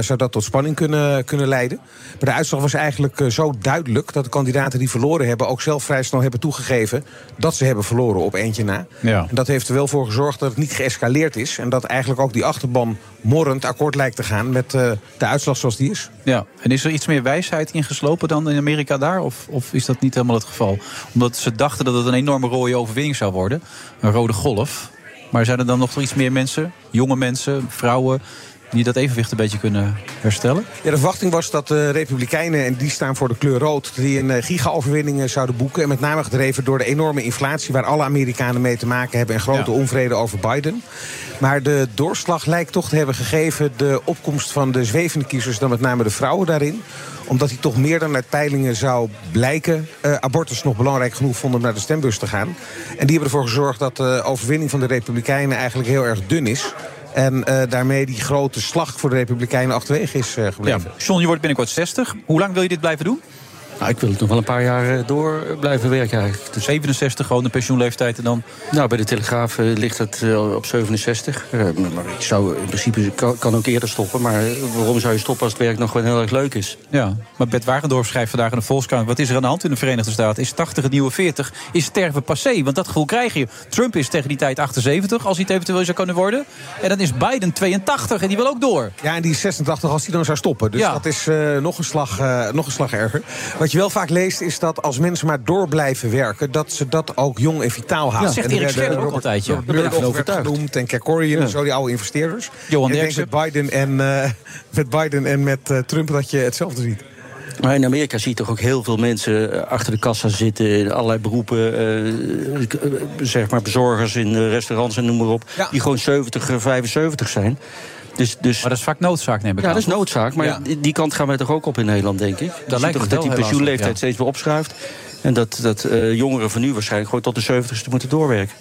zou dat tot spanning kunnen, kunnen leiden. Maar de uitslag was eigenlijk zo duidelijk dat de kandidaten die verloren hebben ook zelf vrij snel hebben toegegeven dat ze hebben verloren op eentje na. Ja. En dat heeft er wel voor gezorgd dat het niet geëscaleerd is. En dat eigenlijk ook die achterban morrend akkoord lijkt te gaan met eh, de uitslag zoals die is. Ja, en is er iets meer wijsheid ingeslopen dan in Amerika daar? Of, of is dat niet helemaal het geval? Omdat ze dachten dat het een enorme rode overwinning zou worden. Een rode golf. Maar zijn er dan nog iets meer mensen, jonge mensen, vrouwen... die dat evenwicht een beetje kunnen herstellen? Ja, de verwachting was dat de Republikeinen, en die staan voor de kleur rood... die een eh, giga-overwinning eh, zouden boeken. En met name gedreven door de enorme inflatie... waar alle Amerikanen mee te maken hebben... en grote onvrede over Biden. Maar de doorslag lijkt toch te hebben gegeven... de opkomst van de zwevende kiezers, dan met name de vrouwen daarin omdat die toch meer dan uit peilingen zou blijken... eh, abortus nog belangrijk genoeg vonden om naar de stembus te gaan. En die hebben ervoor gezorgd dat de overwinning van de Republikeinen... eigenlijk heel erg dun is. En eh, daarmee die grote slag voor de Republikeinen achterwege is eh, gebleven. John, je wordt binnenkort 60. Hoe lang wil je dit blijven doen? Nou, ik wil het nog wel een paar jaar eh, door blijven werken eigenlijk. 67, gewoon de pensioenleeftijd en dan? Nou, bij de Telegraaf eh, ligt het eh, op 67. Eh, maar ik zou in principe kan, kan ook eerder stoppen. Maar waarom zou je stoppen als het werk nog gewoon heel erg leuk is? Ja, maar Bert Wagendorp schrijft vandaag in de Volkskrant... wat is er aan de hand in de Verenigde Staten? Is 80 het nieuwe 40? Is sterven passé? Want dat gevoel krijg je. Trump is tegen die tijd 78, als hij het eventueel zou kunnen worden. En dan is Biden 82 en die wil ook door. Ja, en die is 86 als hij dan zou stoppen. Dus dat is eh, nog, een slag, eh, nog een slag erger. Wat je wel vaak leest is dat als mensen maar door blijven werken... dat ze dat ook jong en vitaal houden. Dat zegt En er Erik ook altijd, ja. Daar ben ik overtuigd. genoemd en Kerkorian Ja. en zo, die oude investeerders. Johan En ik denk Derksen. met Biden en, eh, met Biden en met eh, Trump dat je hetzelfde ziet. Maar in Amerika zie je toch ook heel veel mensen eh, achter de kassa zitten. In allerlei beroepen. eh, eh, zeg maar bezorgers in eh, restaurants en noem maar op. Die gewoon 70, eh, 75 zijn. Dus, dus, Maar dat is vaak noodzaak, neem ik ja, aan. dat is noodzaak. Maar Ja. die, kant gaan wij toch ook op in Nederland, denk ik. Ziet lijkt toch het dat die pensioenleeftijd ja. steeds weer opschuift. En dat, dat eh, jongeren van nu waarschijnlijk gewoon tot de 70ste moeten doorwerken.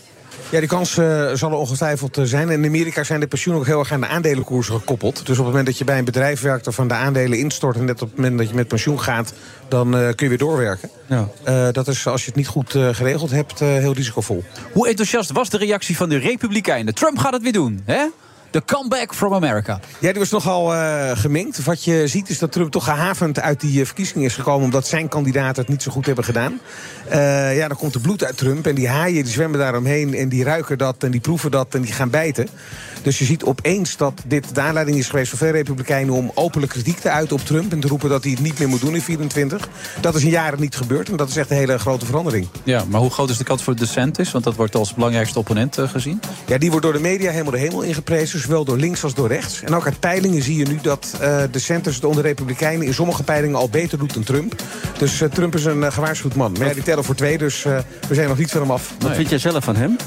Ja, die kans eh, zal er ongetwijfeld eh, zijn. En in Amerika zijn de pensioenen ook heel erg aan de aandelenkoersen gekoppeld. Dus op het moment dat je bij een bedrijf werkt... waarvan de aandelen instorten... net op het moment dat je met pensioen gaat... dan eh, kun je weer doorwerken. Ja. Eh, dat is, als je het niet goed eh, geregeld hebt, eh, heel risicovol. Hoe enthousiast was de reactie van de Republikeinen? Trump gaat het weer doen, hè? De comeback from America. Ja, die was nogal eh gemengd. Wat je ziet is dat Trump toch gehavend uit die eh, verkiezingen is gekomen... omdat zijn kandidaten het niet zo goed hebben gedaan. Eh, ja, dan komt er bloed uit Trump en die haaien die zwemmen daaromheen... en die ruiken dat en die proeven dat en die gaan bijten. Dus je ziet opeens dat dit de aanleiding is geweest voor veel republikeinen... om openlijk kritiek te uiten op Trump en te roepen dat hij het niet meer moet doen in 24. Dat is in jaren niet gebeurd en dat is echt een hele grote verandering. Ja, maar hoe groot is de kans voor DeSantis? Want dat wordt als belangrijkste opponent eh, gezien. Ja, die wordt door de media helemaal de hemel ingeprezen. Zowel door links als door rechts. En ook uit peilingen zie je nu dat eh de centers onder de Republikeinen... in sommige peilingen al beter doet dan Trump. Dus eh, Trump is een eh, gewaarschuwd man. Maar ja, die tellen voor twee, dus eh, we zijn nog niet van hem af. Wat vind jij zelf van hem?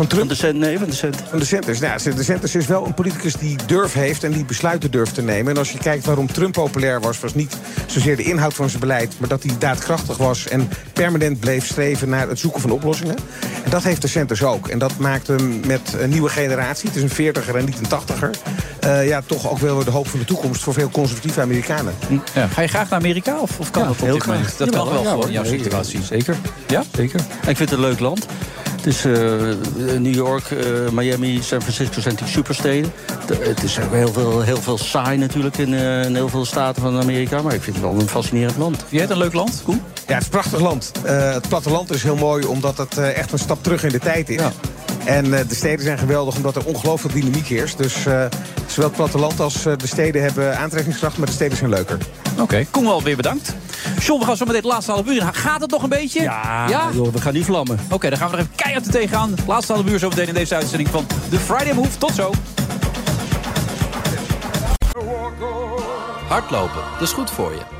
Van Trump? Van de cent, nee, van de cent. Van de Centers. Nou, de Centers is wel een politicus die durf heeft en die besluiten durft te nemen. En als je kijkt waarom Trump populair was, was niet zozeer de inhoud van zijn beleid, maar dat hij daadkrachtig was en permanent bleef streven naar het zoeken van oplossingen. En dat heeft de Centers ook. En dat maakt hem met een nieuwe generatie, het is een veertiger en niet een tachtiger, eh, ja, toch ook wel weer de hoop van de toekomst voor veel conservatieve Amerikanen. Ja. Ga je graag naar Amerika of, of kan Ja, dat op heel dit graag. moment? Dat kan wel voor jouw situatie. Zeker. Ja? Zeker. Ik vind het een leuk land. Het is eh, New York, eh, Miami, San Francisco zijn natuurlijk supersteden. De- het is ook heel veel, heel veel saai natuurlijk in, eh, in heel veel staten van Amerika. Maar ik vind het wel een fascinerend land. Vind jij het een leuk land, Koen? Ja, het is een prachtig land. Eh, het platteland is heel mooi omdat het eh, echt een stap terug in de tijd is. En eh, de steden zijn geweldig omdat er ongelooflijk dynamiek heerst. Dus eh, zowel het platteland als eh, de steden hebben aantrekkingskracht, maar de steden zijn leuker. Oké, Koen wel weer bedankt. John, we gaan zo meteen het laatste half uur. Gaat het nog een beetje? Ja, Joh, we gaan niet vlammen. Oké, dan gaan we er even keihard er tegenaan. Laatste half uur zo meteen in deze uitzending van The Friday Move. Tot zo. Hardlopen, dat is goed voor je.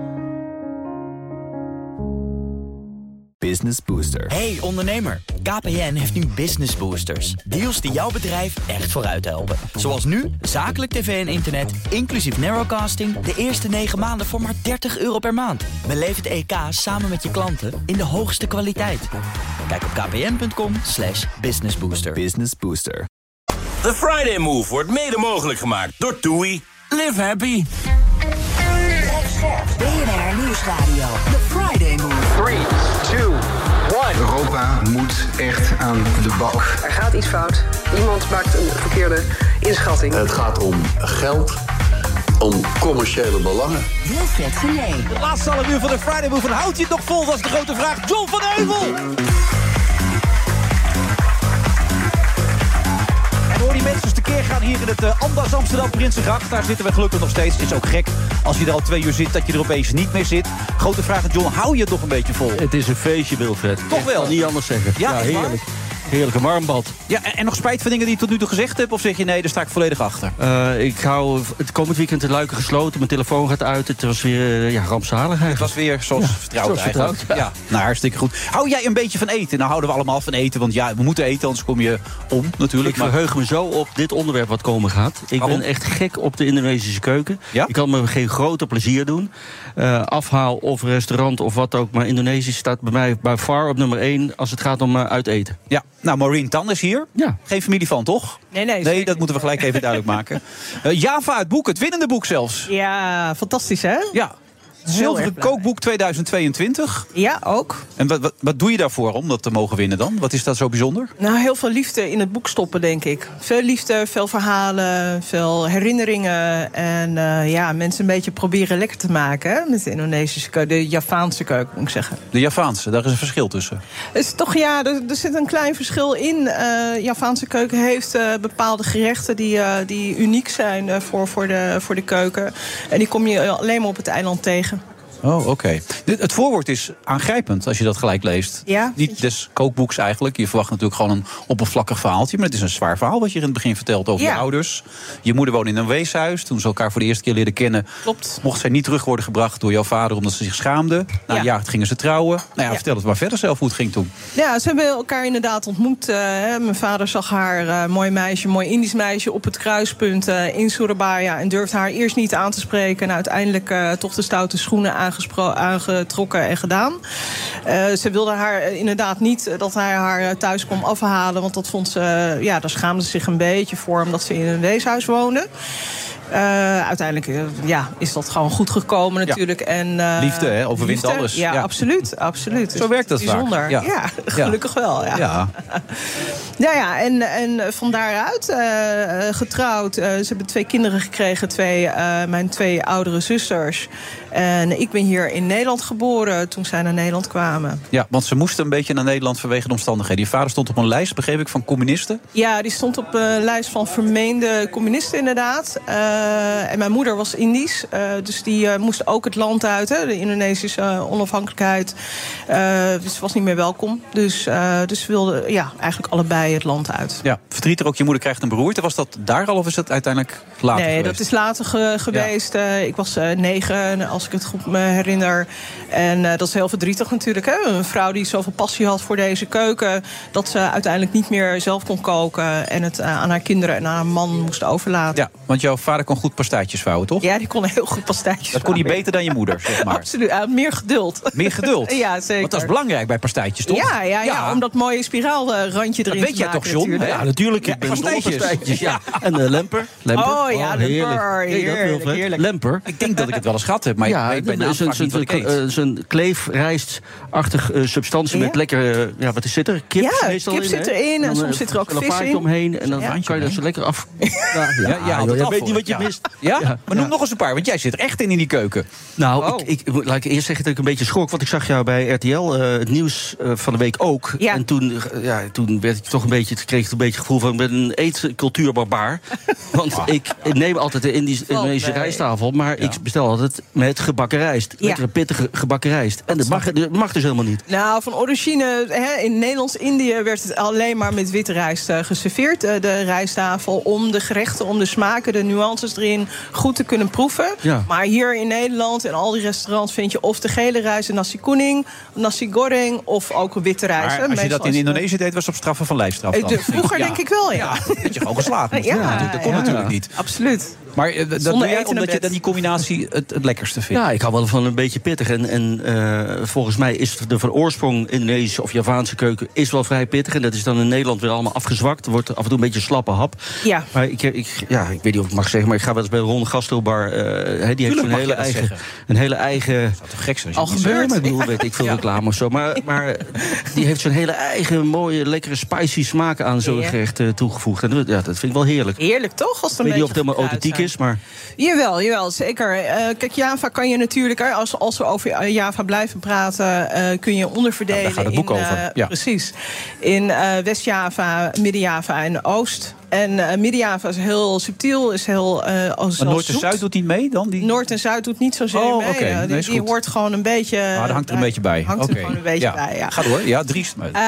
Business Booster. Hey ondernemer, KPN heeft nu Business Boosters. Deals die jouw bedrijf echt vooruit helpen. Zoals nu, zakelijk tv en internet, inclusief narrowcasting... de eerste 9 maanden voor maar 30 euro per maand. Beleef het EK samen met je klanten in de hoogste kwaliteit. Kijk op kpn.com slash businessbooster. Business Booster. The Friday Move wordt mede mogelijk gemaakt door TUI. Live happy. BNR Nieuwsradio. The Friday Move. 3, 2, 1. Europa moet echt aan de bak. Er gaat iets fout. Iemand maakt een verkeerde inschatting. Het gaat om geld, om commerciële belangen. Wilfred. Het laatste half uur van de Friday Move. Houdt hij het nog vol? Dat is de grote vraag. John van Heuvel. Die mensen eens tekeer gaan hier in het uh, Amdas Amsterdam Prinsengracht. Daar zitten we gelukkig nog steeds. Het is ook gek als je er al twee uur zit dat je er opeens niet meer zit. Grote vraag aan John, hou je het nog een beetje vol? Het is een feestje, Wilfred. Toch wel? Niet anders zeggen. Ja, waar? Heerlijk. Heerlijke warmbad. Ja, en, en nog spijt van dingen die je tot nu toe gezegd hebt? Of zeg je nee, daar sta ik volledig achter? Eh, ik hou het komend weekend de luiken gesloten. Mijn telefoon gaat uit. Het was weer eh, ja, rampzalig Het was weer zoals vertrouwd zoals eigenlijk. vertrouwd, ja. nou hartstikke goed. Hou jij een beetje van eten? Nou houden we allemaal van eten, want ja, we moeten eten, anders kom je om natuurlijk. Ik verheug me zo op dit onderwerp wat komen gaat. Ik Waarom? ben echt gek op de Indonesische keuken. Ik kan me geen groter plezier doen. Eh, afhaal of restaurant of wat ook. Maar Indonesië staat bij mij bij far op nummer 1 als het gaat om uh, uiteten. Ja, nou Maureen Tan is hier. Ja. Geen familie van, toch? Nee, nee. Nee, dat moeten we gelijk even duidelijk maken. Uh, Java, het boek, het winnende boek zelfs. Ja, fantastisch hè? Ja. Zilveren kookboek 2022. Ja, ook. En wat, wat, wat doe je daarvoor om dat te mogen winnen dan? Wat is dat zo bijzonder? Nou, heel veel liefde in het boek stoppen, denk ik. Veel liefde, veel verhalen, veel herinneringen. En uh, ja, mensen een beetje proberen lekker te maken hè, met de Indonesische keuken. De Javaanse keuken, moet ik zeggen. De Javaanse, daar is een verschil tussen. Het is toch, ja, er, er zit een klein verschil in. Uh, Javaanse keuken heeft uh, bepaalde gerechten die, die uniek zijn voor, voor, de, voor de keuken. En die kom je alleen maar op het eiland tegen. Oh, oké. Het voorwoord is aangrijpend als je dat gelijk leest. Ja, Niet des kookboeks eigenlijk. Je verwacht natuurlijk gewoon een oppervlakkig verhaaltje. Maar het is een zwaar verhaal wat je in het begin vertelt over Ja. je ouders. Je moeder woonde in een weeshuis. Toen ze elkaar voor de eerste keer leerden kennen... Klopt. mocht zij niet terug worden gebracht door jouw vader... omdat ze zich schaamde. Na een jaar gingen ze trouwen. Nou ja, vertel het maar verder zelf hoe het ging toen. Ja, ze hebben elkaar inderdaad ontmoet. eh. Mijn vader zag haar eh, mooi meisje, mooi Indisch meisje op het kruispunt eh, in Surabaya. En durfde haar eerst niet aan te spreken. En uiteindelijk eh, toch de stoute schoenen aangespro- aangetrokken en gedaan. Eh, ze wilde haar eh, inderdaad niet eh, dat hij haar thuis kwam afhalen. Want dat vond ze, ja, daar schaamde ze zich een beetje voor, omdat ze in een weeshuis woonde. Uiteindelijk ja, is dat gewoon goed gekomen natuurlijk. En, Liefde, hè, overwint liefde, alles. Ja, Ja. absoluut. absoluut. Zo werkt dat vaak. Bijzonder. Ja. Ja. gelukkig wel. Ja. Ja. Ja, en, en van daaruit getrouwd. Ze hebben twee kinderen gekregen, twee, mijn twee oudere zusters. En ik ben hier in Nederland geboren toen zij naar Nederland kwamen. Ja, want ze moesten een beetje naar Nederland vanwege de omstandigheden. Je vader stond op een lijst, begreep ik, van communisten. Ja, die stond op een lijst van vermeende communisten inderdaad. Eh, en mijn moeder was Indisch, eh, dus die eh, moest ook het land uit, hè, de Indonesische onafhankelijkheid. Dus ze was niet meer welkom. Dus, dus ze wilden ja, eigenlijk allebei het land uit. Ja, verdrietig ook, je moeder krijgt een beroerte. Was dat daar al of is dat uiteindelijk later nee, geweest? dat is later ge- geweest. Ik was negen, als ik het goed me herinner. En eh, dat is heel verdrietig natuurlijk. Hè? Een vrouw die zoveel passie had voor deze keuken... dat ze uiteindelijk niet meer zelf kon koken... en het eh, aan haar kinderen en aan haar man moest overlaten. Ja, want jouw vader kon goed pastaatjes vouwen, toch? Ja, die kon heel goed pastijtjes Dat kon hij beter dan je moeder, zeg maar. Absoluut, had meer geduld. Meer geduld? ja, zeker. Want dat is belangrijk bij pastijtjes, toch? Ja, ja, ja, om dat mooie spiraalrandje Dat erin weet te jij maken. toch, John? natuurlijk. Ja, natuurlijk. Ja, Ik ben pastijtjes. dol op pastijtjes, ja. En de lemper. lemper. Oh ja, lemper. heerlijk. Dat, Heerlijk, heerlijk. Lemper. Ik denk dat ik het wel eens gehad heb, maar ja, ik weet zo'n- eh, zo'n kleefrijstachtig eh, substantie Ja? met lekker, ja, wat is zit er? Kip Ja, meestal kip in, zit erin en dan, soms eh, zit er ook vis in. omheen en dan kan je dat zo lekker af. Ja, Ja, weet niet wat je mist. Ja? Maar noem nog eens een paar, want jij zit er echt in in die keuken. Nou, ik, ik, laat ik eerst zeggen dat ik een beetje schrok. Want ik zag jou bij RTL, eh, het nieuws eh, van de week ook. En toen, ja, toen werd ik toch een beetje, kreeg ik een beetje het gevoel van... ik ben een eetcultuurbarbaar. want ik, neem altijd de Indische rijsttafel... maar ik bestel altijd met gebakken rijst. Ja. Lekkere pittige gebakken rijst. En dat mag, dat mag dus helemaal niet. Nou, van origine, hè, in Nederlands-Indië werd het alleen maar met witte rijst eh, geserveerd. eh, de rijsttafel, om de gerechten, om de smaken, de nuances erin goed te kunnen proeven. Ja. Maar hier in Nederland, in al die restaurants, vind je of de gele rijst, de nasi kuning, nasi goreng, of ook witte rijst. Maar als je dat in het- Indonesië deed, was het op straffen van lijfstraf Eh, dan. de- vroeger denk ik wel, ja. Dat je gewoon moest Ja. Dat kon ja. natuurlijk niet. Absoluut. Maar eh, dat Zonder doe jij omdat je dan die combinatie het, het lekkerste vindt. Ja, ik hou wel van een beetje pittig. En, en eh, volgens mij is de van oorsprong Indonesische of Javaanse keuken is wel vrij pittig. En dat is dan in Nederland weer allemaal afgezwakt. Wordt af en toe een beetje slappe hap. Ja. Maar ik, ik, ja, ik weet niet of ik het mag zeggen, maar ik ga wel eens bij Ron Gastrobar. eh hè, die heeft Tuurlijk mag hele eigen, zeggen. een hele eigen. Dat toch gek zijn Al als je het niet gebeurd. Ik bedoel, weet ik veel reclame of zo. Maar, maar die heeft zo'n hele eigen mooie, lekkere, spicy smaak aan zo'n Ja. gerecht eh, toegevoegd. En dat, ja, dat vind ik wel heerlijk. Heerlijk toch? Als het Ik een weet niet of het helemaal authentiek is, maar Jawel, jawel, zeker. Eh, kijk, Java kan je natuurlijk, als, als we over eh, Java blijven praten, eh, kun je onderverdelen. Nou, daar gaat het boek in, over, eh, ja. Precies. In West-Java, Midden-Java en Oost. En Midden-Java is heel subtiel, is heel. eh als, Maar Noord en. Zuid doet niet mee dan? Die... Noord en Zuid doet niet zozeer Oh, mee. oké. Eh, Nee, die die hoort gewoon een beetje. Ah, daar hangt er een beetje bij. Hangt Oké. er gewoon een beetje bij, ja. Ga door. Ja, Dries. Eh,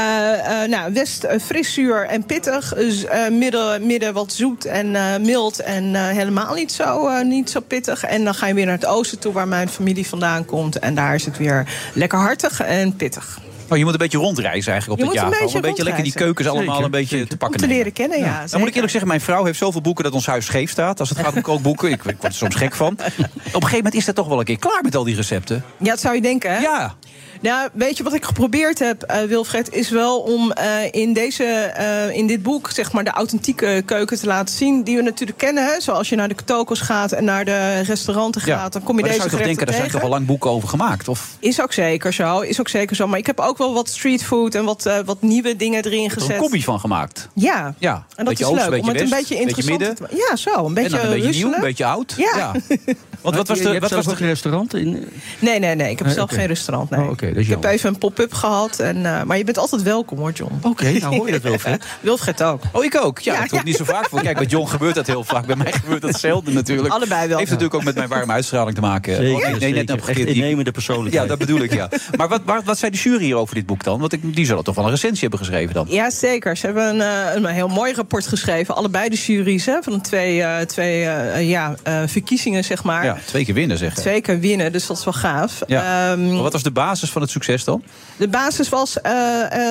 nou, West fris, zuur en pittig. Dus, midden, midden wat zoet en mild en helemaal niet zo, niet zo pittig. En dan ga je weer naar het oosten toe, waar mijn familie vandaan komt. En daar is het weer lekker hartig en pittig. Oh, je moet een beetje rondreizen eigenlijk Je op moet dat een beetje Een beetje lekker die keukens allemaal Zeker, een beetje te pakken Om te leren kennen, ja. Dan moet ik eerlijk zeggen, mijn vrouw heeft zoveel boeken dat ons huis scheef staat. Als het gaat om kookboeken. Ik, ik word er soms gek van. Op een gegeven moment is dat toch wel een keer klaar met al die recepten. Ja, dat zou je denken, hè? Ja. Nou, weet je wat ik geprobeerd heb, eh, Wilfred, is wel om eh, in, deze, eh, in dit boek zeg maar, de authentieke keuken te laten zien. Die we natuurlijk kennen. Hè? Zoals je naar de tokos gaat en naar de restauranten gaat, dan kom je maar deze zou je toch denken, daar zijn toch al lang boeken over gemaakt? Of Is ook zeker zo, is ook zeker zo. Maar ik heb ook wel wat streetfood en wat, eh, wat nieuwe dingen erin er een gezet. combi van gemaakt? Ja, Ja, en dat beetje is oost, leuk om het een west, beetje beetje interessant midden. te maken. Ja, zo, een beetje en dan een beetje nieuw, een beetje oud. Ja. Want wat was de, wat was zelf de restaurant? In, Nee, nee, nee. Ik heb zelf geen restaurant. Nee. Oh, oké, ik heb jammer. even een pop-up gehad. En, eh, maar je bent altijd welkom hoor, John. Oké, nou hoor je dat wel, Fred. Wilfred ook. Oh, ik ook. Ja, Ja, dat ja. niet zo vaak voor. Kijk, bij John gebeurt dat heel vaak. Bij mij gebeurt dat zelden natuurlijk. Allebei wel. Heeft natuurlijk ook met mijn warme uitstraling te maken. Zeker, Oh, nee, nee, net zeker. Echt die- innemende persoonlijkheid. Ja, dat bedoel ik, ja. Maar wat, wat, wat zei de jury hier over dit boek dan? Want ik, die zullen toch wel een recensie hebben geschreven dan? Ja, zeker. Ze hebben een, eh, een heel mooi rapport geschreven. Allebei de juries hè, van de twee, eh, twee eh, ja, eh, verkiezingen, zeg maar. Ja, twee keer winnen, zeg. Twee keer winnen, dus dat is wel gaaf. Ja. Ehm, Maar wat was de basis van het succes dan? De basis was eh,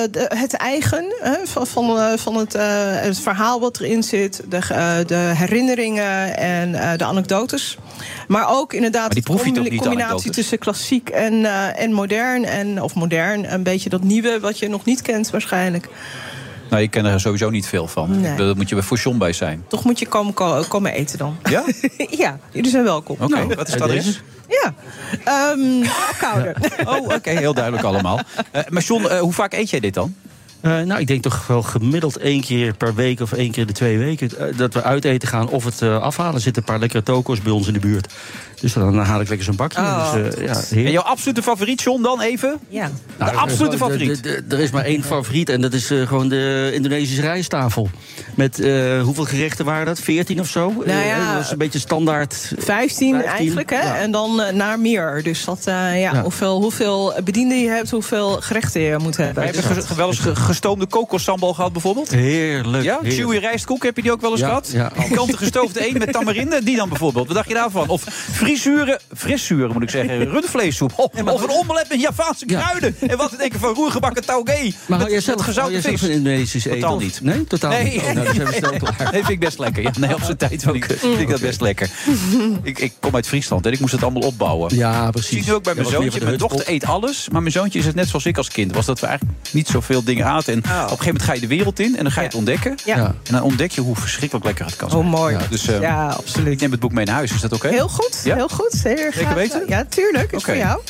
eh, de- het eigen hè, van, van, eh, van het, eh, het verhaal wat erin zit, de, de herinneringen en eh, de anekdotes. Maar ook inderdaad de combinatie anekdotes? tussen klassiek en, eh, en modern. En, of modern, een beetje dat nieuwe wat je nog niet kent waarschijnlijk. Nou, ik ken er sowieso niet veel van. Nee. Daar moet je bij Fouchon bij zijn. Toch moet je komen, ko- komen eten dan. Ja? ja, jullie zijn welkom. Oké, wat is adres? Ja, Ehm Apkoude. Oh, oké, heel duidelijk allemaal. Eh, maar John, eh, hoe vaak eet jij dit dan? Eh, nou, ik denk toch wel gemiddeld één keer per week of één keer in de twee weken dat we uit eten gaan of het eh, afhalen. Er zitten een paar lekkere toko's bij ons in de buurt. Dus dan haal ik lekker zo'n bakje. Oh, dus, eh, ja, En jouw absolute favoriet, John, dan even? Ja. De Nou, absolute favoriet. Er is maar één favoriet en dat is eh, gewoon de Indonesische rijsttafel. Met eh, hoeveel gerechten waren dat? 14 of zo? Nou Eh, ja, dat is een beetje standaard. 15, eigenlijk, hè? ja. En dan naar meer. Dus dat, eh, ja, Ja. Hoeveel, hoeveel bedienden je hebt, hoeveel gerechten je moet hebben. Heb je ge- ge- wel eens ge- gestoomde kokossambal gehad bijvoorbeeld? Heerlijk. Ja, heerlijk. chewy rijstkoek, heb je die ook wel eens Ja, gehad? ja. Kanten gestoofde een met tamarinde, die dan bijvoorbeeld. Wat dacht je daarvan? Of frisuren, frissuren moet ik zeggen, rundvleessoep. Of, of een omelet met Javaanse Ja. kruiden. En wat te denken van roergebakken taugé. Maar hou jij met, zelf, hou jij zelf van Indonesisch eten? Totaal niet. Nee, totaal Nee, niet. Oh, nou, zijn we snel klaar. Nee, vind ik best lekker. Ja, nee, op zijn tijd vind ik, vind ik dat best lekker. Ik, ik kom uit Friesland en ik moest het allemaal opbouwen. Ja, Ik precies. zie nu ook bij Dat mijn zoontje. Mijn dochter eet alles. Maar mijn zoontje is het net zoals ik als kind. Was dat we eigenlijk niet zoveel dingen aten. En op een gegeven moment ga je de wereld in. En dan ga je het ontdekken. Ja. Ja. En dan ontdek je hoe verschrikkelijk lekker het kan zijn. Oh, mooi. Ja, dus eh, Ja, absoluut. ik neem het boek mee naar huis. Is dat oké? Heel goed, Ja? Heel goed. Graag. weten? Ja, tuurlijk. Is voor jou.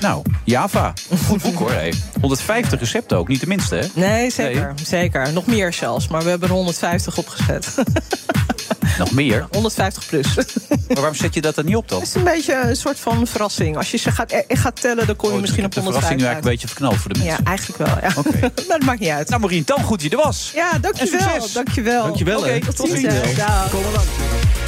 Nou, Java. Goed boek hoor. Hey. 150 recepten ook. Niet de minste hè? Nee, zeker. Zeker. Nog meer zelfs. Maar we hebben er 150 opgezet. Nog meer. 150 plus. Maar waarom zet je dat dan niet op dan? Het is een beetje een soort van verrassing. Als je ze gaat, eh, gaat tellen, dan kom je Oh, misschien op de verrassing 150 nu eigenlijk een beetje verknald voor de mensen. Ja, eigenlijk wel. Ja. Dat maakt niet uit. Nou, Marien, dan goed je er was. Ja, dankjewel. Dankjewel. Dankjewel, Oké. Tot ziens. Dag. Kom maar langs.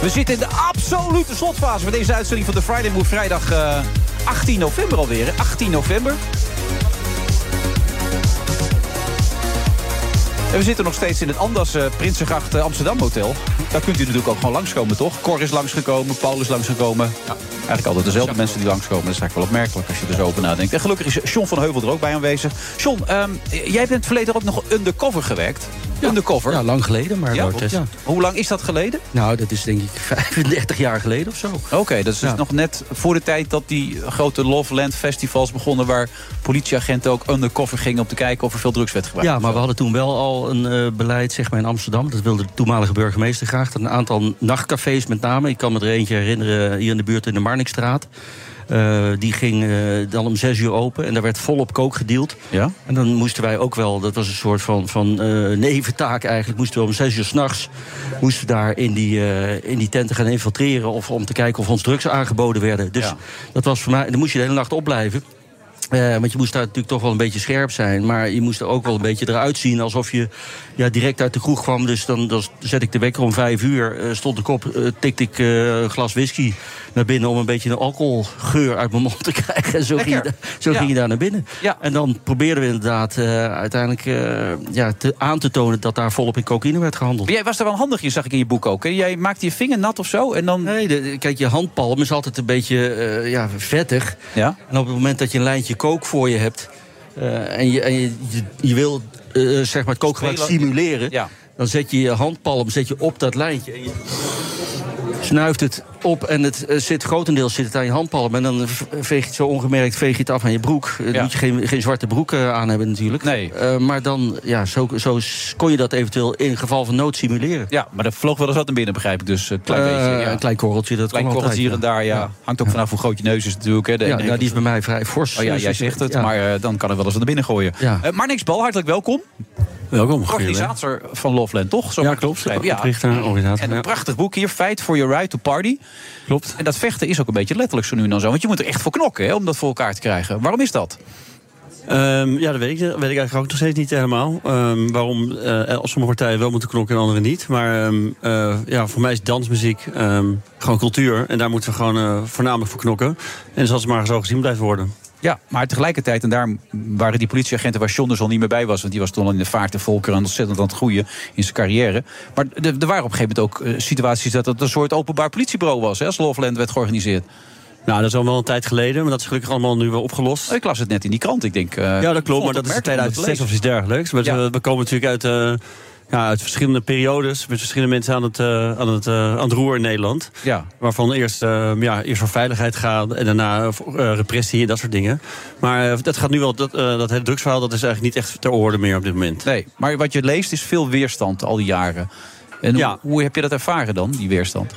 We zitten in de absolute slotfase van deze uitzending van de Friday Move. Vrijdag eh, 18 november alweer. hè? 18 november. En we zitten nog steeds in het Andas eh, Prinsengracht eh, Amsterdam Hotel. Daar kunt u natuurlijk ook gewoon langskomen, toch? Cor is langsgekomen, Paul is langsgekomen. Ja. Eigenlijk altijd dezelfde mensen die langskomen. Dat is eigenlijk wel opmerkelijk als je er zo over nadenkt. En gelukkig is John van Heuvel er ook bij aanwezig. John, ehm, jij hebt in het verleden ook nog undercover gewerkt. Undercover. Ja, lang geleden, maar Ja? ja. Hoe lang is dat geleden? Nou, dat is denk ik 35 jaar geleden of zo. Oké, dat is dus nog net voor de tijd dat die grote Loveland festivals begonnen... waar politieagenten ook undercover gingen om te kijken of er veel drugs werd gebruikt. Ja, maar we hadden toen wel al een eh, beleid zeg maar, in Amsterdam. Dat wilde de toenmalige burgemeester graag. Een aantal nachtcafés met name. Ik kan me er eentje herinneren hier in de buurt in de Marnixstraat. Eh, die ging eh, dan om zes uur open en daar werd volop kook gedeeld. Ja? En dan moesten wij ook wel, dat was een soort van, van eh, neventaak eigenlijk... moesten we om zes uur s'nachts moesten we daar in die, in die tenten gaan infiltreren... of om te kijken of ons drugs aangeboden werden. Dus Ja. dat was voor mij, dan moest je de hele nacht opblijven. Eh, want je moest daar natuurlijk toch wel een beetje scherp zijn. Maar je moest er ook wel een beetje eruit zien alsof je ja, direct uit de kroeg kwam. Dus dan, dan zet ik de wekker om vijf uur. eh, stond ik op, eh, tikte ik een glas whisky naar binnen... om een beetje een alcoholgeur uit mijn mond te krijgen. En zo, ging je, zo Ja. ging je daar naar binnen. Ja. En dan probeerden we inderdaad uiteindelijk ja, te, aan te tonen... dat daar volop in cocaïne werd gehandeld. Maar jij was er wel handig in, zag ik in je boek ook. Hè? Jij maakte je vinger nat of zo en dan... Nee, de- kijk, je handpalm is altijd een beetje ja, vettig. Ja? En op het moment dat je een lijntje kook voor je hebt... eh, en, je, en je, je, je wil eh, zeg maar het kookgebruik simuleren... Ja. dan zet je je handpalm zet je op dat lijntje. En je, snuift het op en het eh, zit grotendeels zit het aan je handpalm. En dan veeg je het zo ongemerkt veeg je het af aan je broek. Dan Ja. moet je geen, geen zwarte broek eh, aan hebben natuurlijk. Nee. Eh, maar dan, ja, zo, zo kon je dat eventueel in geval van nood simuleren. Ja, maar er vloog wel eens wat naar binnen, begrijp ik. Dus een klein Eh, beetje. Ja. Een klein korreltje, dat klein korreltje hier en daar, ja. Hangt ook vanaf hoe groot je neus is natuurlijk. Hè. De Ja, nou, die is bij mij vrij fors. Oh ja, Dus jij zegt het, ja. maar eh, dan kan er wel eens wat naar binnen gooien. Ja. Eh, maar niks bal, hartelijk welkom. Welkom. Organisator van Loveland, toch? Zo Ja, het klopt. beschrijven. Oprichter, organisator, En een ja. prachtig boek hier, Fight for Your Right to Party. Klopt. En dat vechten is ook een beetje letterlijk zo nu en dan zo. Want je moet er echt voor knokken hè, om dat voor elkaar te krijgen. Waarom is dat? Ehm, ja, dat weet ik, weet ik eigenlijk ook nog steeds niet helemaal. Ehm, waarom eh, sommige partijen wel moeten knokken en andere niet. Maar ehm, eh, ja, voor mij is dansmuziek gewoon cultuur. En daar moeten we gewoon eh, voornamelijk voor knokken. En zoals het maar zo gezien blijft worden. Ja, maar tegelijkertijd, en daar waren die politieagenten waar John dus al niet meer bij was, want die was toen al in de vaart de volker en ontzettend aan het groeien in zijn carrière. Maar er, waren op een gegeven moment ook eh, situaties dat het een soort openbaar politiebureau was, hè, als Loveland werd georganiseerd. Nou, dat is al wel een tijd geleden, maar dat is gelukkig allemaal nu wel opgelost. Ik las het net in die krant, ik denk. eh, ja, dat klopt, maar dat is opmerkelijk om te 2006 of iets dergelijks. Maar Ja. we, we komen natuurlijk uit, eh, ja, uit verschillende periodes... met verschillende mensen aan het, eh, aan het, eh, aan het roer in Nederland. Ja. Waarvan eerst, eh, ja, eerst voor veiligheid gaat en daarna repressie en dat soort dingen. Maar dat gaat nu wel, dat, dat hele drugsverhaal... dat is eigenlijk niet echt ter orde meer op dit moment. Nee, maar wat je leest is veel weerstand al die jaren. En hoe, hoe heb je dat ervaren dan, die weerstand?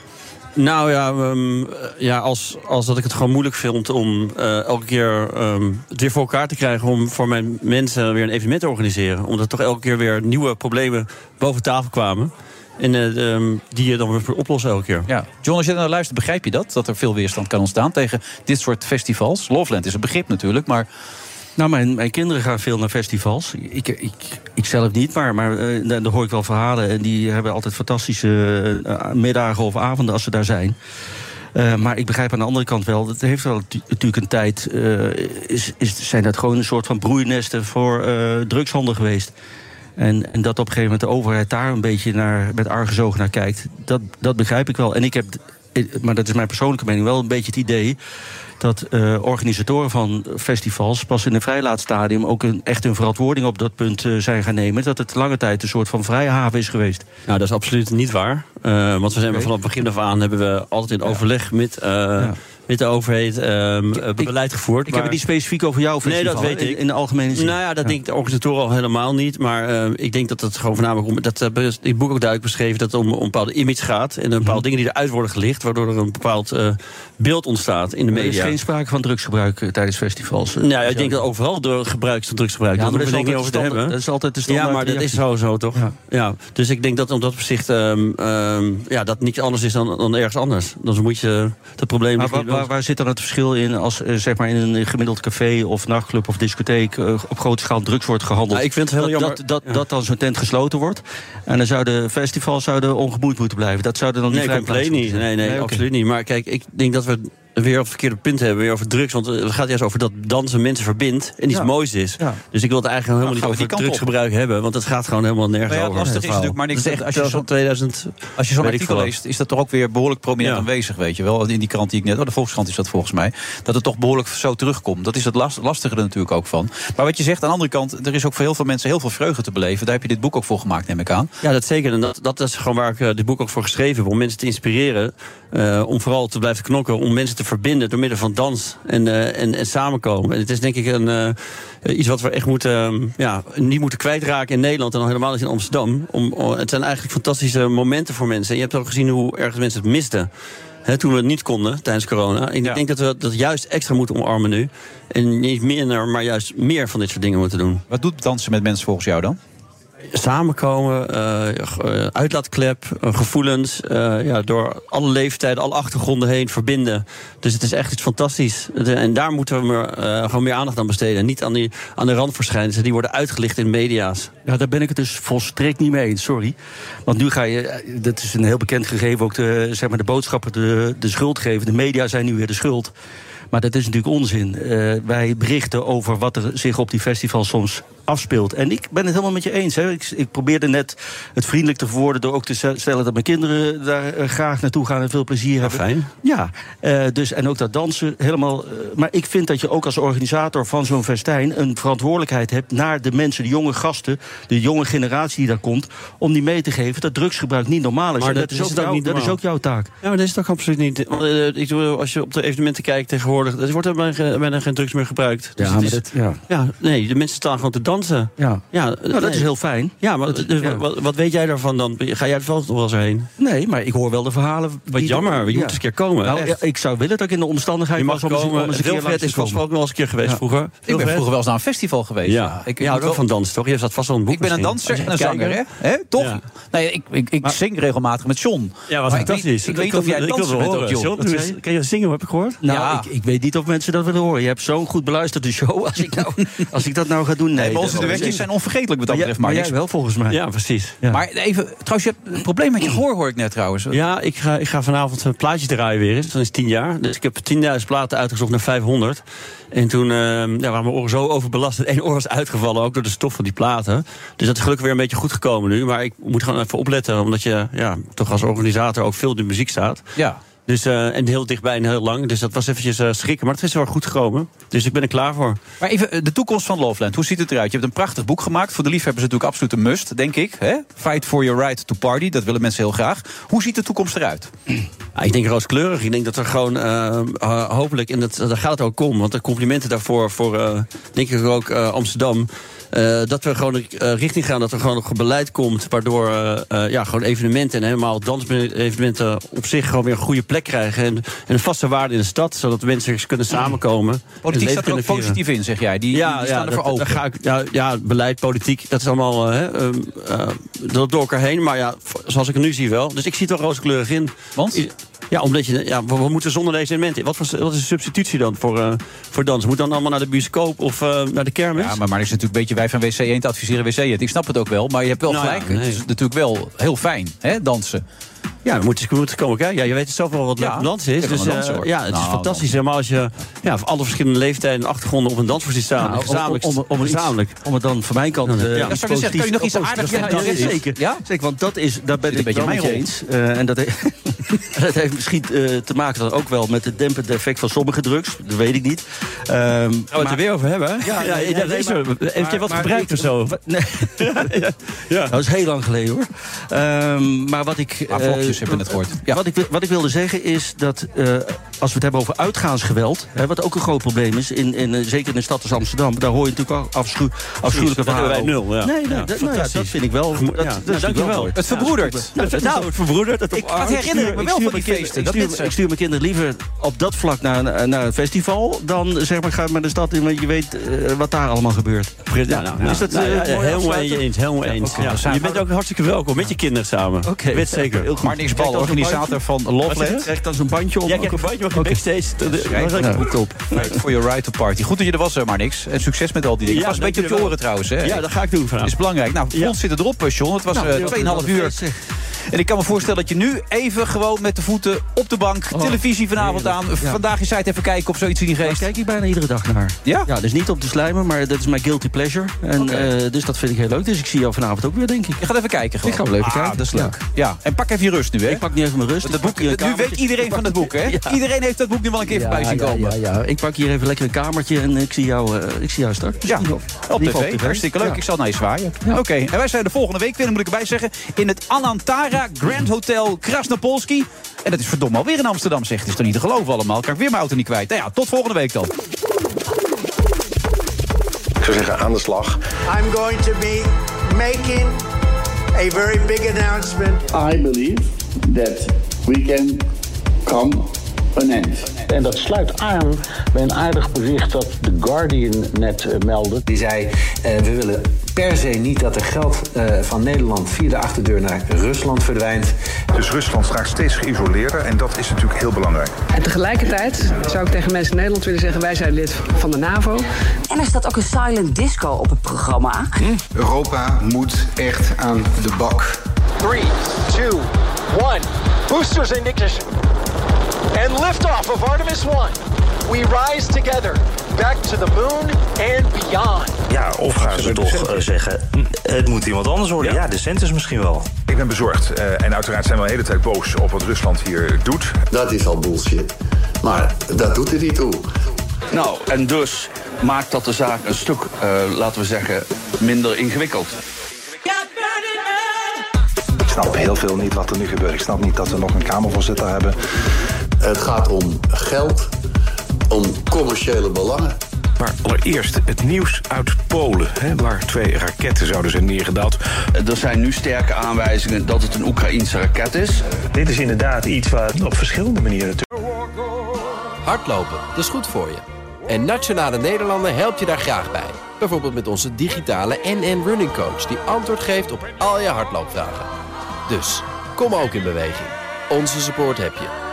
Nou ja, ehm, ja als, als dat ik het gewoon moeilijk vind om eh, elke keer ehm, het weer voor elkaar te krijgen om voor mijn mensen weer een evenement te organiseren. Omdat toch elke keer weer nieuwe problemen boven tafel kwamen. En eh, ehm, die je dan weer oplossen elke keer. Ja. John, als je naar luistert, begrijp je dat? Dat er veel weerstand kan ontstaan tegen dit soort festivals? Loveland is een begrip natuurlijk, maar... Nou, mijn, mijn kinderen gaan veel naar festivals. Ik, ik, ik zelf niet, maar, maar eh, daar, hoor ik wel verhalen. En die hebben altijd fantastische eh, middagen of avonden als ze daar zijn. Eh, maar ik begrijp aan de andere kant wel, dat heeft wel natu- natuurlijk een tijd. is, is, zijn dat gewoon een soort van broeinesten voor drugshandel geweest. En, en dat op een gegeven moment de overheid daar een beetje naar, met argusogen naar kijkt, dat, dat begrijp ik wel. En ik heb, maar dat is mijn persoonlijke mening, wel een beetje het idee dat eh, organisatoren van festivals pas in een vrij laat stadium ook een, echt een verantwoording op dat punt eh, zijn gaan nemen. Dat het lange tijd een soort van vrije haven is geweest. Nou, dat is absoluut niet waar. Eh, want we zijn vanaf het begin af aan hebben we altijd in overleg met, met de overheid ehm, eh, beleid gevoerd. ik heb het niet specifiek over jouw Nee, dat weet ik. in de algemene zin. Nou ja, dat Ja. denk ik de organisatoren al helemaal niet. Maar eh, ik denk dat het gewoon voornamelijk om. Dat in het boek ook duidelijk beschreven. Dat het om, om een bepaalde image gaat. En een bepaalde dingen die eruit worden gelicht. Waardoor er een bepaald eh, beeld ontstaat in de Er media. is geen sprake van drugsgebruik eh, tijdens festivals. Nou, ja, ik denk dat overal door gebruik van drugsgebruik. Ja, Daar maar dat denk is over te hebben. dat is altijd de standaard Ja, maar dat is sowieso toch? Ja. Dus ik denk dat om dat opzicht ehm, ja, dat niets anders is dan, dan ergens anders. Dan moet je dat probleem. Maar waar, waar, zit dan het verschil in als eh, zeg maar in een gemiddeld café of nachtclub of discotheek eh, op grote schaal drugs wordt gehandeld? Nou, ik vind het heel dat, jammer. Dat, dat, Ja. dat dan zo'n tent gesloten wordt. En dan zouden festivals zouden ongemoeid moeten blijven. Dat zouden dan niet Nee, compleet niet. Nee, nee, absoluut niet. Maar kijk, ik denk dat we weer op het verkeerde punt hebben, weer over drugs. Want eh, het gaat juist over dat dansen mensen verbindt en iets Ja. moois is. Ja. Dus ik wil het eigenlijk helemaal gaan niet over die kant op. drugsgebruik hebben, want het gaat gewoon helemaal nergens Nou ja, het over. lastige is natuurlijk, maar niks echt als je van zo- 2000. Als je zo'n artikel leest, is dat toch ook weer behoorlijk prominent aanwezig, weet je wel. In die krant die ik net, oh, de Volkskrant is dat volgens mij. Dat het toch behoorlijk zo terugkomt. Dat is het last, lastige er natuurlijk ook van. Maar wat je zegt, aan de andere kant, er is ook voor heel veel mensen heel veel vreugde te beleven. Daar heb je dit boek ook voor gemaakt, neem ik aan. Ja, dat zeker. En dat, dat is gewoon waar ik eh, dit boek ook voor geschreven heb. Om mensen te inspireren. eh, om vooral te blijven knokken. Om mensen te verbinden door middel van dans en, eh, en, en samenkomen. En het is denk ik een, eh, iets wat we echt moeten, ehm, ja, niet moeten kwijtraken in Nederland. En dan helemaal niet in Amsterdam. Om, oh, het zijn eigenlijk fantastische momenten voor mensen. En je hebt ook gezien hoe erg mensen het misten. Toen we het niet konden tijdens corona. En ik denk dat we dat juist extra moeten omarmen nu. En niet minder, maar juist meer van dit soort dingen moeten doen. Wat doet dansen met mensen volgens jou dan? Samenkomen, eh, uitlaatklep, eh, gevoelens, ja, door alle leeftijden, alle achtergronden heen verbinden. Dus het is echt iets fantastisch. En daar moeten we meer, gewoon meer aandacht aan besteden. En niet aan, die, aan de randverschijnselen die worden uitgelicht in media's. Ja, daar ben ik het dus volstrekt niet mee eens, sorry. Want nu ga je, dat is een heel bekend gegeven, ook de, zeg maar de boodschapper de, de schuld geven. De media zijn nu weer de schuld. Maar dat is natuurlijk onzin. Wij berichten over wat er zich op die festivals soms afspeelt. En ik ben het helemaal met je eens. Hè. Ik, ik probeerde net het vriendelijk te verwoorden door ook te stellen dat mijn kinderen daar eh, graag naartoe gaan en veel plezier hebben. fijn. Ja, eh, dus, en ook dat dansen helemaal. eh, maar ik vind dat je ook als organisator van zo'n festijn een verantwoordelijkheid hebt naar de mensen, de jonge gasten, de jonge generatie die daar komt, om die mee te geven dat drugsgebruik niet normaal is. Maar En dat is, is ook dat is ook jouw taak. Ja, maar dat is toch absoluut niet. Want, als je op de evenementen kijkt tegenwoordig, er wordt er bijna, geen- drugs meer gebruikt. Dus Ja, het is- dat- ja. ja, nee, de mensen staan gewoon te dansen. Ja, ja Nou, dat is heel fijn. Ja, maar Dat- dus ja. Wat, wat weet jij daarvan dan? Ga jij er wel wel eens heen? Nee, maar ik hoor wel de verhalen. Wat jammer, je moet eens een keer komen. Nou, ik zou willen dat ik in de omstandigheid Je mag komen. Wilfred langs is vast komen. wel eens een keer geweest vroeger. Ik ben vroeger wel eens naar een festival geweest. Ja, Ik, ja, ook van dansen, toch? Je zat vast wel een boek Ik ben een danser en een zanger, hè? Toch? Nee, ik, ik, zing regelmatig met John. Ja, was fantastisch. Ik weet niet of jij danser wel bent ook. John. Kan je zingen, heb ik gehoord? Nou, ik, weet niet of mensen dat willen horen. Je hebt zo'n goed beluisterde show. Als ik, nou, als ik dat nou ga doen, nee. Dat- duetjes zijn onvergetelijk wat dat betreft. Maar, jij wel volgens mij. Ja, precies. Maar even, trouwens, je hebt een probleem met je gehoor, hoor ik net trouwens. Ja, ik ga, ik ga vanavond een plaatje draaien weer eens. Dan is 10 jaar. Dus ik heb 10.000 platen uitgezocht naar 500. En toen eh, ja, waren mijn oren zo overbelast. Het één oor was uitgevallen, ook door de stof van die platen. Dus dat is gelukkig weer een beetje goed gekomen nu. Maar ik moet gewoon even opletten, omdat je ja, toch als organisator ook veel in de muziek staat. Ja. Dus, eh, en heel dichtbij en heel lang. Dus dat was eventjes eh, schrikken. Maar het is wel goed gekomen. Dus ik ben er klaar voor. Maar even eh, de toekomst van Loveland. Hoe ziet het eruit? Je hebt een prachtig boek gemaakt. Voor de liefhebbers natuurlijk absoluut een must, denk ik. Hè? Fight for your right to party. Dat willen mensen heel graag. Hoe ziet de toekomst eruit? Ik denk rooskleurig. Ik denk dat er gewoon hopelijk, en dat, daar gaat het ook om, want de complimenten daarvoor voor, denk ik ook Amsterdam. Eh, dat we gewoon eh, richting gaan, dat er gewoon nog een beleid komt. Waardoor eh, ja, gewoon evenementen en helemaal dansevenementen op zich gewoon weer een goede plek krijgen. En, en een vaste waarde in de stad, zodat mensen kunnen samenkomen. Politiek staat er ook positief in, zeg jij. Die, Ja, die staan ja, ervoor open. daar ga ik, ja, ja, beleid, politiek, dat is allemaal hè, ehm, eh, door elkaar heen. Maar ja, zoals ik het nu zie wel. Dus ik zie het wel rooskleurig in. Want? Ja, omdat je, ja, we, we moeten zonder deze elementen. Wat, voor, wat is de substitutie dan voor, eh voor dans? Moet dan allemaal naar de bioscoop of eh, naar de kermis? Ja, maar, maar is natuurlijk een beetje wij van WC 1 te adviseren WC 1. Ik snap het ook wel, maar je hebt wel Nou ja, gelijk. nee. Het is natuurlijk wel heel fijn, hè, dansen. Ja, we moeten, we moeten komen kijken. Ja, je weet zelf wel wat Ja, dansen is. Dus eh, ja, het is Nou, fantastisch. Maar als je ja, alle verschillende leeftijden en achtergronden op een dansvloer ziet staan. Nou, gezamenlijk. om, om, om, iets- om het dan van mijn kant eh, Ja, dat zeggen, kan je nog iets aardigs ja, ja, Dat zeker. Ja? Zeker, want dat is, daar ben ik een beetje rol. eens. Eh, en dat, he- dat heeft misschien eh, te maken dan ook wel met het dempende effect van sommige drugs. Dat weet ik niet. Gaan we het er weer over hebben? Ja, ja, heeft je wat gebruikt ik- of zo? Nee. Dat is heel lang geleden hoor. Ehm, maar wat ik. Eh, vlogjes hebben we net gehoord. Ja. Wat, ik, wat ik wilde zeggen is dat. Als we het hebben over uitgaansgeweld. Hè, wat ook een groot probleem is. In, in, eh, zeker in een stad als Amsterdam. Daar hoor je natuurlijk ook afschuw, afschuwelijke dat hebben wij verhalen. nul, ja. Nee, nee, Ja, dat, nou ja, dat vind ik wel. Dat, dat, nou, dankjewel. mooi. Het verbroedert. Nou, dat- Nou, het verbroedert. Het Ik, dat herinner ik me wel van die feesten. Ik Dat stuur, ik stuur mijn kinderen liever op dat vlak naar, naar een festival... dan zeg maar, ga maar de stad in, want je weet eh, wat daar allemaal gebeurt. Ja, nou, Is dat, nou, eh, helemaal eens, helemaal eens. je bent ook hartstikke welkom met je kinderen samen. Oké. Weet zeker. Maar niks bal, organisator van? Loveland. Krijg dan zo'n bandje om. Mag je backstage. Schrijf Dat is boek op. For your right to party. Goed dat je er was, eh, maar niks. En succes met al die dingen. Ja, Pas een beetje op je oren trouwens. Hè. Ja, dat ga ik doen vanavond. is belangrijk. Nou, Ja. ons zit erop, eh, John. Het was Nou, eh, 2,5 uur. En ik kan me voorstellen dat je nu even gewoon met de voeten op de bank... televisie vanavond aan. Ja. Vandaag je site even kijken of zoiets in die Daar geest. kijk ik bijna iedere dag naar. Ja? Ja, dus niet op de slijmen, maar dat is mijn guilty pleasure. En, dus dat vind ik heel leuk. Dus ik zie jou vanavond ook weer, denk ik. Je gaat even kijken gewoon. Ik ga wel even ah, kijken. dat is leuk. Ja. En pak even je rust nu, hè. Ik pak nu even mijn rust. Ik pak boek, nu weet iedereen van het boek, hè? Ja. Iedereen heeft dat boek nu wel een keer voorbij zien komen. Ja, ja, Ik pak hier even lekker een kamertje en ik zie jou, eh, ik zie jou straks. Ja, op ieder geval tv. Hartstikke leuk. Ja. Ik zal naar je zwaaien. Oké, en wij zijn de volgende week weer, dan moet ik erbij zeggen... in het Anantara Grand Hotel Krasnopolski. En dat is verdomme alweer in Amsterdam, zegt. Het is toch niet te geloven allemaal? Kan ik weer mijn auto niet kwijt? Nou ja, tot volgende week dan. Ik zou zeggen aan de slag. I'm going to be making a very big announcement. I believe that we can come end. En dat sluit aan bij een aardig bericht dat The Guardian net eh, meldde. Die zei, eh, we willen per se niet dat er geld eh, van Nederland via de achterdeur naar Rusland verdwijnt. Dus Rusland straks steeds geïsoleerder en dat is natuurlijk heel belangrijk. En tegelijkertijd zou ik tegen mensen in Nederland willen zeggen... wij zijn lid van de NAVO. En er staat ook een silent disco op het programma. Europa moet echt aan de bak. 3, 2, 1. Boosters in ignition. And liftoff of Artemis 1. We rise together back to the moon and beyond. Ja, of gaan ze toch eh, zeggen, het moet iemand anders worden. Ja, de centers misschien wel. Ik ben bezorgd. eh, en uiteraard zijn we de hele tijd boos op wat Rusland hier doet. Dat is al bullshit. Maar dat doet er niet toe. Nou, en dus maakt dat de zaak een stuk, eh, laten we zeggen, minder ingewikkeld. Ik snap heel veel niet wat er nu gebeurt. Ik snap niet dat we nog een Kamervoorzitter hebben. Het gaat om geld, om commerciële belangen. Maar allereerst het nieuws uit Polen, hè, waar twee raketten zouden zijn neergedaald. Er zijn nu sterke aanwijzingen dat het een Oekraïense raket is. Dit is inderdaad iets waar op verschillende manieren te... Hardlopen, dat is goed voor je. En Nationale Nederlanden helpt je daar graag bij. Bijvoorbeeld met onze digitale NN Running Coach... die antwoord geeft op al je hardloopvragen. Dus, kom ook in beweging. Onze support heb je.